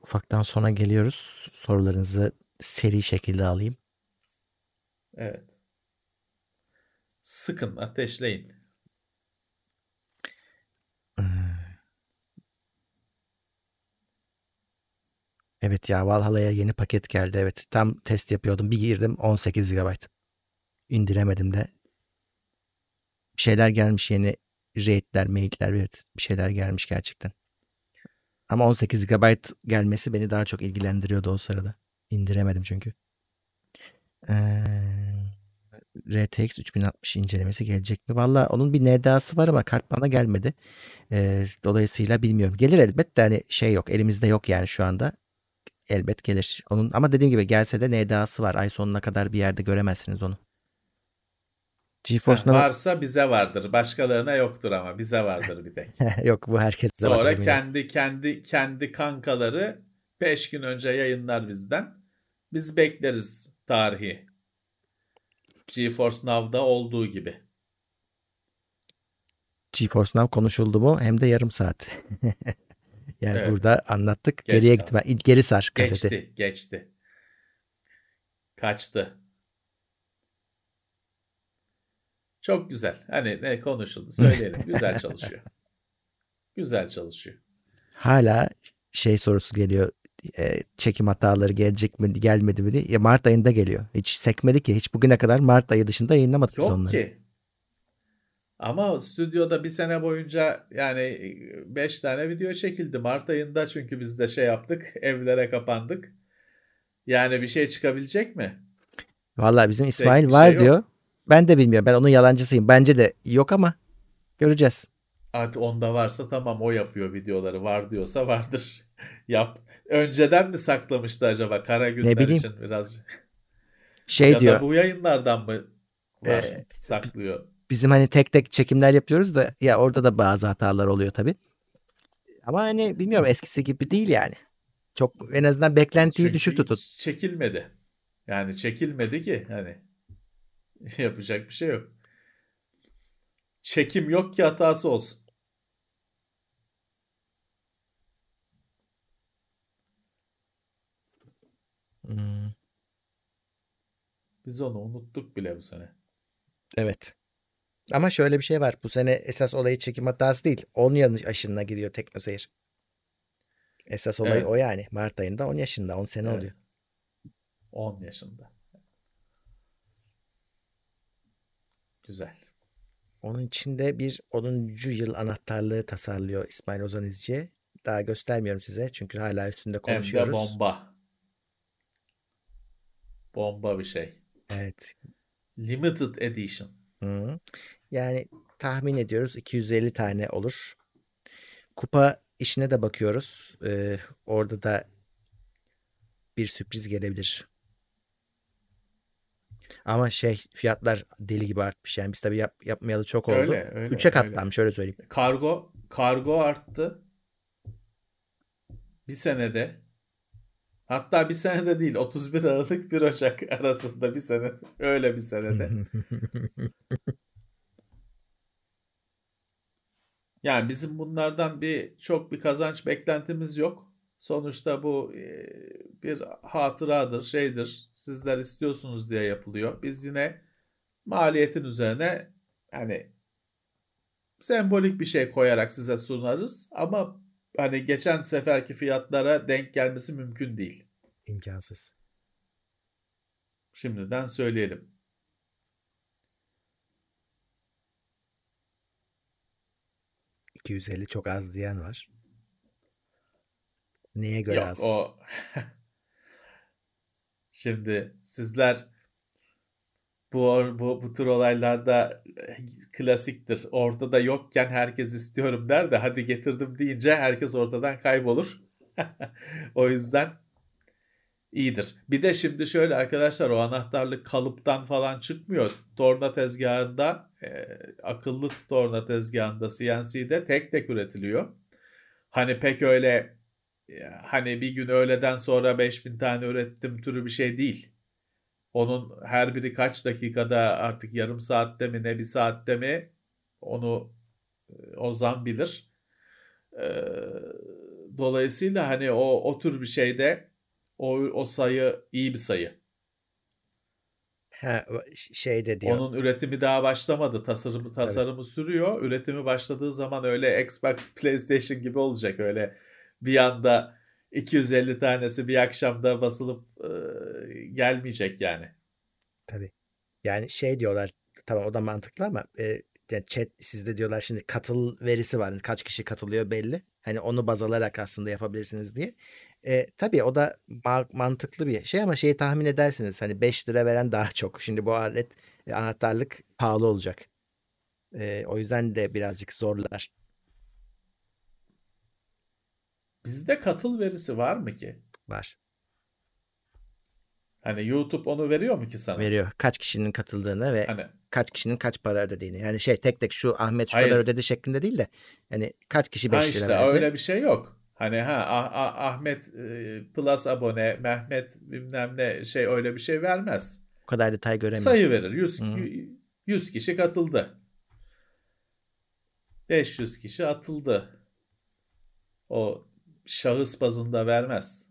Ufaktan sona geliyoruz. Sorularınızı seri şekilde alayım. Evet. Sıkın, ateşleyin. Evet ya Valhalla'ya yeni paket geldi. Evet tam test yapıyordum. Bir girdim 18 GB. İndiremedim de. Bir şeyler gelmiş yeni raidler, mail'ler evet bir şeyler gelmiş gerçekten. Ama 18 GB gelmesi beni daha çok ilgilendiriyordu o sırada. İndiremedim çünkü. Ee, RTX 3060 incelemesi gelecek mi? Valla onun bir NDA'sı var ama kart bana gelmedi. Ee, dolayısıyla bilmiyorum. Gelir elbet de hani şey yok. Elimizde yok yani şu anda. Elbet gelir. Onun ama dediğim gibi gelse de NDA'sı var. Ay sonuna kadar bir yerde göremezsiniz onu. GeForce Ha, Now varsa bize vardır. Başkalarına yoktur ama bize vardır bir tek. yok bu herkese var. Sonra eminim. kendi kendi kendi kankaları 5 gün önce yayınlar bizden. Biz bekleriz tarihi. GeForce Now'da olduğu gibi. GeForce Now konuşuldu mu hem de yarım saat. yani Evet. burada anlattık. Geçti Geriye gitme. Geri sar kaseti. Geçti, geçti. Kaçtı. Çok güzel. Hani ne konuşuldu söyleyelim. Güzel çalışıyor. Güzel çalışıyor. Hala şey sorusu geliyor. e, çekim hataları gelecek mi gelmedi mi diye. Ya Mart ayında geliyor. Hiç sekmedi ki. Hiç bugüne kadar Mart ayı dışında yayınlamadık biz Yok onları. ki. Ama stüdyoda bir sene boyunca yani 5 tane video çekildi. Mart ayında çünkü biz de şey yaptık. Evlere kapandık. Yani bir şey çıkabilecek mi? Vallahi bizim İsmail bir var şey yok. diyor. Ben de bilmiyorum. Ben onun yalancısıyım. Bence de yok ama göreceğiz. Hadi onda varsa tamam o yapıyor videoları. Var diyorsa vardır. Yap. Önceden mi saklamıştı acaba kara günler bileyim. için biraz? Şey ya diyor. da bu yayınlardan mı var Ee, saklıyor? Bizim hani tek tek çekimler yapıyoruz da ya orada da bazı hatalar oluyor tabii. Ama hani bilmiyorum eskisi gibi değil yani. Çok en azından beklentiyi Çünkü düşük tutun. çekilmedi. Yani çekilmedi ki hani yapacak bir şey yok. Çekim yok ki hatası olsun. Hmm, Biz onu unuttuk bile bu sene. evet. Ama şöyle bir şey var. Bu sene esas olayı çekim hatası değil. 10 yanlış aşınına giriyor teknoseyir. Esas olay Evet. o yani. Mart ayında 10 yaşında. 10 sene Evet. oluyor. 10 yaşında. Güzel. Onun içinde bir 10. yıl anahtarlığı tasarlıyor İsmail Ozan İzci. Daha göstermiyorum size çünkü hala üstünde konuşuyoruz. Hem de bomba. Bomba bir şey. Evet. Limited Edition. Hı. Yani tahmin ediyoruz 250 tane olur. Kupa işine de bakıyoruz. Ee, orada da bir sürpriz gelebilir. Ama şey fiyatlar deli gibi artmış. Yani biz tabii yap, yapmayalı çok oldu. Öyle, öyle, 3'e öyle. katlanmış öyle söyleyeyim. Kargo kargo arttı. Bir senede. Hatta bir senede değil 31 Aralık 1 Ocak arasında bir sene öyle bir senede. Yani bizim bunlardan bir çok bir kazanç beklentimiz yok. Sonuçta bu e, bir hatıradır, şeydir. Sizler istiyorsunuz diye yapılıyor. Biz yine maliyetin üzerine yani sembolik bir şey koyarak size sunarız ama hani geçen seferki fiyatlara denk gelmesi mümkün değil. İmkansız. Şimdiden söyleyelim. ...250 çok az diyen var. Neye göre Yok az? o Şimdi sizler bu, bu bu tür olaylarda klasiktir. Ortada yokken herkes istiyorum der de hadi getirdim deyince herkes ortadan kaybolur. o yüzden iyidir. Bir de şimdi şöyle arkadaşlar o anahtarlık kalıptan falan çıkmıyor. Torna tezgahında e, akıllı torna tezgahında CNC'de tek tek üretiliyor. Hani pek öyle hani bir gün öğleden sonra 5000 tane ürettim türü bir şey değil. Onun her biri kaç dakikada artık yarım saatte mi ne bir saatte mi onu Ozan bilir. Dolayısıyla hani o o tür bir şeyde o o sayı iyi bir sayı. Ha, şeyde diyor. Onun üretimi daha başlamadı. Tasarımı tasarımı evet. sürüyor. Üretimi başladığı zaman öyle Xbox, PlayStation gibi olacak. Öyle bir anda 250 tanesi bir akşamda basılıp e, gelmeyecek yani. Tabii. Yani şey diyorlar tamam o da mantıklı ama e, yani chat sizde diyorlar şimdi katıl verisi var. Kaç kişi katılıyor belli. Hani onu baz alarak aslında yapabilirsiniz diye. E, tabii o da ma- mantıklı bir şey ama şeyi tahmin edersiniz. Hani 5 lira veren daha çok. Şimdi bu alet e, anahtarlık pahalı olacak. E, o yüzden de birazcık zorlar. Bizde katıl verisi var mı ki? Var. Hani YouTube onu veriyor mu ki sana? Veriyor. Kaç kişinin katıldığını ve hani, kaç kişinin kaç para ödediğini. Yani şey tek tek şu Ahmet şu hayır. kadar ödedi şeklinde değil de yani kaç kişi 5 işte, lira verdi. öyle bir şey yok. Hani ha ah, ah, Ahmet e, Plus abone, Mehmet bilmem ne şey öyle bir şey vermez. O kadar detay göremiyoruz. Sayı verir. 100, 100 kişi katıldı. 500 kişi atıldı. O şahıs bazında vermez.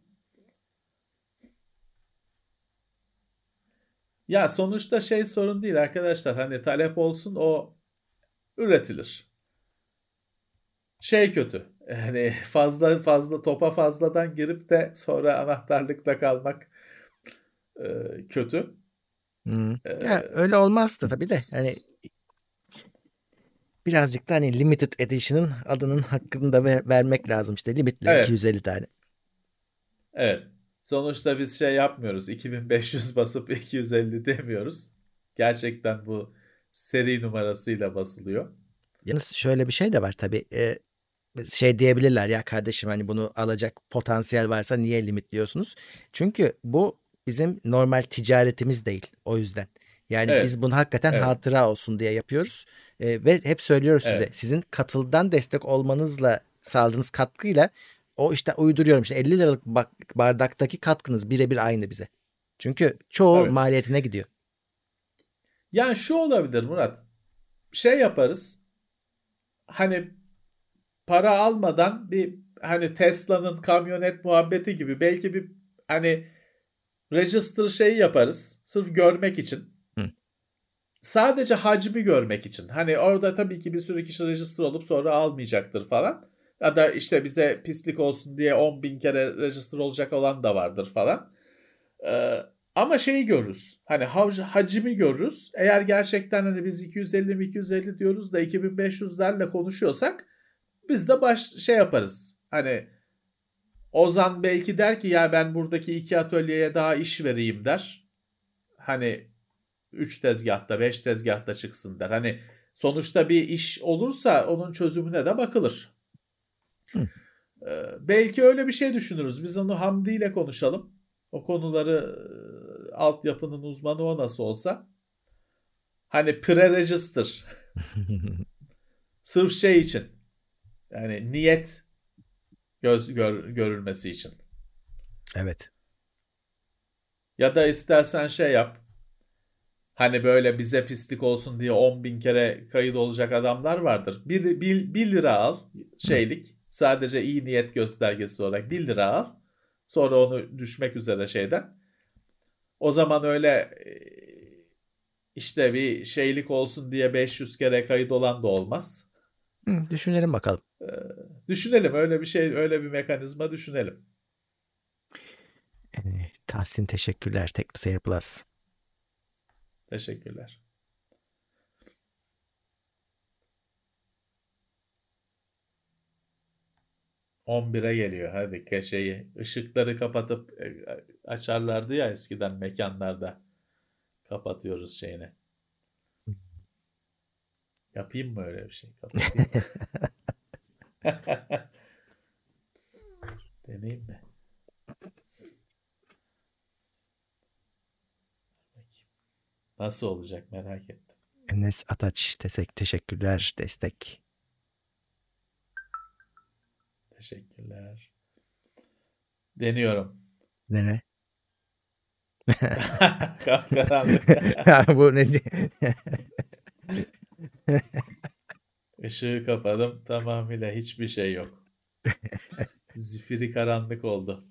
Ya sonuçta şey sorun değil arkadaşlar. Hani talep olsun o üretilir. Şey kötü. Yani fazla fazla topa fazladan girip de sonra anahtarlıkla kalmak e, kötü. Hmm. Ee, ya öyle olmazdı tabii de. Hani birazcık da hani limited edition'ın adının hakkını da ver, vermek lazım işte limitli evet. 250 tane. Evet. Sonuçta biz şey yapmıyoruz. 2500 basıp 250 demiyoruz. Gerçekten bu seri numarasıyla basılıyor. Yalnız şöyle bir şey de var tabii. Ee, şey diyebilirler ya kardeşim hani bunu alacak potansiyel varsa niye limitliyorsunuz? Çünkü bu bizim normal ticaretimiz değil o yüzden. Yani evet. biz bunu hakikaten evet. hatıra olsun diye yapıyoruz. E, ve hep söylüyoruz evet. size sizin katıldan destek olmanızla sağladığınız katkıyla o işte uyduruyorum işte 50 liralık bardaktaki katkınız birebir aynı bize. Çünkü çoğu evet. maliyetine gidiyor. Yani şu olabilir Murat. Şey yaparız. Hani para almadan bir hani Tesla'nın kamyonet muhabbeti gibi belki bir hani register şeyi yaparız. Sırf görmek için sadece hacmi görmek için. Hani orada tabii ki bir sürü kişi register olup sonra almayacaktır falan. Ya da işte bize pislik olsun diye 10 bin kere register olacak olan da vardır falan. Ee, Ama şeyi görürüz. Hani hav- hacmi görürüz. Eğer gerçekten hani biz 250 mi 250 diyoruz da 2500'lerle konuşuyorsak biz de baş şey yaparız. Hani Ozan belki der ki ya ben buradaki iki atölyeye daha iş vereyim der. Hani 3 tezgahta 5 tezgahta çıksın der. Hani sonuçta bir iş olursa onun çözümüne de bakılır. Hı. Ee, belki öyle bir şey düşünürüz. Biz onu Hamdi ile konuşalım. O konuları e, altyapının uzmanı o nasıl olsa. Hani pre-register. Sırf şey için. Yani niyet göz, gör, görülmesi için. evet. Ya da istersen şey yap. Hani böyle bize pislik olsun diye 10 bin kere kayıt olacak adamlar vardır. 1, 1, 1 lira al şeylik. Sadece iyi niyet göstergesi olarak 1 lira al. Sonra onu düşmek üzere şeyden. O zaman öyle e, işte bir şeylik olsun diye 500 kere kayıt olan da olmaz. Hı, düşünelim bakalım. Düşünelim öyle bir şey öyle bir mekanizma düşünelim. Ee, Tahsin teşekkürler TeknoSeyir Plus. Teşekkürler. On bire geliyor hadi keşeyi. Işıkları kapatıp e, açarlardı ya eskiden mekanlarda. Kapatıyoruz şeyini. Yapayım mı öyle bir şey? Deneyim mi? Nasıl olacak merak ettim. Enes Ataç tesek teşekkürler destek. Teşekkürler. Deniyorum. Kapkaranlık. Bu ne? Işığı kapadım. Tamamıyla hiçbir şey yok. Zifiri karanlık oldu.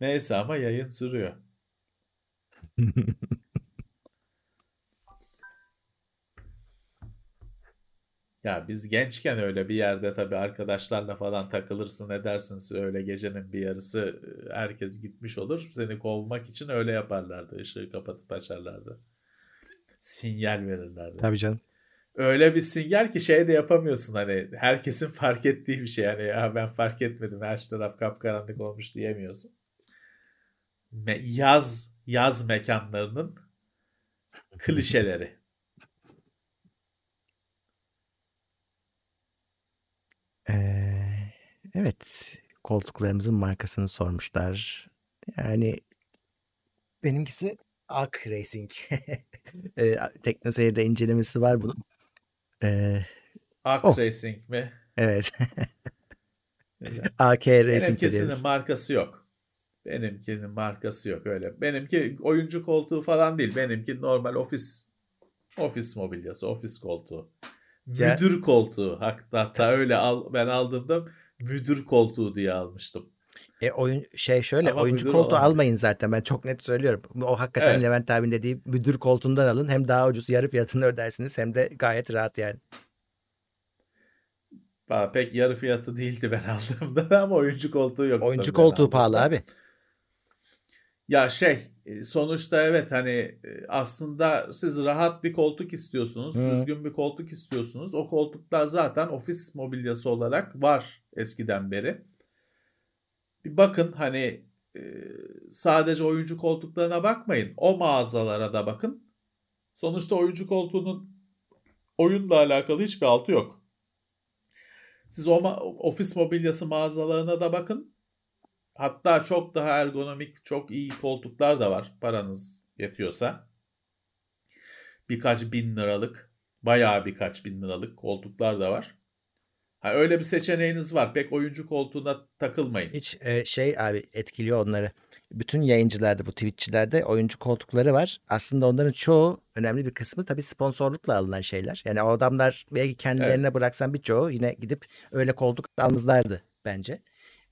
Neyse ama yayın sürüyor. Ya biz gençken öyle bir yerde tabii arkadaşlarla falan takılırsın edersin öyle gecenin bir yarısı herkes gitmiş olur. Seni kovmak için öyle yaparlardı. Işığı kapatıp açarlardı. Sinyal verirlerdi. Tabii canım. Öyle bir sinyal ki şey de yapamıyorsun hani herkesin fark ettiği bir şey. Yani ya ben fark etmedim her taraf kapkaranlık olmuş diyemiyorsun. Me- yaz yaz mekanlarının klişeleri. Ee, evet. Koltuklarımızın markasını sormuşlar. Yani benimkisi Ak Racing. e, Teknoseyir'de incelemesi var bunun. Ee, Ark Oh. Racing mi? evet. AK Racing Benimkisinin markası yok. Benimkinin markası yok öyle. Benimki oyuncu koltuğu falan değil. Benimki normal ofis ofis mobilyası, ofis koltuğu. Ya- Müdür koltuğu. Hatta, hatta öyle al, ben aldığımda müdür koltuğu diye almıştım. E oyun şey şöyle Ama oyuncu koltuğu olamayız. almayın zaten ben çok net söylüyorum. O hakikaten Evet. Levent abinin dediği müdür koltuğundan alın. Hem daha ucuz yarı fiyatını ödersiniz hem de gayet rahat yani. Valla Pek yarı fiyatı değildi ben aldığımda ama oyuncu koltuğu yok. Oyuncu koltuğu pahalı abi. Ya şey e, sonuçta evet hani e, aslında siz rahat bir koltuk istiyorsunuz, Hı. düzgün bir koltuk istiyorsunuz. O koltuklar zaten ofis mobilyası olarak var eskiden beri. Bir bakın hani e, sadece oyuncu koltuklarına bakmayın. O mağazalara da bakın. Sonuçta oyuncu koltuğunun oyunla alakalı hiçbir altı yok. Siz o ofis mobilyası mağazalarına da bakın. Hatta çok daha ergonomik, çok iyi koltuklar da var paranız yetiyorsa. Birkaç bin liralık, bayağı birkaç bin liralık koltuklar da var. Ha, öyle bir seçeneğiniz var. Pek oyuncu koltuğuna takılmayın. Hiç e, şey abi etkiliyor onları. Bütün yayıncılarda bu Twitch'çilerde oyuncu koltukları var. Aslında onların çoğu önemli bir kısmı tabii sponsorlukla alınan şeyler. Yani o adamlar belki kendilerine bıraksan birçoğu yine gidip öyle koltuk almazlardı bence.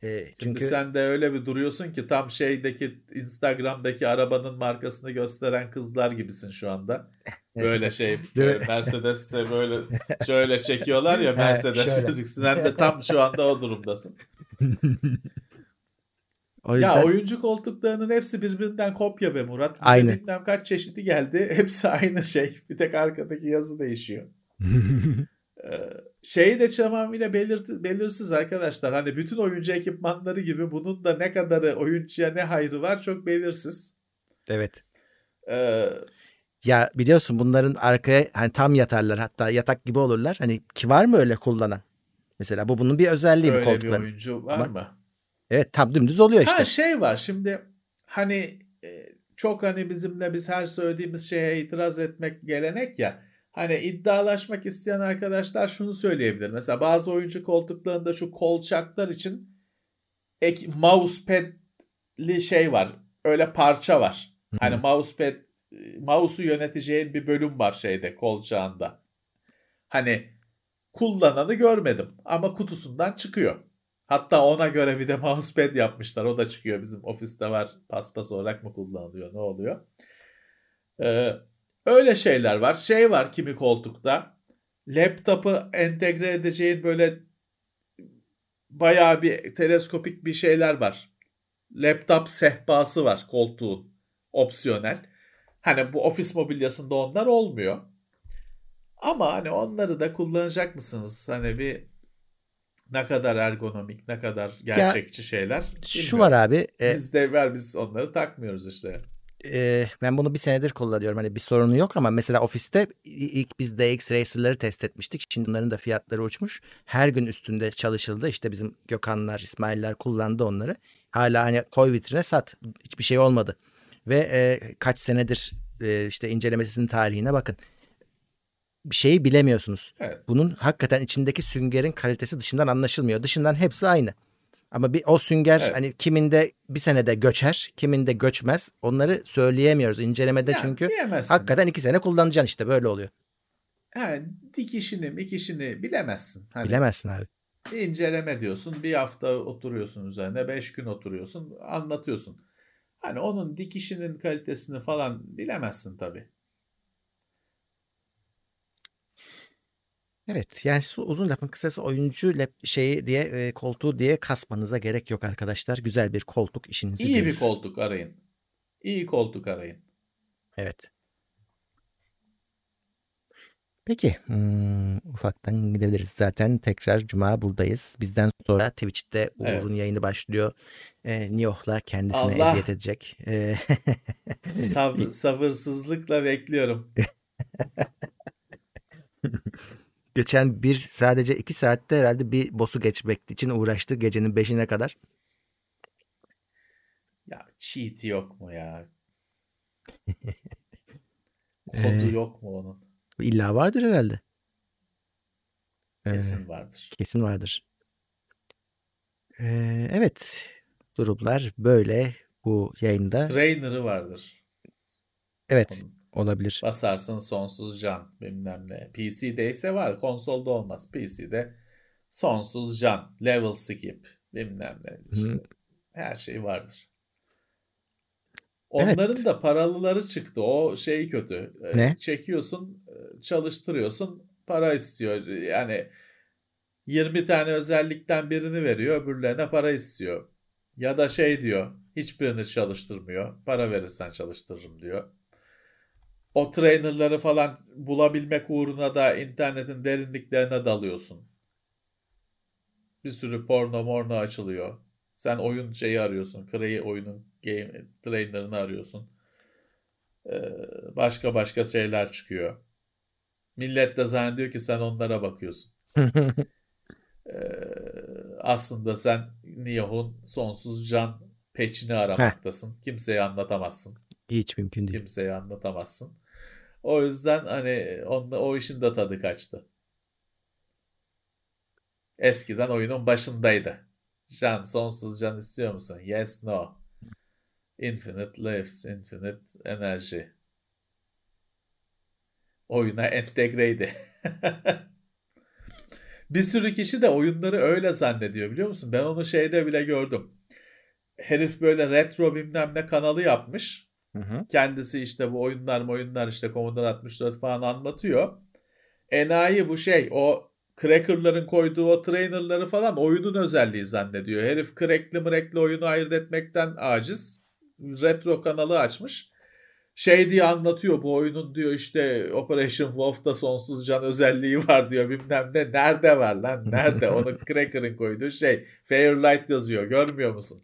E, Çünkü çünkü sen de öyle bir duruyorsun ki tam şeydeki Instagram'daki arabanın markasını gösteren kızlar gibisin şu anda. Böyle şey böyle Mercedes'e böyle şöyle çekiyorlar ya Mercedes. Sen de tam şu anda o durumdasın. O yüzden... Ya oyuncu koltuklarının hepsi birbirinden kopya be Murat. Hepsi birbirinden kopya be. Bize aynı. bilmem kaç çeşidi geldi. Hepsi aynı şey. Bir tek arkadaki yazı değişiyor. Ee, şeyi de tamamıyla belir, belirsiz arkadaşlar. Hani bütün oyuncu ekipmanları gibi bunun da ne kadarı oyuncuya ne hayrı var çok belirsiz. Evet. Ee, ya biliyorsun bunların arkaya hani tam yatarlar hatta yatak gibi olurlar. Hani ki var mı öyle kullanan? Mesela bu bunun bir özelliği öyle bir koltukların. bir oyuncu var Ama, mı? Evet tam dümdüz oluyor işte. Ha şey var şimdi hani çok hani bizimle biz her söylediğimiz şeye itiraz etmek gelenek ya. Hani iddialaşmak isteyen arkadaşlar şunu söyleyebilir. Mesela bazı oyuncu koltuklarında şu kolçaklar için ek mousepad'li şey var. Öyle parça var. Hı-hı. Hani mousepad mouse'u yöneteceğin bir bölüm var şeyde kolçağında. Hani kullananı görmedim ama kutusundan çıkıyor. Hatta ona göre bir de mousepad yapmışlar. O da çıkıyor bizim ofiste var. Paspas olarak mı kullanılıyor? Ne oluyor? Ee, öyle şeyler var. Şey var kimi koltukta. Laptopu entegre edeceğin böyle bayağı bir teleskopik bir şeyler var. Laptop sehpası var koltuğun. Opsiyonel. Hani bu ofis mobilyasında onlar olmuyor. Ama hani onları da kullanacak mısınız? Hani bir ne kadar ergonomik, ne kadar gerçekçi ya, şeyler. Şu var abi. E, biz de ver biz onları takmıyoruz işte. E, ben bunu bir senedir kullanıyorum. Hani bir sorunu yok ama mesela ofiste ilk biz DX Racer'ları test etmiştik. Şimdi onların da fiyatları uçmuş. Her gün üstünde çalışıldı. İşte bizim Gökhanlar, İsmail'ler kullandı onları. Hala hani koy vitrine sat. Hiçbir şey olmadı. Ve e, kaç senedir e, işte incelemesinin tarihine bakın bir şeyi bilemiyorsunuz. Evet. Bunun hakikaten içindeki süngerin kalitesi dışından anlaşılmıyor. Dışından hepsi aynı. Ama bir o sünger evet. hani kiminde bir senede göçer, kiminde göçmez. Onları söyleyemiyoruz incelemede yani, çünkü diyemezsin. hakikaten iki sene kullanacaksın işte böyle oluyor. Ha, dikişini, mikişini bilemezsin. Hani Bilemezsin abi. İnceleme diyorsun. Bir hafta oturuyorsun üzerine. Beş gün oturuyorsun. Anlatıyorsun. Hani onun dikişinin kalitesini falan bilemezsin tabii. Evet yani uzun lafın kısası oyuncu lap şeyi diye e, koltuğu diye kasmanıza gerek yok arkadaşlar. Güzel bir koltuk işinizi İyi görür. bir koltuk arayın. İyi koltuk arayın. Evet. Peki hmm, ufaktan gidebiliriz zaten tekrar cuma buradayız. Bizden sonra Twitch'te Uğur'un evet. yayını başlıyor. E, Nioh'la kendisine Allah. eziyet edecek. E, Sabır, sabırsızlıkla bekliyorum. Geçen bir sadece iki saatte herhalde bir boss'u geçmek için uğraştı gecenin beşine kadar. Ya cheat yok mu ya? Kodu ee, yok mu onun? İlla vardır herhalde. Kesin ee, vardır. Kesin vardır. Ee, evet. Durumlar böyle bu yayında. Trainer'ı vardır. Evet. Onun. Olabilir. Basarsın sonsuz can bilmem ne. PC'de ise var. Konsolda olmaz. PC'de sonsuz can. Level skip bilmem ne. İşte Hı. her şey vardır. Onların evet. da paralıları çıktı. O şey kötü. Ee, ne? Çekiyorsun, e, çalıştırıyorsun, para istiyor. Yani 20 tane özellikten birini veriyor, öbürlerine para istiyor. Ya da şey diyor, hiçbirini çalıştırmıyor. Para verirsen çalıştırırım diyor o trainerları falan bulabilmek uğruna da internetin derinliklerine dalıyorsun. Bir sürü porno morno açılıyor. Sen oyun şeyi arıyorsun. Cray oyunun game trainerını arıyorsun. Ee, başka başka şeyler çıkıyor. Millet de zannediyor ki sen onlara bakıyorsun. ee, aslında sen Nioh'un sonsuz can peçini aramaktasın. Kimseye anlatamazsın. Hiç mümkün değil. Kimseye anlatamazsın. O yüzden hani onunla, o işin de tadı kaçtı. Eskiden oyunun başındaydı. Can, sonsuz can istiyor musun? Yes, no. Infinite lives, infinite enerji. Oyuna entegreydi. bir sürü kişi de oyunları öyle zannediyor biliyor musun? Ben onu şeyde bile gördüm. Herif böyle retro bilmem ne kanalı yapmış. Hı hı. Kendisi işte bu oyunlar oyunlar işte Commodore 64 falan anlatıyor. Enayi bu şey o cracker'ların koyduğu o trainer'ları falan oyunun özelliği zannediyor. Herif crackli mrekli oyunu ayırt etmekten aciz. Retro kanalı açmış. Şey diye anlatıyor bu oyunun diyor işte Operation Wolf'ta sonsuz can özelliği var diyor bilmem ne. Nerede var lan nerede? Onu Cracker'ın koyduğu şey. Fairlight yazıyor görmüyor musun?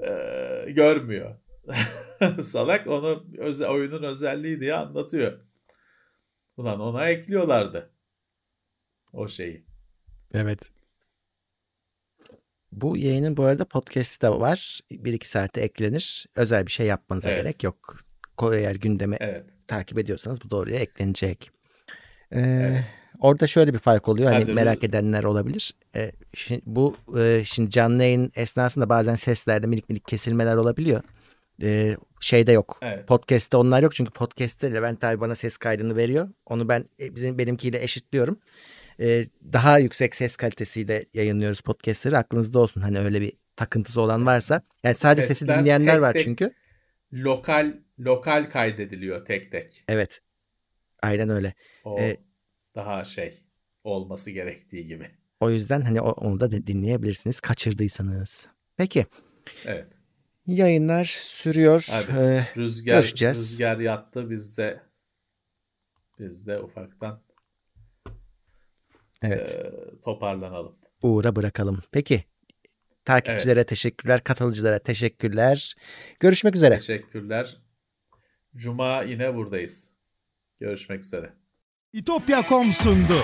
Ee, görmüyor. Salak onu öze, oyunun özelliği diye anlatıyor. Ulan ona ekliyorlardı. O şeyi. Evet. Bu yayının bu arada podcast'i de var. Bir iki saate eklenir. Özel bir şey yapmanıza Evet. gerek yok. Ko- Eğer gündeme Evet. takip ediyorsanız bu doğruya eklenecek. Ee, Evet. Orada şöyle bir fark oluyor. Hani Hadi merak edenler olabilir. Ee, şimdi, bu e, şimdi canlı yayın esnasında bazen seslerde minik minik kesilmeler olabiliyor. Ee, şeyde yok. Evet. Podcast'te onlar yok çünkü podcast'te Levent abi bana ses kaydını veriyor. Onu ben e, bizim benimkiyle eşitliyorum. Ee, daha yüksek ses kalitesiyle yayınlıyoruz podcast'leri. Aklınızda olsun hani öyle bir takıntısı olan varsa. Yani sadece sesi Sesler dinleyenler tek var tek- çünkü. Lokal lokal kaydediliyor tek tek. Evet. Aynen öyle. O E, daha şey olması gerektiği gibi. O yüzden hani onu da di- dinleyebilirsiniz kaçırdıysanız. Peki Evet. Yayınlar sürüyor. Hadi. Ee, Rüzgar Görüşeceğiz. rüzgar yattı biz de biz de ufaktan evet e, toparlanalım. Uğur'a bırakalım. Peki takipçilere teşekkürler, katılıcılara teşekkürler. Görüşmek üzere. Teşekkürler. Cuma yine buradayız. Görüşmek üzere. İtopya.com sundu.